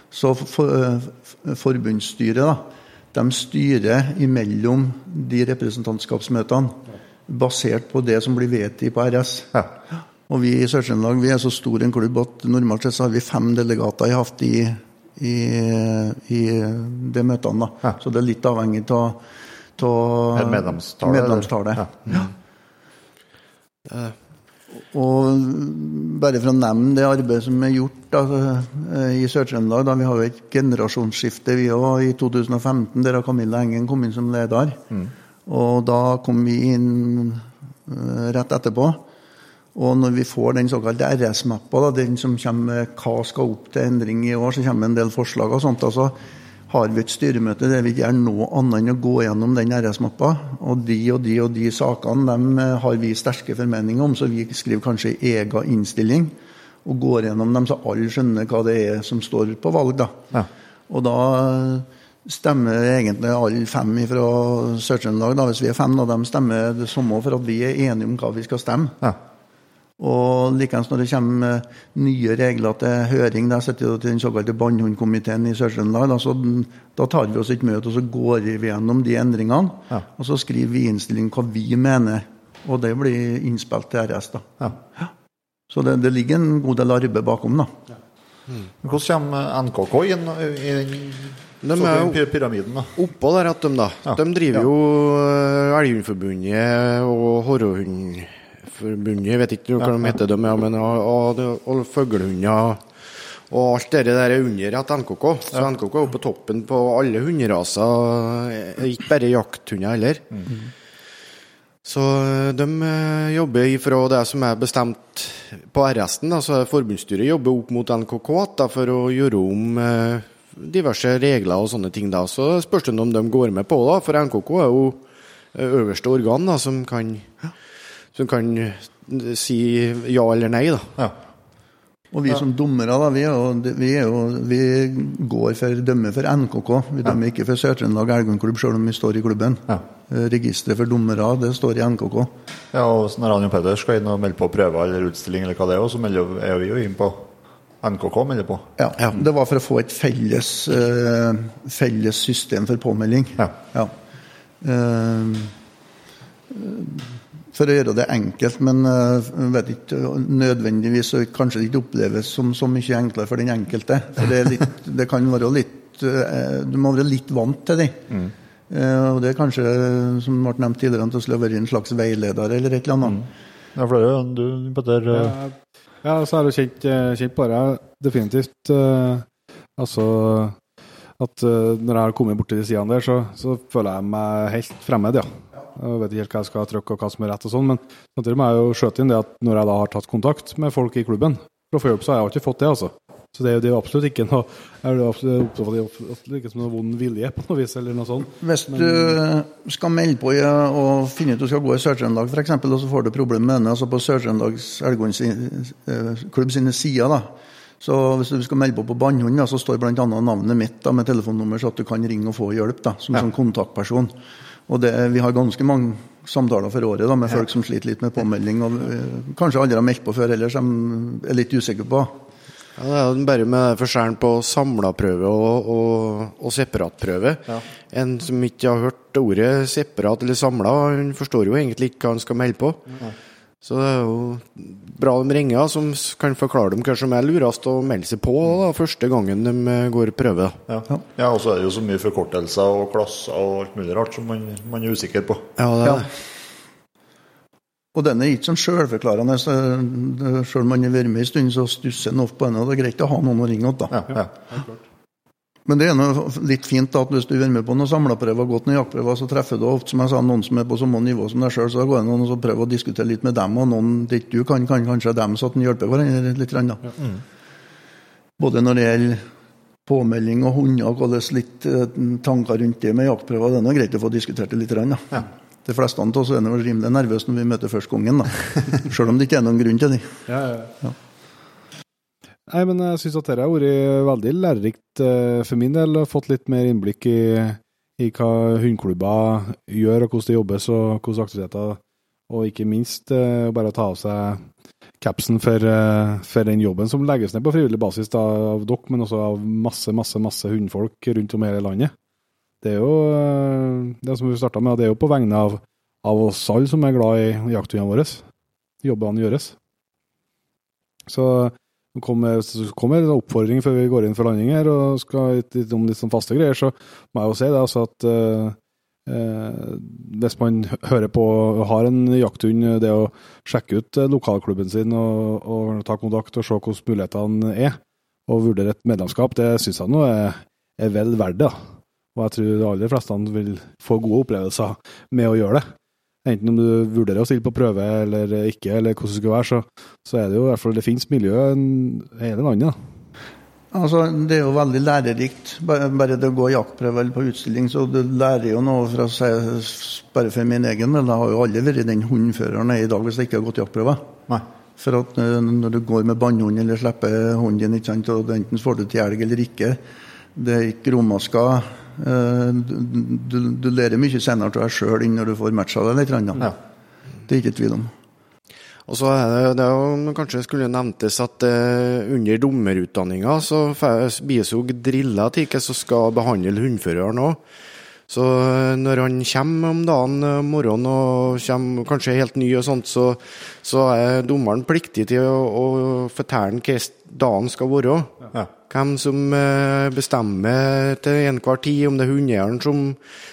Speaker 4: Så for, eh, forbundsstyret da, de styrer imellom de representantskapsmøtene basert på det som blir vedtatt på RS. Ja. Og vi i Sør-Trøndelag er så stor en klubb at normalt sett så har vi fem delegater i haft i, i, i de møtene. Ja. Så det er litt avhengig av
Speaker 1: medlemstallet.
Speaker 4: medlemstallet. Ja. ja. Og bare for å nevne det arbeidet som er gjort da, i Sør-Trøndelag Vi har jo et generasjonsskifte vi òg i 2015, der Camilla Engen kom inn som leder. Mm. Og da kom vi inn uh, rett etterpå. Og når vi får den såkalte RS-mappa, den som kommer med hva skal opp til endring i år, så kommer en del forslag og sånt. altså har vi et styremøte der vi ikke gjør noe annet enn å gå gjennom den RS-mappa. Og de og de og de sakene dem eh, har vi sterke formeninger om, så vi skriver kanskje egen innstilling og går gjennom dem så alle skjønner hva det er som står på valg. da. Ja. Og da stemmer egentlig alle fem fra Sør-Trøndelag, hvis vi er fem, da, de stemmer det samme for at vi er enige om hva vi skal stemme. Ja. Og likeens når det kommer nye regler til høring, da sitter til den såkalte Bannhundkomiteen i Sør-Trøndelag. Da, da, tar vi oss et møte og så går vi gjennom de endringene. Ja. Og så skriver vi i innstillingen hva vi mener. Og det blir innspilt til RS. da. Ja. Ja. Så det, det, ligger en god del arbeid bakom. da.
Speaker 1: Mm. Hvordan kommer NKK inn i den de er pyramiden? da?
Speaker 5: Oppå der at de, da. De driver jo eh, Elghundforbundet og Horrehund Forbundet, jeg vet ikke hva de heter, dem, ja, men og, og, og fuglehunder og alt det der er under at NKK. Så. NKK er jo på toppen på alle hunderaser, ikke bare jakthunder heller. Mm. Så de eh, jobber ifra det som er bestemt på RS-en. Altså forbundsstyret jobber opp mot NKK da, for å gjøre om eh, diverse regler og sånne ting. da. Så spørs det om de går med på det, for NKK er jo eh, øverste organ da, som kan ja som kan si ja eller nei. da. Ja.
Speaker 4: Og vi som dommere, da, vi, er jo, vi, er jo, vi går for dømme for NKK. Vi dømmer ikke for Sør-Trøndelag Elgundklubb, selv om vi står i klubben. Ja. Eh, registeret for dommere, det står i NKK.
Speaker 1: Ja, og når Anja Peder skal inn og melde på prøver eller utstilling, eller hva det er, så melder, er vi jo inn på NKK melder på.
Speaker 4: Ja, ja, det var for å få et felles, uh, felles system for påmelding. Ja. ja. Uh, for å gjøre det enkelt, men uh, vet ikke, nødvendigvis og kanskje ikke oppleves som så mye enklere for den enkelte. For det, litt, [LAUGHS] det kan være litt uh, Du må være litt vant til det. Mm. Uh, og det er kanskje, som ble nevnt tidligere, at det skulle vært en slags veileder eller et eller annet. Mm.
Speaker 1: Ja, for det, du, Petter
Speaker 2: ja, ja, så er det kjent, kjent bare definitivt Altså at når jeg har kommet borti de sidene der, så, så føler jeg meg helt fremmed, ja. Jeg vet ikke helt hva jeg skal trykke og hva som er rett og sånn, men samtidig må jeg jo skjøte inn det at når jeg da har tatt kontakt med folk i klubben for å få hjelp, så har jeg ikke fått det, altså. Så det er jo absolutt ikke noe Jeg er absolutt ikke som noe vond vilje på noe vis, eller noe sånt.
Speaker 4: Hvis du skal melde på og finne ut du skal gå i Sør-Trøndelag f.eks., og så får du problemer med det altså på Sør-Trøndelags Elghundklubb klubb sine sider, da. Så hvis du skal melde på på Bannhund, så står bl.a. navnet mitt da, med telefonnummer, så at du kan ringe og få hjelp da, som ja. sånn kontaktperson. Og det, vi har ganske mange samtaler for året da, med folk som sliter litt med påmelding. og uh, Kanskje aldri har meldt på før heller, som er litt usikre på.
Speaker 5: Ja, Det er jo bare med forskjellen på samla-prøve og, og, og separatprøve. Ja. En som ikke har hørt ordet separat eller samla, forstår jo egentlig ikke hva han skal melde på. Ja. Så det er jo bra de ringer, som kan forklare dem hva som er lurest å melde seg på da, første gangen de eh, går prøve.
Speaker 1: Ja, ja og så er det jo så mye forkortelser og klasser og alt mulig rart som man, man er usikker på.
Speaker 5: Ja, det er det.
Speaker 4: Og den er ikke sånn sjølforklarende. Sjøl om man har vært med en stund, så stusser en ofte på den. Og det er greit å ha noen å ringe til. Ja, ja. Men det er noe litt fint da, at hvis du er med på noen samleprøver gått noen jaktprøver, så treffer du ofte som jeg sa, noen som er på samme nivå som deg sjøl. Så da går det an å prøve å diskutere litt med dem, og noen det ikke du kan, kan kanskje dem, så at en hjelper hverandre litt. Da. Ja. Mm. Både når det gjelder påmelding og hunder, og hvordan litt eh, tanker rundt det med jaktprøver. Det er noe greit å få diskutert det litt. Da. Ja. De fleste av oss er rimelig nervøse når vi møter første gangen. Sjøl [LAUGHS] om det ikke er noen grunn til det. Ja, ja, ja.
Speaker 2: Nei, men jeg syns at dette har vært veldig lærerikt uh, for min del. Fått litt mer innblikk i, i hva hundeklubber gjør, og hvordan det jobbes, og hvordan aktiviteter Og ikke minst uh, bare å ta av seg capsen for, uh, for, den jobben som legges ned på frivillig basis da, av dere, men også av masse, masse, masse hundfolk rundt om i hele landet. Det er jo det som vi starta med, det er jo på vegne av, av oss alle som er glad i jakthundene våre. Jobbene gjøres. Så det kommer, kommer en oppfordring før vi går inn for landing her og skal litt om litt sånn faste greier, så må jeg jo si det altså at uh, uh, hvis man hører på har en jakthund, det å sjekke ut lokalklubben sin og, og ta kontakt og se hvordan mulighetene er, og vurdere et medlemskap, det syns jeg nå er, er vel verdt det. Og jeg tror de aller fleste vil få gode opplevelser med å gjøre det. Enten om du vurderer å stille på prøve eller ikke, eller hvordan det skal være, så, så er det jo i hvert fall det finnes miljø i hele landet.
Speaker 4: Altså, Det er jo veldig lærerikt. Bare, bare det å gå jaktprøve eller på utstilling, så du lærer jo noe for å si, bare for min egen del. Jeg har jo aldri vært den hundføreren jeg er i dag hvis jeg ikke har gått jaktprøve. Nei. For at eh, når du går med bannhund eller slipper hunden din, ikke sant, og enten får du til elg eller ikke, det er ikke romasker du, du, lærer mye senere av deg sjøl enn når du får matcha det litt. Ja. Det er ikke tvil om.
Speaker 5: Og så er det, det er jo, Kanskje skulle nevntes at eh, under dommerutdanninga så blir jo drilla til hva som skal behandle hundføreren òg. Så eh, når han kommer om dagen om morgenen og kommer kanskje helt ny, og sånt, så, så er dommeren pliktig til å, å fortelle hvordan dagen skal være. Ja. Hvem som eh, bestemmer til enhver tid, om det er hundeeieren som,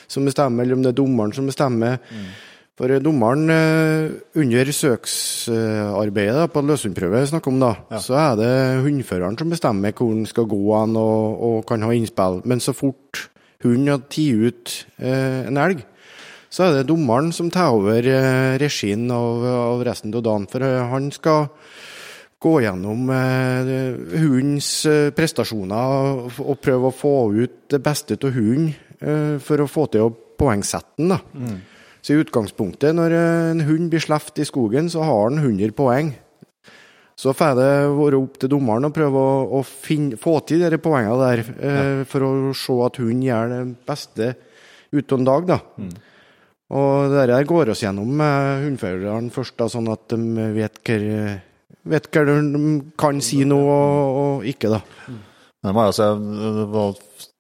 Speaker 5: som, bestemmer, eller om det er dommeren som bestemmer. Mm. For eh, dommeren eh, under søksarbeidet på løshundprøve snakker om da, ja. så er det hundføreren som bestemmer hvor han skal gå an og, og, kan ha innspill. Men så fort hunden har tatt ut eh, en elg, så er det dommeren som tar over eh, regien av, av, resten av dagen. For han skal gå gjennom eh, hundens eh, prestasjoner og prøve å få ut det beste av hunden eh, for å få til å poengsette den. Mm. Så i utgangspunktet, når en hund blir sluppet i skogen, så har han 100 poeng. Så får det være opp til dommeren å prøve å, å finne, få til de poengene der, eh, ja. for å se at hunden gjør det beste ut av en dag. da. Mm. Og det der går oss gjennom med hundførerne først, da, sånn at de vet hva vet hva de kan si noe og, og ikke, da.
Speaker 1: Det må jeg si.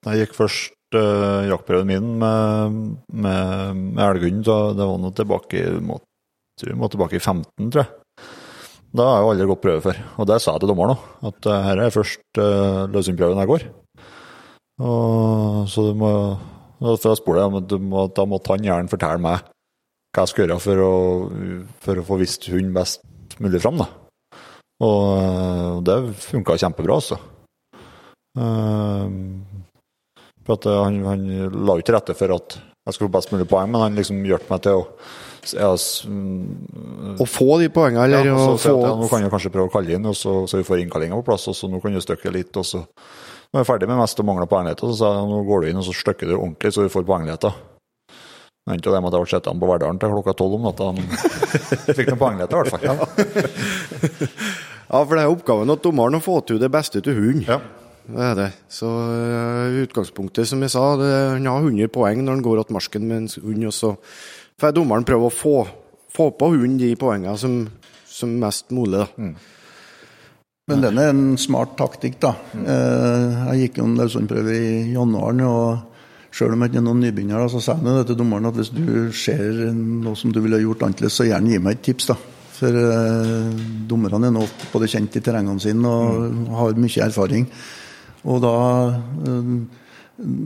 Speaker 1: Jeg gikk først uh, jaktprøven min med, med, med elghund. Det var nå tilbake, må, må tilbake i 15, tror jeg. Da har jeg jo aldri gått prøve før. Og det sa jeg til dommeren òg, at uh, her er først uh, løsningsprøven jeg går. Og, så du må For jeg spole det, da måtte han gjerne fortelle meg hva jeg skal gjøre for å, for å få vist hunden best mulig fram. da. Og det funka kjempebra, altså. For at han, han la jo til rette for at jeg skulle få best mulig poeng, men han liksom hjalp meg til å ja,
Speaker 5: Å få de poengene, eller?
Speaker 1: Ja, så, få... ja, nå kan jeg kanskje prøve å kalle inn, og så, så vi får innkallinga på plass. og så Nå kan du stykke litt. og så Nå er jeg ferdig med mest og mangler poenglete. Så sa jeg nå går du inn og så stykker du ordentlig, så vi får poengligheter. Det endte jo det med at jeg ble sittende på Verdalen til klokka tolv om natta. [LAUGHS] Fikk noen poengligheter, i hvert fall. Ja.
Speaker 5: Ja, for det er oppgaven at dommeren å få til det beste til hunden. Ja. Det er det. Så uh, utgangspunktet, som jeg sa, det, han har 100 poeng når han går att marsken med en hund. Og så får dommeren prøve å få, få på hunden de poengene som, som mest mulig. da. Mm.
Speaker 4: Men den er en smart taktikk, da. Mm. Uh, jeg gikk jo en løshåndprøve i januar. og selv om jeg ikke er noen nybegynner, så sa jeg til dommeren at hvis du ser noe som du ville gjort annerledes, så gjerne gi meg et tips. da. For uh, dommerne er nå både kjent i terrengene sine og mm. har mye erfaring. Og da, uh,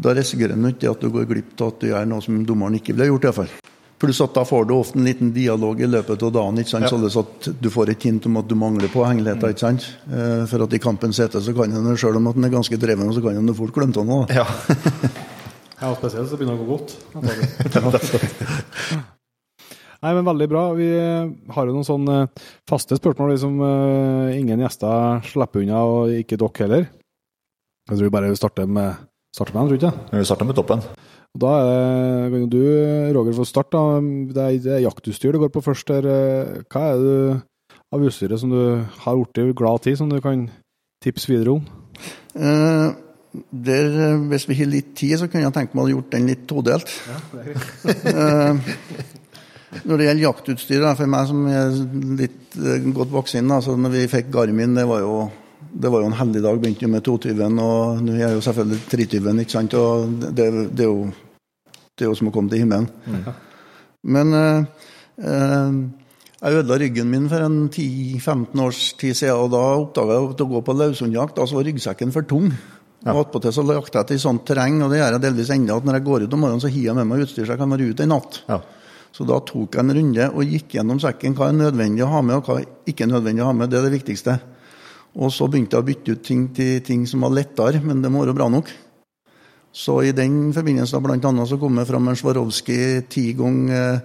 Speaker 4: da risikerer en ikke at du går glipp av at du gjør noe som dommeren ikke ville gjort. i hvert fall. Pluss at da får du ofte en liten dialog i løpet av dagen, ikke sant? Ja. sånn at du får et hint om at du mangler påhengeligheter. ikke sant? Uh, for at i kampens hete så kan en selv om at en er ganske dreven, så kan en fort glemme noe.
Speaker 2: Ja. [LAUGHS] ja, spesielt så begynner det å gå godt. [LAUGHS] Nei, men Veldig bra. Vi eh, har jo noen sånne eh, faste spørsmål som uh, ingen gjester slipper unna, og ikke dere heller. Jeg tror vi bare starter med, starter med den, tror du ikke?
Speaker 1: Vi starter med toppen.
Speaker 2: Da kan jo du, Roger, få starte. Det er, det er jaktutstyr det går på først. her. Hva er det av utstyret som du har blitt glad til, som du kan tipse videre om?
Speaker 4: Uh, der, hvis vi har litt tid, så kunne jeg tenke meg å ha gjort den litt todelt. Ja, det er [LAUGHS] Når det gjelder jaktutstyr, for meg som er litt godt godt inn altså Når vi fikk Garmin, det var jo, det var jo en heldig dag. Begynte jo med 220-en, og nå er jeg jo selvfølgelig 320-en. ikke sant? Og det, det, er jo, det, er jo, som å komme til himmelen. Mm. Men eh, eh, jeg ødela ryggen min for en 10-15 års tid siden, og da oppdaga jeg at å gå på løshundjakt, da så var ryggsekken for tung. Ja. Og Attpåtil så jakter jeg etter sånt terreng, og det gjør jeg delvis ennå. Når jeg går ut om morgenen, så hiver jeg med meg utstyr så jeg kan være ute en natt. Ja. Så da tok jeg en runde og gikk gjennom sekken hva er nødvendig å ha med, og hva er ikke nødvendig å ha med. Det er det viktigste. Og så begynte jeg å bytte ut ting til ting som var lettere, men det må være bra nok. Så i den forbindelse blant annet så kom jeg fram en Swarovski 10 ganger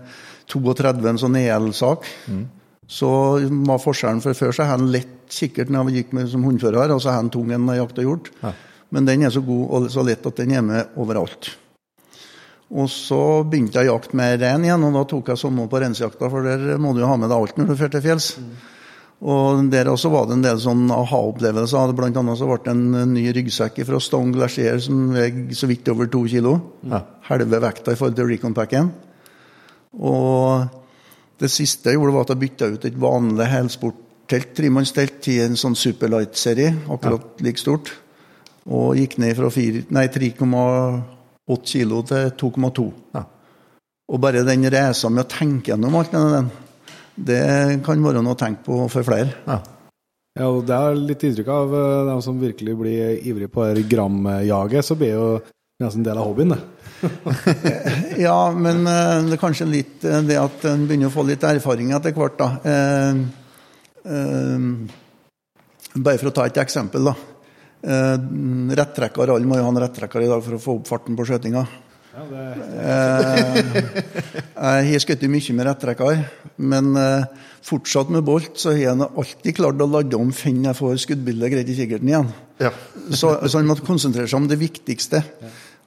Speaker 4: 32, en sånn EL-sak. Mm. Så var forskjellen for før så hadde han lett kikkert når jeg gikk med som hundfører, og så hadde han tung en jeg jakta hjort. Ja. Men den er så god og så lett at den er med overalt. Og så begynte jeg å jakte med rein igjen, og da tok jeg sommer på reinsjakta, for der må du jo ha med deg alt når du drar til fjells. Og der også var det en del sånn aha-opplevelser. Blant annet så ble det en ny ryggsekk fra Stong Glacier som veier så vidt over to kilo. Ja. Halve vekta i forhold til Recon-packen. Og det siste jeg gjorde, var at jeg bytta ut et vanlig helsporttelt, tremannstelt, til en sånn Superlight-serie, akkurat ja. like stort. Og gikk ned fra 3,8 kilo til 2,2. Ja. Og bare den reisa med å tenke gjennom alt det det kan være noe å tenke på for flere.
Speaker 2: Ja. ja og Det er litt inntrykk av de dem som virkelig blir ivrige på gramjaget, så blir jo nesten en del av hobbyen, det. [LAUGHS]
Speaker 4: ja, men uh, det er kanskje litt uh, det at en begynner å få litt erfaring etter hvert, da. Uh, bare for å ta et eksempel, da. Eh, rettrekker, Alle må jo ha en rettrekker i dag for å få opp farten på skjøtinga. Ja, eh, jeg har skutt mye med rettrekker, men eh, fortsatt med bolt så har jeg alltid klart å lade om før jeg får skuddbildet greit i kikkerten igjen. Ja. så, så han måtte konsentrere seg om det viktigste.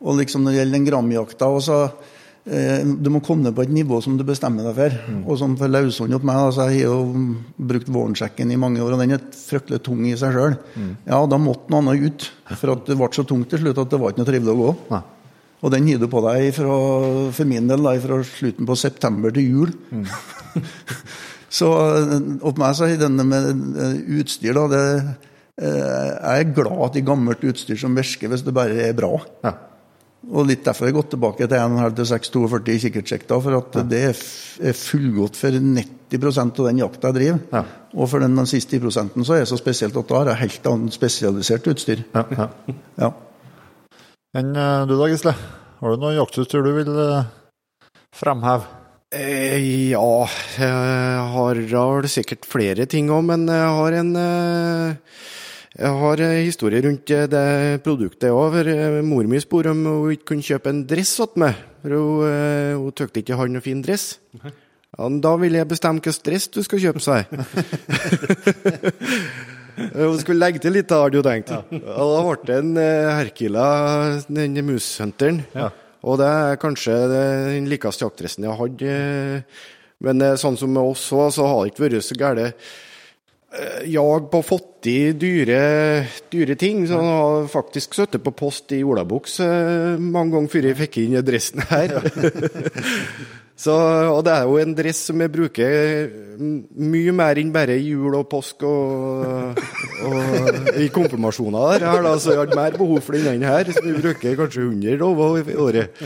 Speaker 4: Og liksom når det gjelder den gramjakta også, Eh, du må komme ned på et nivå som du bestemmer deg for. Mm. Og som for løshund opp meg, altså, Jeg har jo brukt vårensjekken i mange år, og den er fryktelig tung i seg sjøl. Mm. Ja, da måtte noe annet ut. For at det ble så tungt til slutt at det var ikke noe trivelig å gå. Nei. Og den har du på deg fra, for min del da, fra slutten på september til jul. Mm. [LAUGHS] så eh, opp meg så er denne med eh, utstyr, da det, Jeg er glad i gammelt utstyr som virker, hvis det bare er bra. Ja. Og litt derfor har jeg gått tilbake til 1,5-6,42 i kikkertsjekta. for at ja. det er fullgodt for 90% av den jakta jeg driver. Ja. Og for den siste 10 så er det så spesielt at da har jeg helt annet spesialisert utstyr. Ja, ja.
Speaker 1: Men eh, du da, Gisle? Har du noe jaktutstyr du vil eh, fremheve?
Speaker 5: Eh, ja, jeg har sikkert flere ting òg, men jeg har en eh, jeg har en historie rundt det produktet òg. Eh, mor mi spurte om hun ikke kunne kjøpe en dress til meg. For hun, eh, hun tykte ikke jeg hadde noen fin dress. Ja, da ville jeg bestemme hvilken dress du skal kjøpe seg. [LAUGHS] hun skulle legge til litt, hadde hun tenkt. Ja. Og da ble det en Herkila, den mushunteren. Ja. Og det er kanskje den likeste jaktdressen jeg har hatt. Men sånn som med oss òg, så har det ikke vært så Eh, jag på fått i dyre, dyre ting. Så han har faktisk sittet på post i olabuks eh, mange ganger før jeg fikk inn dressen her. [LAUGHS] så, og det er jo en dress som jeg bruker mye mer enn bare jul og påsk og, og i konfirmasjoner. Der, her, da, så jeg har mer behov for den her, som vi bruker kanskje 100 over i året.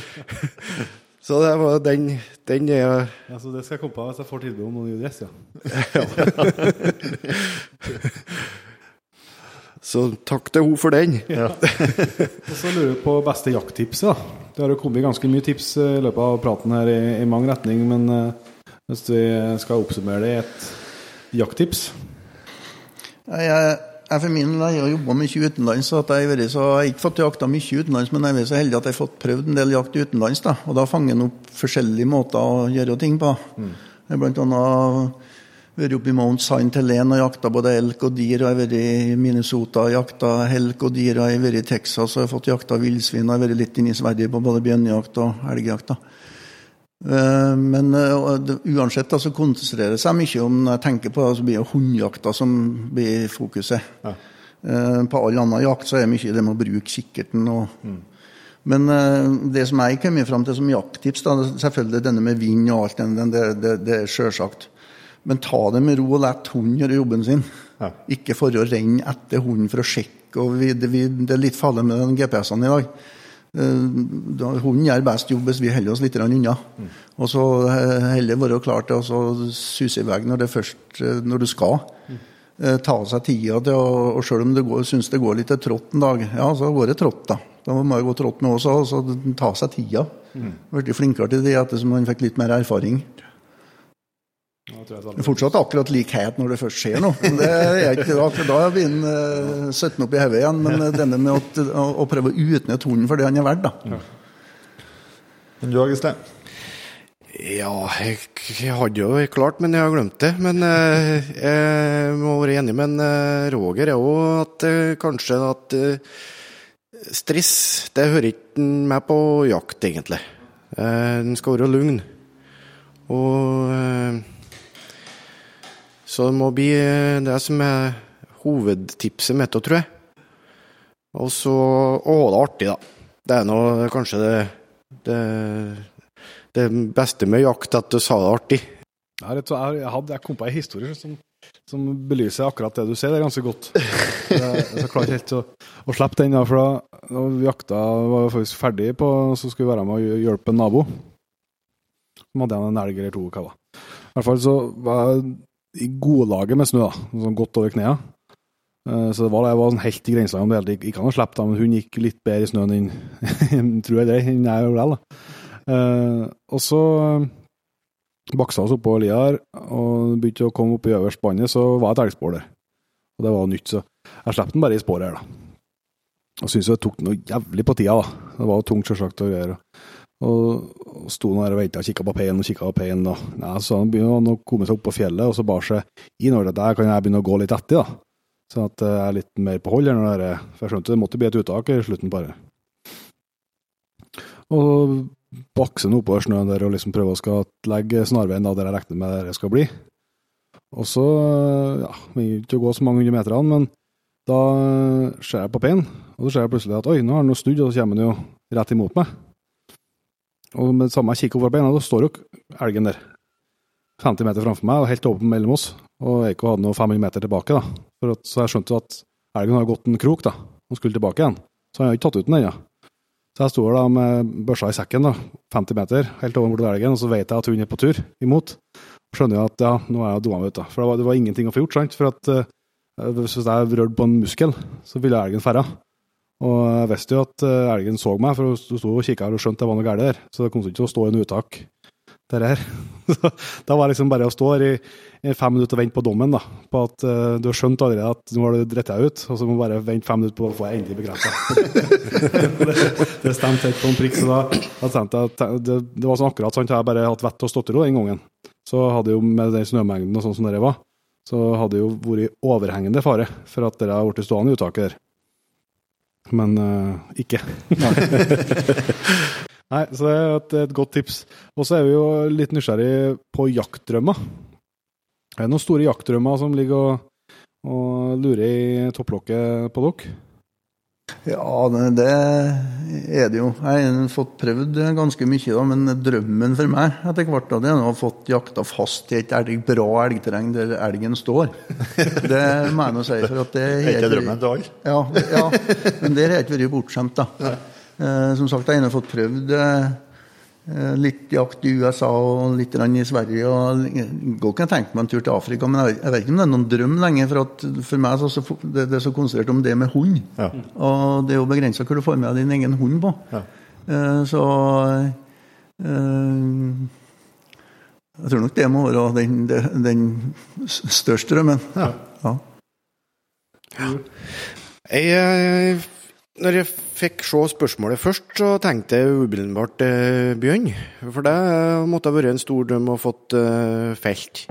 Speaker 5: Så det var den, den er
Speaker 2: ja, Så det skal jeg komme på hvis jeg får tilbud om noen ny dress, ja. [LAUGHS]
Speaker 5: så takk til henne for den. Ja.
Speaker 2: og så lurer jeg på beste jakttipset. da. Det har jo kommet ganske mye tips i løpet av praten her i, i mange retning, men uh, hvis vi skal oppsummere det i et jakttips?
Speaker 4: Jeg jeg for min del har jobba mye utenlands. så jeg, så, jeg har ikke fått jakta mye utenlands, men jeg er så heldig at jeg har fått prøvd en del jakt utenlands. Da. Og da fanger en opp forskjellige måter å gjøre ting på. Mm. Jeg blant annet vært oppe i Mount Saint Helene og jakta både elk og dyr. og Jeg har vært i Minnesota og jakta helk og dyr. og Jeg har vært i Texas og jeg har fått jakta villsvin. og Jeg har vært litt inne i Sverige på både bjørnejakt og elgjakt. da. Eh, men uh, uansett så konsentrerer seg mye om når jeg tenker på det, så blir det hundjakta som blir fokuset. Ja. På all annen jakt så er det mye det med å bruke kikkerten og, mm. Men det som jeg kommer fram til som jakttips, da, selvfølgelig denne med vind og alt, det, det, det, det er sjølsagt. Men ta det med ro og la hunden gjøre jobben sin. Ja. Ikke for å renne etter hunden for å sjekke. og vi, det, vi, det, er litt farlig med den GPS-en i dag. Uh, hunden gjør best jobb hvis vi holder oss litt unna. Mm. Og så heller være klar til å suse i vei når, det først, uh, når du skal. Mm. ta seg tida til Og selv om du syns det går litt trått en dag, ja, så går det trått, da. Da må jeg gå trått nå også, så ta seg tida. Blitt flinkere til det ettersom man fikk litt mer erfaring. Det er fortsatt akkurat likhet når det først skjer noe. Det er ikke akkurat da blir han uh, 17 opp i hodet igjen. Men uh, denne med å, å, å prøve å utnytte hunden for det han er verdt, da. Ja.
Speaker 1: Men du, Gisle?
Speaker 5: Ja, jeg, jeg, hadde jo klart, men jeg har glemt det. Men uh, jeg må være enig med en, uh, Roger òg, at uh, kanskje at stress det hører ikke med på jakt, egentlig. Den skal være lugn. Og så det må bli eh, det som er hovedtipset mitt, tror jeg. Og så å ha det artig, da. Det er nå kanskje det, det, det, beste med jakt, at du sa det artig.
Speaker 2: Jeg, jeg, jeg kom på en historie som, som, belyser akkurat det du sier, det er ganske godt. [LAUGHS] Jeg, jeg klarer ikke helt å, å slippe den, da, for da, jakta var faktisk ferdig på, så skulle vi være med og hjelpe en nabo. Så hadde en elg eller to. Hva I hvert fall så var jeg i godlaget med snø, da, sånn godt over knærne. Uh, så det var, jeg var sånn helt i grensa om det hele. Jeg kan ha slippe, det, men hun gikk litt bedre i snøen enn [LAUGHS] tror jeg det, enn jeg gjorde da. Uh, og så uh, baksa oss oppå lia her, og begynte å komme opp i øverst båndet, så var det et elgspor der. Og det var nytt, så jeg slapp den bare i sporet her, da. Og syntes det tok noe jævlig på tida, da. Det var tungt, selvsagt, å gjøre. Og sto der og venta og kikka på peinen og kikka på peinen. Og, ja, så han begynner å komme seg opp på fjellet, og så bar seg innover det der kan jeg begynne å gå litt etter. da. Sånn at jeg er litt mer på hold. For jeg skjønte det måtte bli et uttak i slutten, bare. Og bakse nå oppover snøen der og liksom prøve å legge snarveien der jeg regner med det skal bli. Og så ja, vi ikke gå så mange hundre meterne, men da ser jeg på peinen, og så ser jeg plutselig at oi, nå har han snudd, og så kommer han jo rett imot meg. Og med det samme kikker over beina, da står jo elgen der. 50 meter framfor meg og helt åpen mellom oss. Og Eiko hadde nå 500 meter tilbake, da. At, så jeg skjønte at elgen har gått en krok, da. Og skulle tilbake igjen. Så han har ikke tatt ut den ennå. Så jeg sto da med børsa i sekken, da, 50 meter, helt over mot elgen, og så vet jeg at hun er på tur imot. Skjønner jo at ja, nå er jeg dumma ut, da. For det var, det var, ingenting å få gjort, sant. For at uh, hvis jeg rørte på en muskel, så ville elgen ferde. Og jeg visste jo at eh, elgen så meg, for hun sto og kikka og skjønte det var noe galt der. Så det kom ikke til å stå i en uttak, det her. [LAUGHS] da var det liksom bare å stå her i, i fem minutter og vente på dommen, da. På at uh, du har skjønt allerede at nå har du dritt deg ut, og så må du bare vente fem minutter på å få det endelig bekrefta. [LAUGHS] det, det stemte helt på en prikk. Så da, da tenkte jeg det, det, var sånn akkurat sånn at jeg bare hatt vett og ro den gangen. Så hadde jo med den snømengden og sånn som det var, så hadde jo vært overhengende fare for at dere har blitt stående i uttaket der men uh, ikke. [LAUGHS] Nei, så det er et, et godt tips. Og så er vi jo litt nysgjerrig på jaktdrømmer. Er det noen store jaktdrømmer som ligger og, og lurer i topplokket på dere?
Speaker 4: Ja, det er det jo. Jeg har fått prøvd ganske mye, da, men drømmen for meg etter hvert det er å ha fått jakta fast i et elg, bra elgterreng der elgen står. Det må jeg nå si. for at det [LAUGHS]
Speaker 1: er ikke drømmen til alle?
Speaker 4: Ja, ja, men der har jeg ikke vært bortskjemt. da. Eh, som sagt, jeg har fått prøvd Eh, litt jakt i USA og litt i Sverige. og Godt kan jeg tenke meg en tur til Afrika, men jeg vet, ikke om det er noen drøm lenger. For, at for meg så, det, det er så konsentrert om det med hund. Ja. Og det er jo begrensa hva du får med din egen hund på. Ja. Uh, så uh, Jeg tror nok det må være den, den, den største drømmen. Ja. ja.
Speaker 5: Jeg når jeg fikk se spørsmålet først, så tenkte jeg umiddelbart eh, bjørn. For det måtte ha vært en stor drøm å fått eh, felt.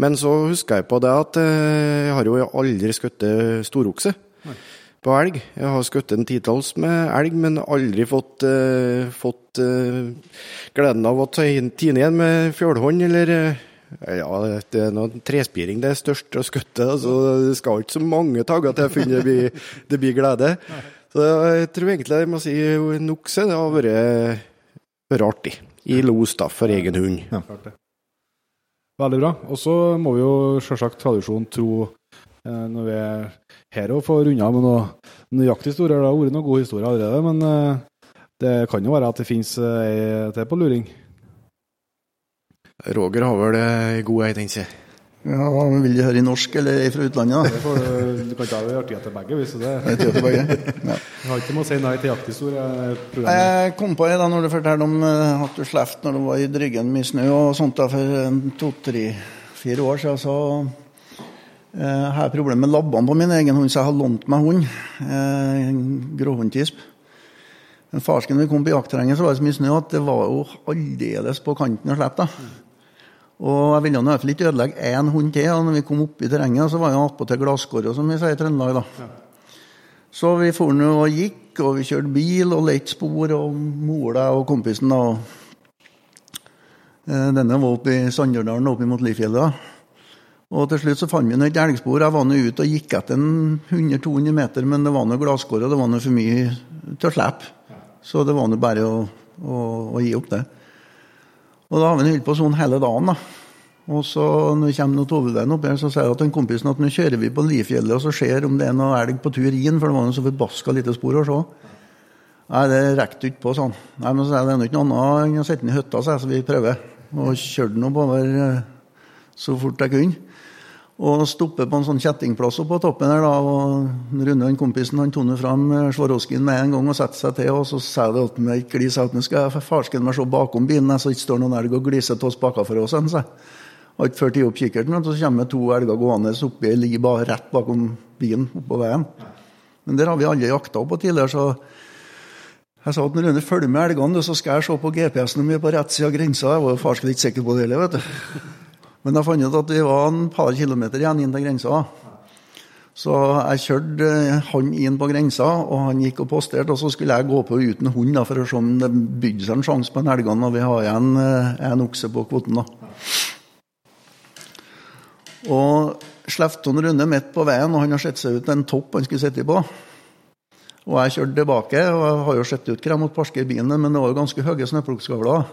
Speaker 5: Men så huska jeg på det at eh, jeg har jo aldri skutt storokse på elg. Jeg har skutt en titalls med elg, men aldri fått, eh, fått eh, gleden av å tine igjen med fjølhånd eller eh, ja, det er noe trespiring det er største å skutte. Altså, det skal ikke så mange tagger til jeg finner det blir, det blir glede. Så jeg tror egentlig jeg må si nok så det har vært, vært artig. I los, da, for egen hund. Ja.
Speaker 2: Veldig bra. Og så må vi jo selvsagt tradisjon tro eh, når vi er her og får runda med noen, nøyaktige jakthistorier. Det har vært noen gode historier allerede, men eh, det kan jo være at det finnes ei til på luring.
Speaker 5: Roger har vel ei god ei, tenker jeg.
Speaker 4: Ja, Vil de høre i norsk eller fra utlandet?
Speaker 2: da? Du, du kan ta artighet til begge. hvis det er.
Speaker 4: til begge. Ja. [LAUGHS]
Speaker 2: Jeg har ikke med å si nei til jakthistorie.
Speaker 4: Jeg kom på det da når du fortalte om eh, at du slapp når du var i Dryggen mye snø og sånt da for to-tre-fire år siden. så Jeg har problemer med labbene på min egen hund, så jeg har lånt meg hund. Eh, Gråhundtisp. Men farsken vi kom på jaktterrenget, så var det så mye snø at det var jo aldeles på kanten å slippe. da. Og jeg ville i hvert fall ikke ødelegge én hund til. og når vi kom opp i terrenget, så var han attpåtil glasskåra, som vi sier i Trøndelag. da. Ja. Så vi for nå og gikk, og vi kjørte bil og lette spor, og mora og kompisen da. Eh, denne var oppe i Sandjordalen, oppe mot Lifjellet. Og til slutt så fant vi et elgspor. Jeg var nå ute og gikk etter 100-200 meter, men det var noe glasskår, og det var noe for mye til å slippe. Så det var nå bare å, å, å gi opp det. Og da har vi holdt på sånn hele dagen. da. Og så når vi kommer til hovedveien opp her, så sier jeg til kompisen at nå kjører vi på Lifjellet og så ser om det er noe elg på tur inn, for det var noe så forbaska lite spor å se. Nei, det rekker ikke på, sånn. Nei, men så jeg det er ikke noe annet enn å sitte i hytta, så vi prøver. Og kjørte den oppover eh, så fort jeg kunne. Og stopper på en sånn kjettingplass på toppen her, da. Og Rune den kompisen han toner fram eh, Swarovskien med en gang og setter seg til. Og så sier det at han ikke gliser at nå skal jeg farsken meg se bakom bilen, så ikke står noen elg og gliser til oss bakenfor oss. Han. Har ikke før tatt opp kikkerten, så kommer to elger gående oppi ligger bare rett bakom bilen oppå veien. Men der har vi alle jakta på tidligere, så jeg sa at når Rune følger med elgene, så skal jeg se på GPS-en om vi er på rett side av grensa. Jeg var jo farsken ikke sikker på det heller, vet du. Men jeg fant ut at vi var en par kilometer igjen inn til grensa. Så jeg kjørte eh, han inn på grensa, og han gikk og posterte. Og så skulle jeg gå på uten hund for å se om det bydde seg en sjanse på en elgene når vi har igjen eh, en okse på kvoten. Og Slefton Rune midt på veien, og han har sett seg ut en topp han skulle sitte på. Og jeg kjørte tilbake, og jeg har jo sett ut hvor jeg måtte parkere bilen, men det var jo ganske høye snøplukkskavler.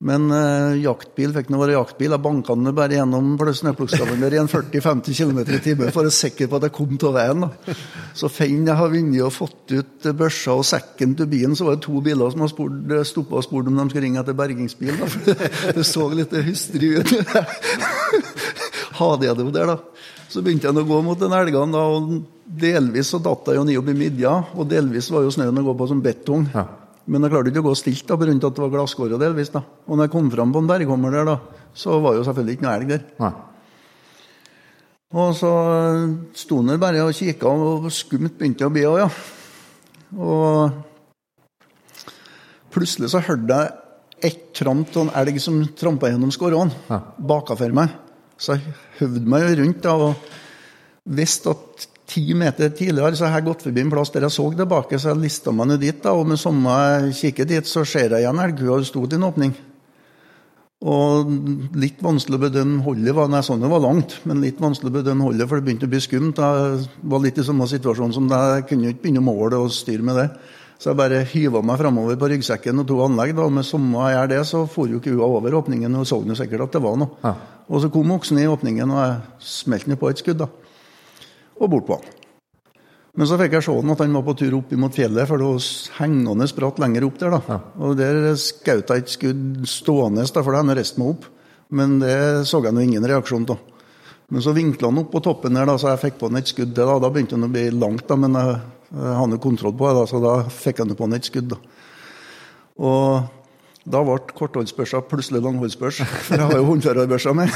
Speaker 4: Men eh, jaktbil fikk nå være jaktbil. Jeg banka den bare gjennom snøplukkskauen der i en 40-50 km i timen for å være på at jeg kom til veien. Så fant jeg har vunnet og fått ut børsa og sekken til bilen, så var det to biler som har stoppa og spurt om de skulle ringe etter bergingsbil. Da. For [LAUGHS] det, det så litt hysteri ut. [LAUGHS] Hadde jeg det jo der, da. Så begynte jeg å gå mot den elgene, da, og delvis så datt jeg jo ned opp i midja, og delvis var jo snøen å gå på som betong. Ja. Men jeg klarte ikke å gå stilt da, pga. at det var glasskår delvis. da. Og når jeg kom fram på en berghommer der, da, så var jo selvfølgelig ikke noe elg der. Nei. Og så sto han bare og kikka, og skumt begynte å bli òg, ja. Og plutselig så hørte jeg ett tramp av en elg som trampa gjennom skårene ja. bakafor meg. Så jeg høvde meg rundt da, og visste at ti meter tidligere så har jeg gått forbi en plass der jeg så tilbake, så jeg lista meg ned dit. da, og Med samme kikket dit, så ser jeg igjen elgkua sto til en åpning. Og litt vanskelig å bedømme holdet var Nei, sånn det var langt, men litt vanskelig å bedømme holdet, for det begynte å bli skumt. Jeg var litt i samme situasjon som deg, Jeg kunne ikke begynne å måle og styre med det. Så jeg bare hyva meg framover på ryggsekken og to anlegg. da, Med samme jeg gjør det, så for jo kua over åpningen og så jo sikkert at det var noe. Ja. Og så kom oksen i åpningen, og jeg smelte den på et skudd. da og bort på han. Men så fikk jeg se at han var på tur opp mot fjellet, for det var hengende bratt lenger opp der. da. Og der skjøt jeg et skudd stående, da, for hadde resten meg opp. Men det så jeg nå ingen reaksjon av. Men så vinkla han opp på toppen der, da, så jeg fikk på han et skudd til. Da, da begynte han å bli langt, da, men jeg, jeg hadde kontroll på det, da, så da fikk han på han et skudd. da. Og da ble kortholdsbørsa plutselig langholdsbørs, for jeg har jo håndførerbørsa med.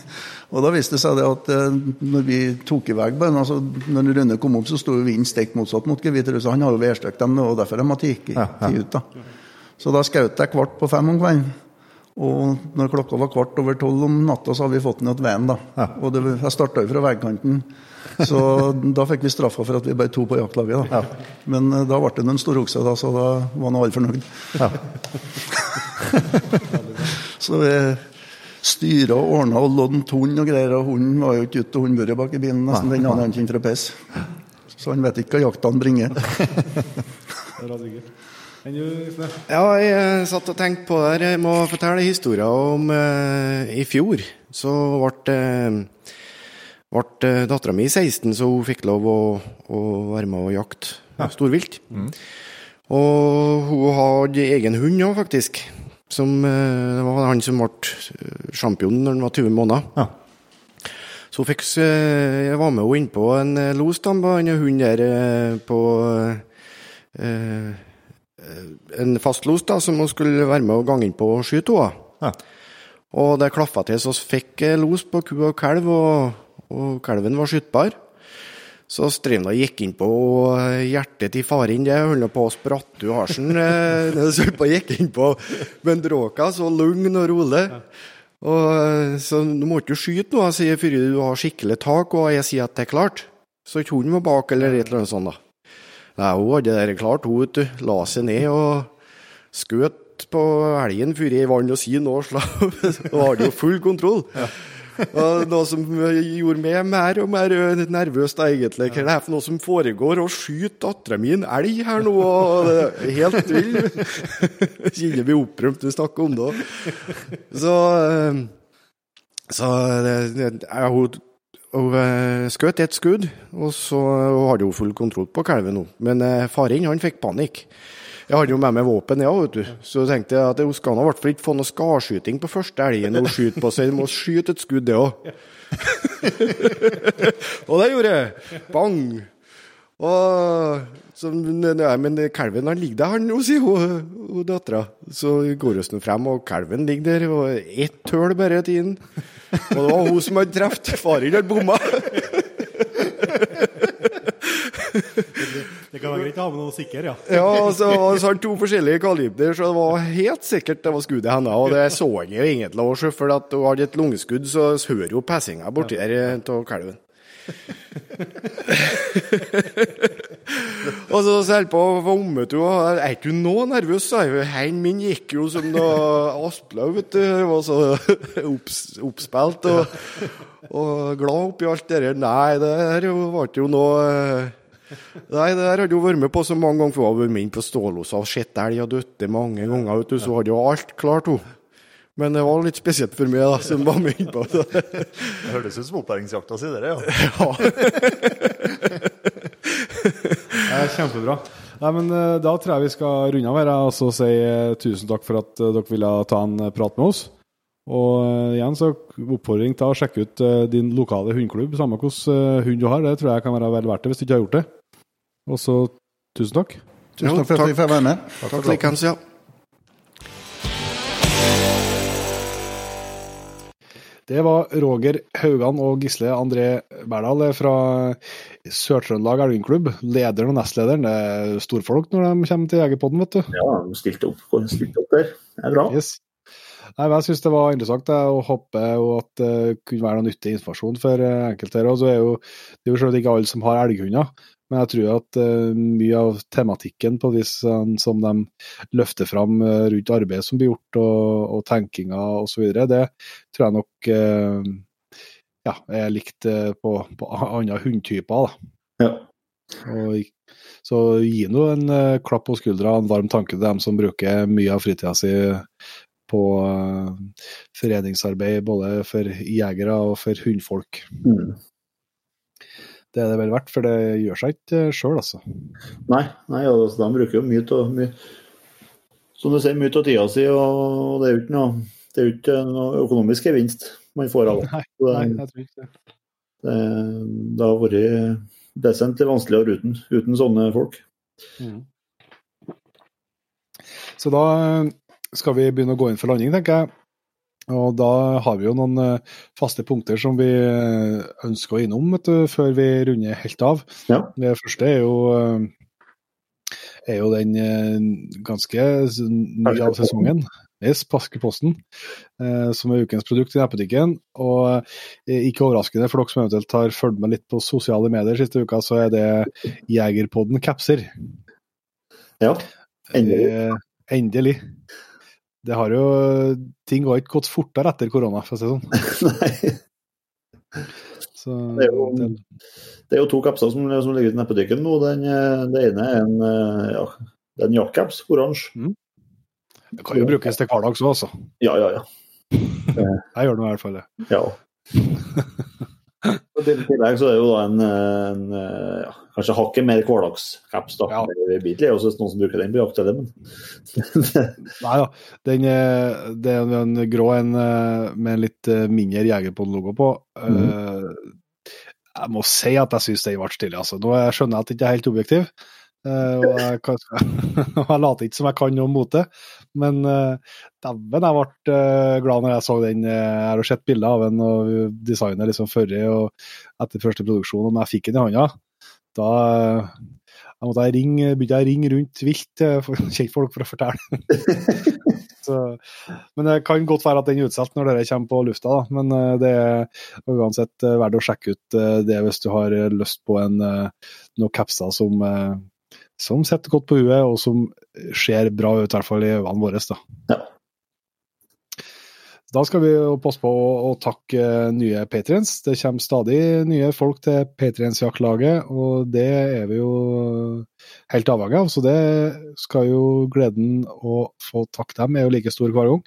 Speaker 4: [LAUGHS] og da viste det seg det at eh, når vi tok i vei altså når Rune kom opp, så sto vinden stikk motsatt mot geviteret, så han har jo værstøkt dem, og derfor har de tatt ja, ja. ut. da. Så da skjøt jeg kvart på fem om kvelden. Og når klokka var kvart over tolv om natta, så hadde vi fått den til veien. da. Ja. Og det, jeg starta jo fra veikanten, Så da fikk vi straffa for at vi bare to på jaktlaget. da. Ja. Men uh, da ble det en storokse, da, så da var nå alle fornøyd. Ja. [LAUGHS] så vi styra og ordna og loddet hund og greier, og hunden var jo ikke ute av hundburet bak i bilen. nesten Den hadde han kjent fra pes. så han vet ikke hva jaktene bringer. [LAUGHS]
Speaker 5: ja, jeg satt og tenkte på det Jeg må fortelle historien om eh, i fjor. Så ble, uh, ble dattera mi 16, så hun fikk lov å, å være med og jakte ja. storvilt. Mm. Og hun hadde egen hund òg, faktisk. Som, det var han som ble champion når han var 20 måneder. Ja. Så fikk, jeg var med henne innpå en eh, los da, en hund der eh, på eh, En fastlos da, som hun skulle være med og gange inn på og skyte henne. Ja. Og det klaffa til, så fikk los på ku og kalv, og, og kalven var skytbar. Så Strømda gikk inn på hjertet til faren. Det holdt på å spratte ut halsen. [LAUGHS] Så gikk inn på Bendråka, så lugn og rolig. Og, så du må ikke skyte noe sier før du har skikkelig tak, og jeg sier at det er klart. Så ikke hun var bak, eller et eller annet sånt. da. Nei, hun hadde det klart. Hun vet du, la seg ned og skjøt på elgen før jeg vann og si noe. [LAUGHS] Hun hadde jo full kontroll. Ja. Og noe som gjorde meg mer og mer nervøs, da, egentlig. Hva er det for noe som foregår? Å skyte dattera mi en elg her nå? Og det er helt vill. [LAUGHS] Kjenner vi opprømt vi snakker om det òg. Så, eh, så hun, hun eh, skjøt ett skudd, og så hadde hun full kontroll på kalven nå. Men eh, faren han fikk panikk. Jeg hadde jo med meg våpen, ja, vet du. Så tenkte jeg at hun skal i hvert fall ikke få noe skarskyting på første elgen hun skyter på, så jeg må skyte et skudd, det òg. [LAUGHS] og det gjorde jeg. Bang! Og så, nei, men kalven han ligger der, han hun sier hun, hun dattera. Så går vi frem, og kalven ligger der, og ett høl bare til den. Og det var hun som hadde truffet. Faren hadde bomma. [LAUGHS]
Speaker 2: Det kan være greit å ha med noe sikker, ja.
Speaker 5: ja, så, så har to forskjellige kaliber, så det var helt sikkert det var skuddet hennes. Og det så jeg jo egentlig òg, for at hun hadde et lungeskudd, så hører jo pessinga borti der av kalven. [LAUGHS] og så holdt på å vomme, henne. Er ikke du nå nervøs? sa jeg. Hendene min gikk jo som noe Aspelaug, vet du. Var så [LAUGHS] opps, oppspilt og, og glad oppi alt det der. Nei, det her var ikke jo noe Nei, det der hadde hun vært med på så mange ganger, for hun har vært med på stålåsa og sett elg og døtte mange ganger. vet du, Så hadde hun alt klart, hun. Men det var litt spesielt for meg, da, som var med innpå.
Speaker 1: Det høres ut som opplæringsjakta si, det, ja. ja. [LAUGHS]
Speaker 2: det kjempebra. Nei, men eh, Da tror jeg vi skal runde av her og så si eh, tusen takk for at eh, dere ville ta en prat med oss. Og igjen så oppfordring til å sjekke ut din lokale hundeklubb, samme hvilken hund du har. Det tror jeg kan være vel verdt det hvis du ikke har gjort det. Og så tusen takk.
Speaker 4: Tusen takk for at vi fikk være med.
Speaker 5: Takk, takk si ja.
Speaker 2: Det var Roger Haugan og Gisle André Berdal fra Sør-Trøndelag Elgenklubb. Lederen og nestlederen. Det er storfolk når de kommer til Jegerpodden, vet du.
Speaker 3: Ja, de stilte opp, stilte opp der. Det er bra. Yes.
Speaker 2: Nei, jeg syns det var interessant å hoppe, og at det kunne være noe nyttig informasjon for enkelte. her. Det er jo, det er jo ikke alle som har elghunder, men jeg tror at uh, mye av tematikken på vis som de løfter fram uh, rundt arbeidet som blir gjort, og, og tenkinga osv., det tror jeg nok uh, ja, er likt på, på andre hundtyper. Ja. Og, så gi nå en klapp på skuldra og en varm tanke til dem som bruker mye av fritida si på foreningsarbeid, både for jegere og for hundfolk. Mm det er det vel verdt, for det gjør seg ikke sjøl, altså.
Speaker 3: Nei, nei altså, de bruker jo mye av Som du sier, mye av tida si, og det er jo ikke noe, det er ikke noe økonomisk gevinst man får av det. [LAUGHS] Nei, nei, jeg tror ikke det. Det, det har vært desentlig vanskeligere uten, uten sånne folk. Mm.
Speaker 2: Så da skal vi begynne å gå inn for landing, tenker jeg. Og da har vi jo noen eh, faste punkter som vi eh, ønsker å innom du, før vi runder helt av. Ja. Det første er jo, eh, er jo den ganske nye av sesongen. Yes, Paskeposten, som er ukens produkt i nettbutikken. Og ikke overraskende for dere som eventuelt har fulgt med litt på sosiale medier siste uka, så er det Jegerpodden capser.
Speaker 3: Ja, endelig.
Speaker 2: endelig det har jo Ting har ikke gått fortere etter korona, for å si det sånn. [LAUGHS] Nei.
Speaker 3: Så, det, er jo, det, er jo, to kapser som, som ligger ute i dykken nå. Den, det ene er en, ja, det er en jaktcaps, oransje. Mm.
Speaker 2: Det kan jo brukes til hverdags òg, altså.
Speaker 3: Ja, ja, ja.
Speaker 2: Jeg gjør det i hvert fall.
Speaker 3: Ja. [LAUGHS] I tillegg så er det jo da en, en ja, kanskje hakket mer hverdagscaps. da. Ja. Blir også noen som bruker den på jakt, men [LAUGHS]
Speaker 2: Nei da. Den, det er en grå en med en litt mindre Jegerpod-logo på. Mm. Jeg må si at jeg syns den ble stille. altså. Nå skjønner jeg at jeg ikke er helt objektiv, og jeg, [LAUGHS] jeg later ikke som jeg kan noe mot det, men uh, dæven, jeg ble uh, glad når jeg så den. Jeg har sett bilder av den og designet liksom før og etter første produksjon, og når jeg fikk den i hånda, da jeg måtte ringe, begynte jeg å ringe rundt vilt til kjentfolk for å fortelle. [LAUGHS] Så, men det kan godt være at den er utsolgt når dere kommer på lufta, da. Men det er uansett verdt å sjekke ut det hvis du har lyst på en, noen capser som som setter godt på huet, og som ser bra ut, i hvert fall i øynene våre. Da. Ja. da skal vi passe på å, takke nye patriens. Det kommer stadig nye folk til patriensjaktlaget, og det er vi jo helt avhengig av. Så det skal jo gleden å få takke dem er jo like stor hver gang.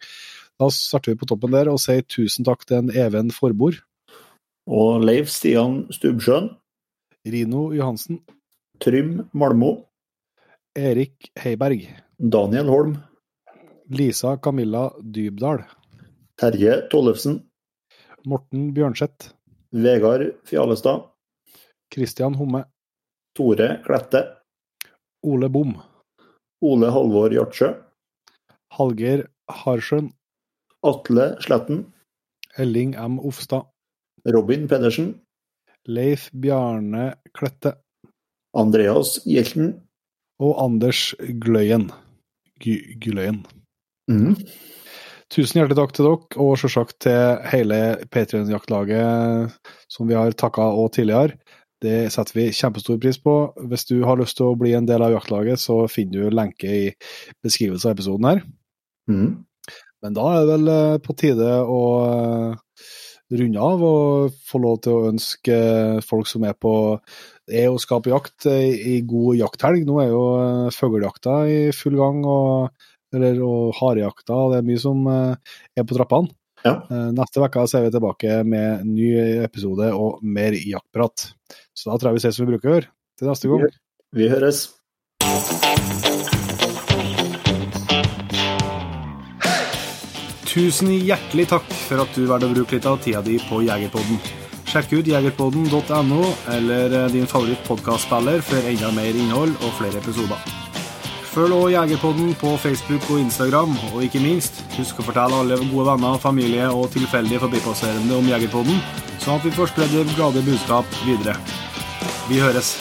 Speaker 2: Da starter vi på toppen der og sier tusen takk til en Even Forbord.
Speaker 3: Og Leif Stian Stubsjøen.
Speaker 2: Rino Johansen.
Speaker 3: Trym Malmo.
Speaker 2: Erik Heiberg.
Speaker 3: Daniel Holm.
Speaker 2: Lisa Camilla Dybdahl.
Speaker 3: Terje Tollefsen.
Speaker 2: Morten Bjørnseth.
Speaker 3: Vegard Fjalestad.
Speaker 2: Kristian Homme.
Speaker 3: Tore Klette.
Speaker 2: Ole Bom.
Speaker 3: Ole Halvor Hjartsjø.
Speaker 2: Hallgeir Harsjøen.
Speaker 3: Atle Sletten.
Speaker 2: Elling M. Ofstad.
Speaker 3: Robin Pedersen.
Speaker 2: Leif Bjarne Klette.
Speaker 3: Andreas Hjelten
Speaker 2: og Anders Gløyen. Gløyen. Mm. Tusen hjertelig takk til dere, og selvsagt til hele Patrion-jaktlaget som vi har takka og tidligere. Det setter vi kjempestor pris på. Hvis du har lyst til å bli en del av jaktlaget, så finner du lenke i beskrivelsen av episoden her. Mm. Men da er det vel eh, på tide å eh, runde av og få lov til å ønske folk som er på er å skape jakt eh, i god jakthelg. Nå er jo eh, fuglejakta i full gang, og, eller, og harejakta. og Det er mye som eh, er på trappene. Ja. Neste uke er vi tilbake med ny episode og mer jaktprat. Så da tror jeg vi ses som vi bruker å gjøre. Til neste gang.
Speaker 3: Vi høres.
Speaker 2: Tusen hjertelig takk for at du valgte å bruke litt av tida di på Jegerpodden. Sjekk ut jegerpodden.no eller din din favorittpodkastspiller for enda mer innhold og flere episoder. Følg også Jegerpodden på Facebook og Instagram, og ikke minst, husk å fortelle alle gode venner, familie og tilfeldige forbipasserende om Jegerpodden, sånn at vi får spredd det glade budskap videre. Vi høres.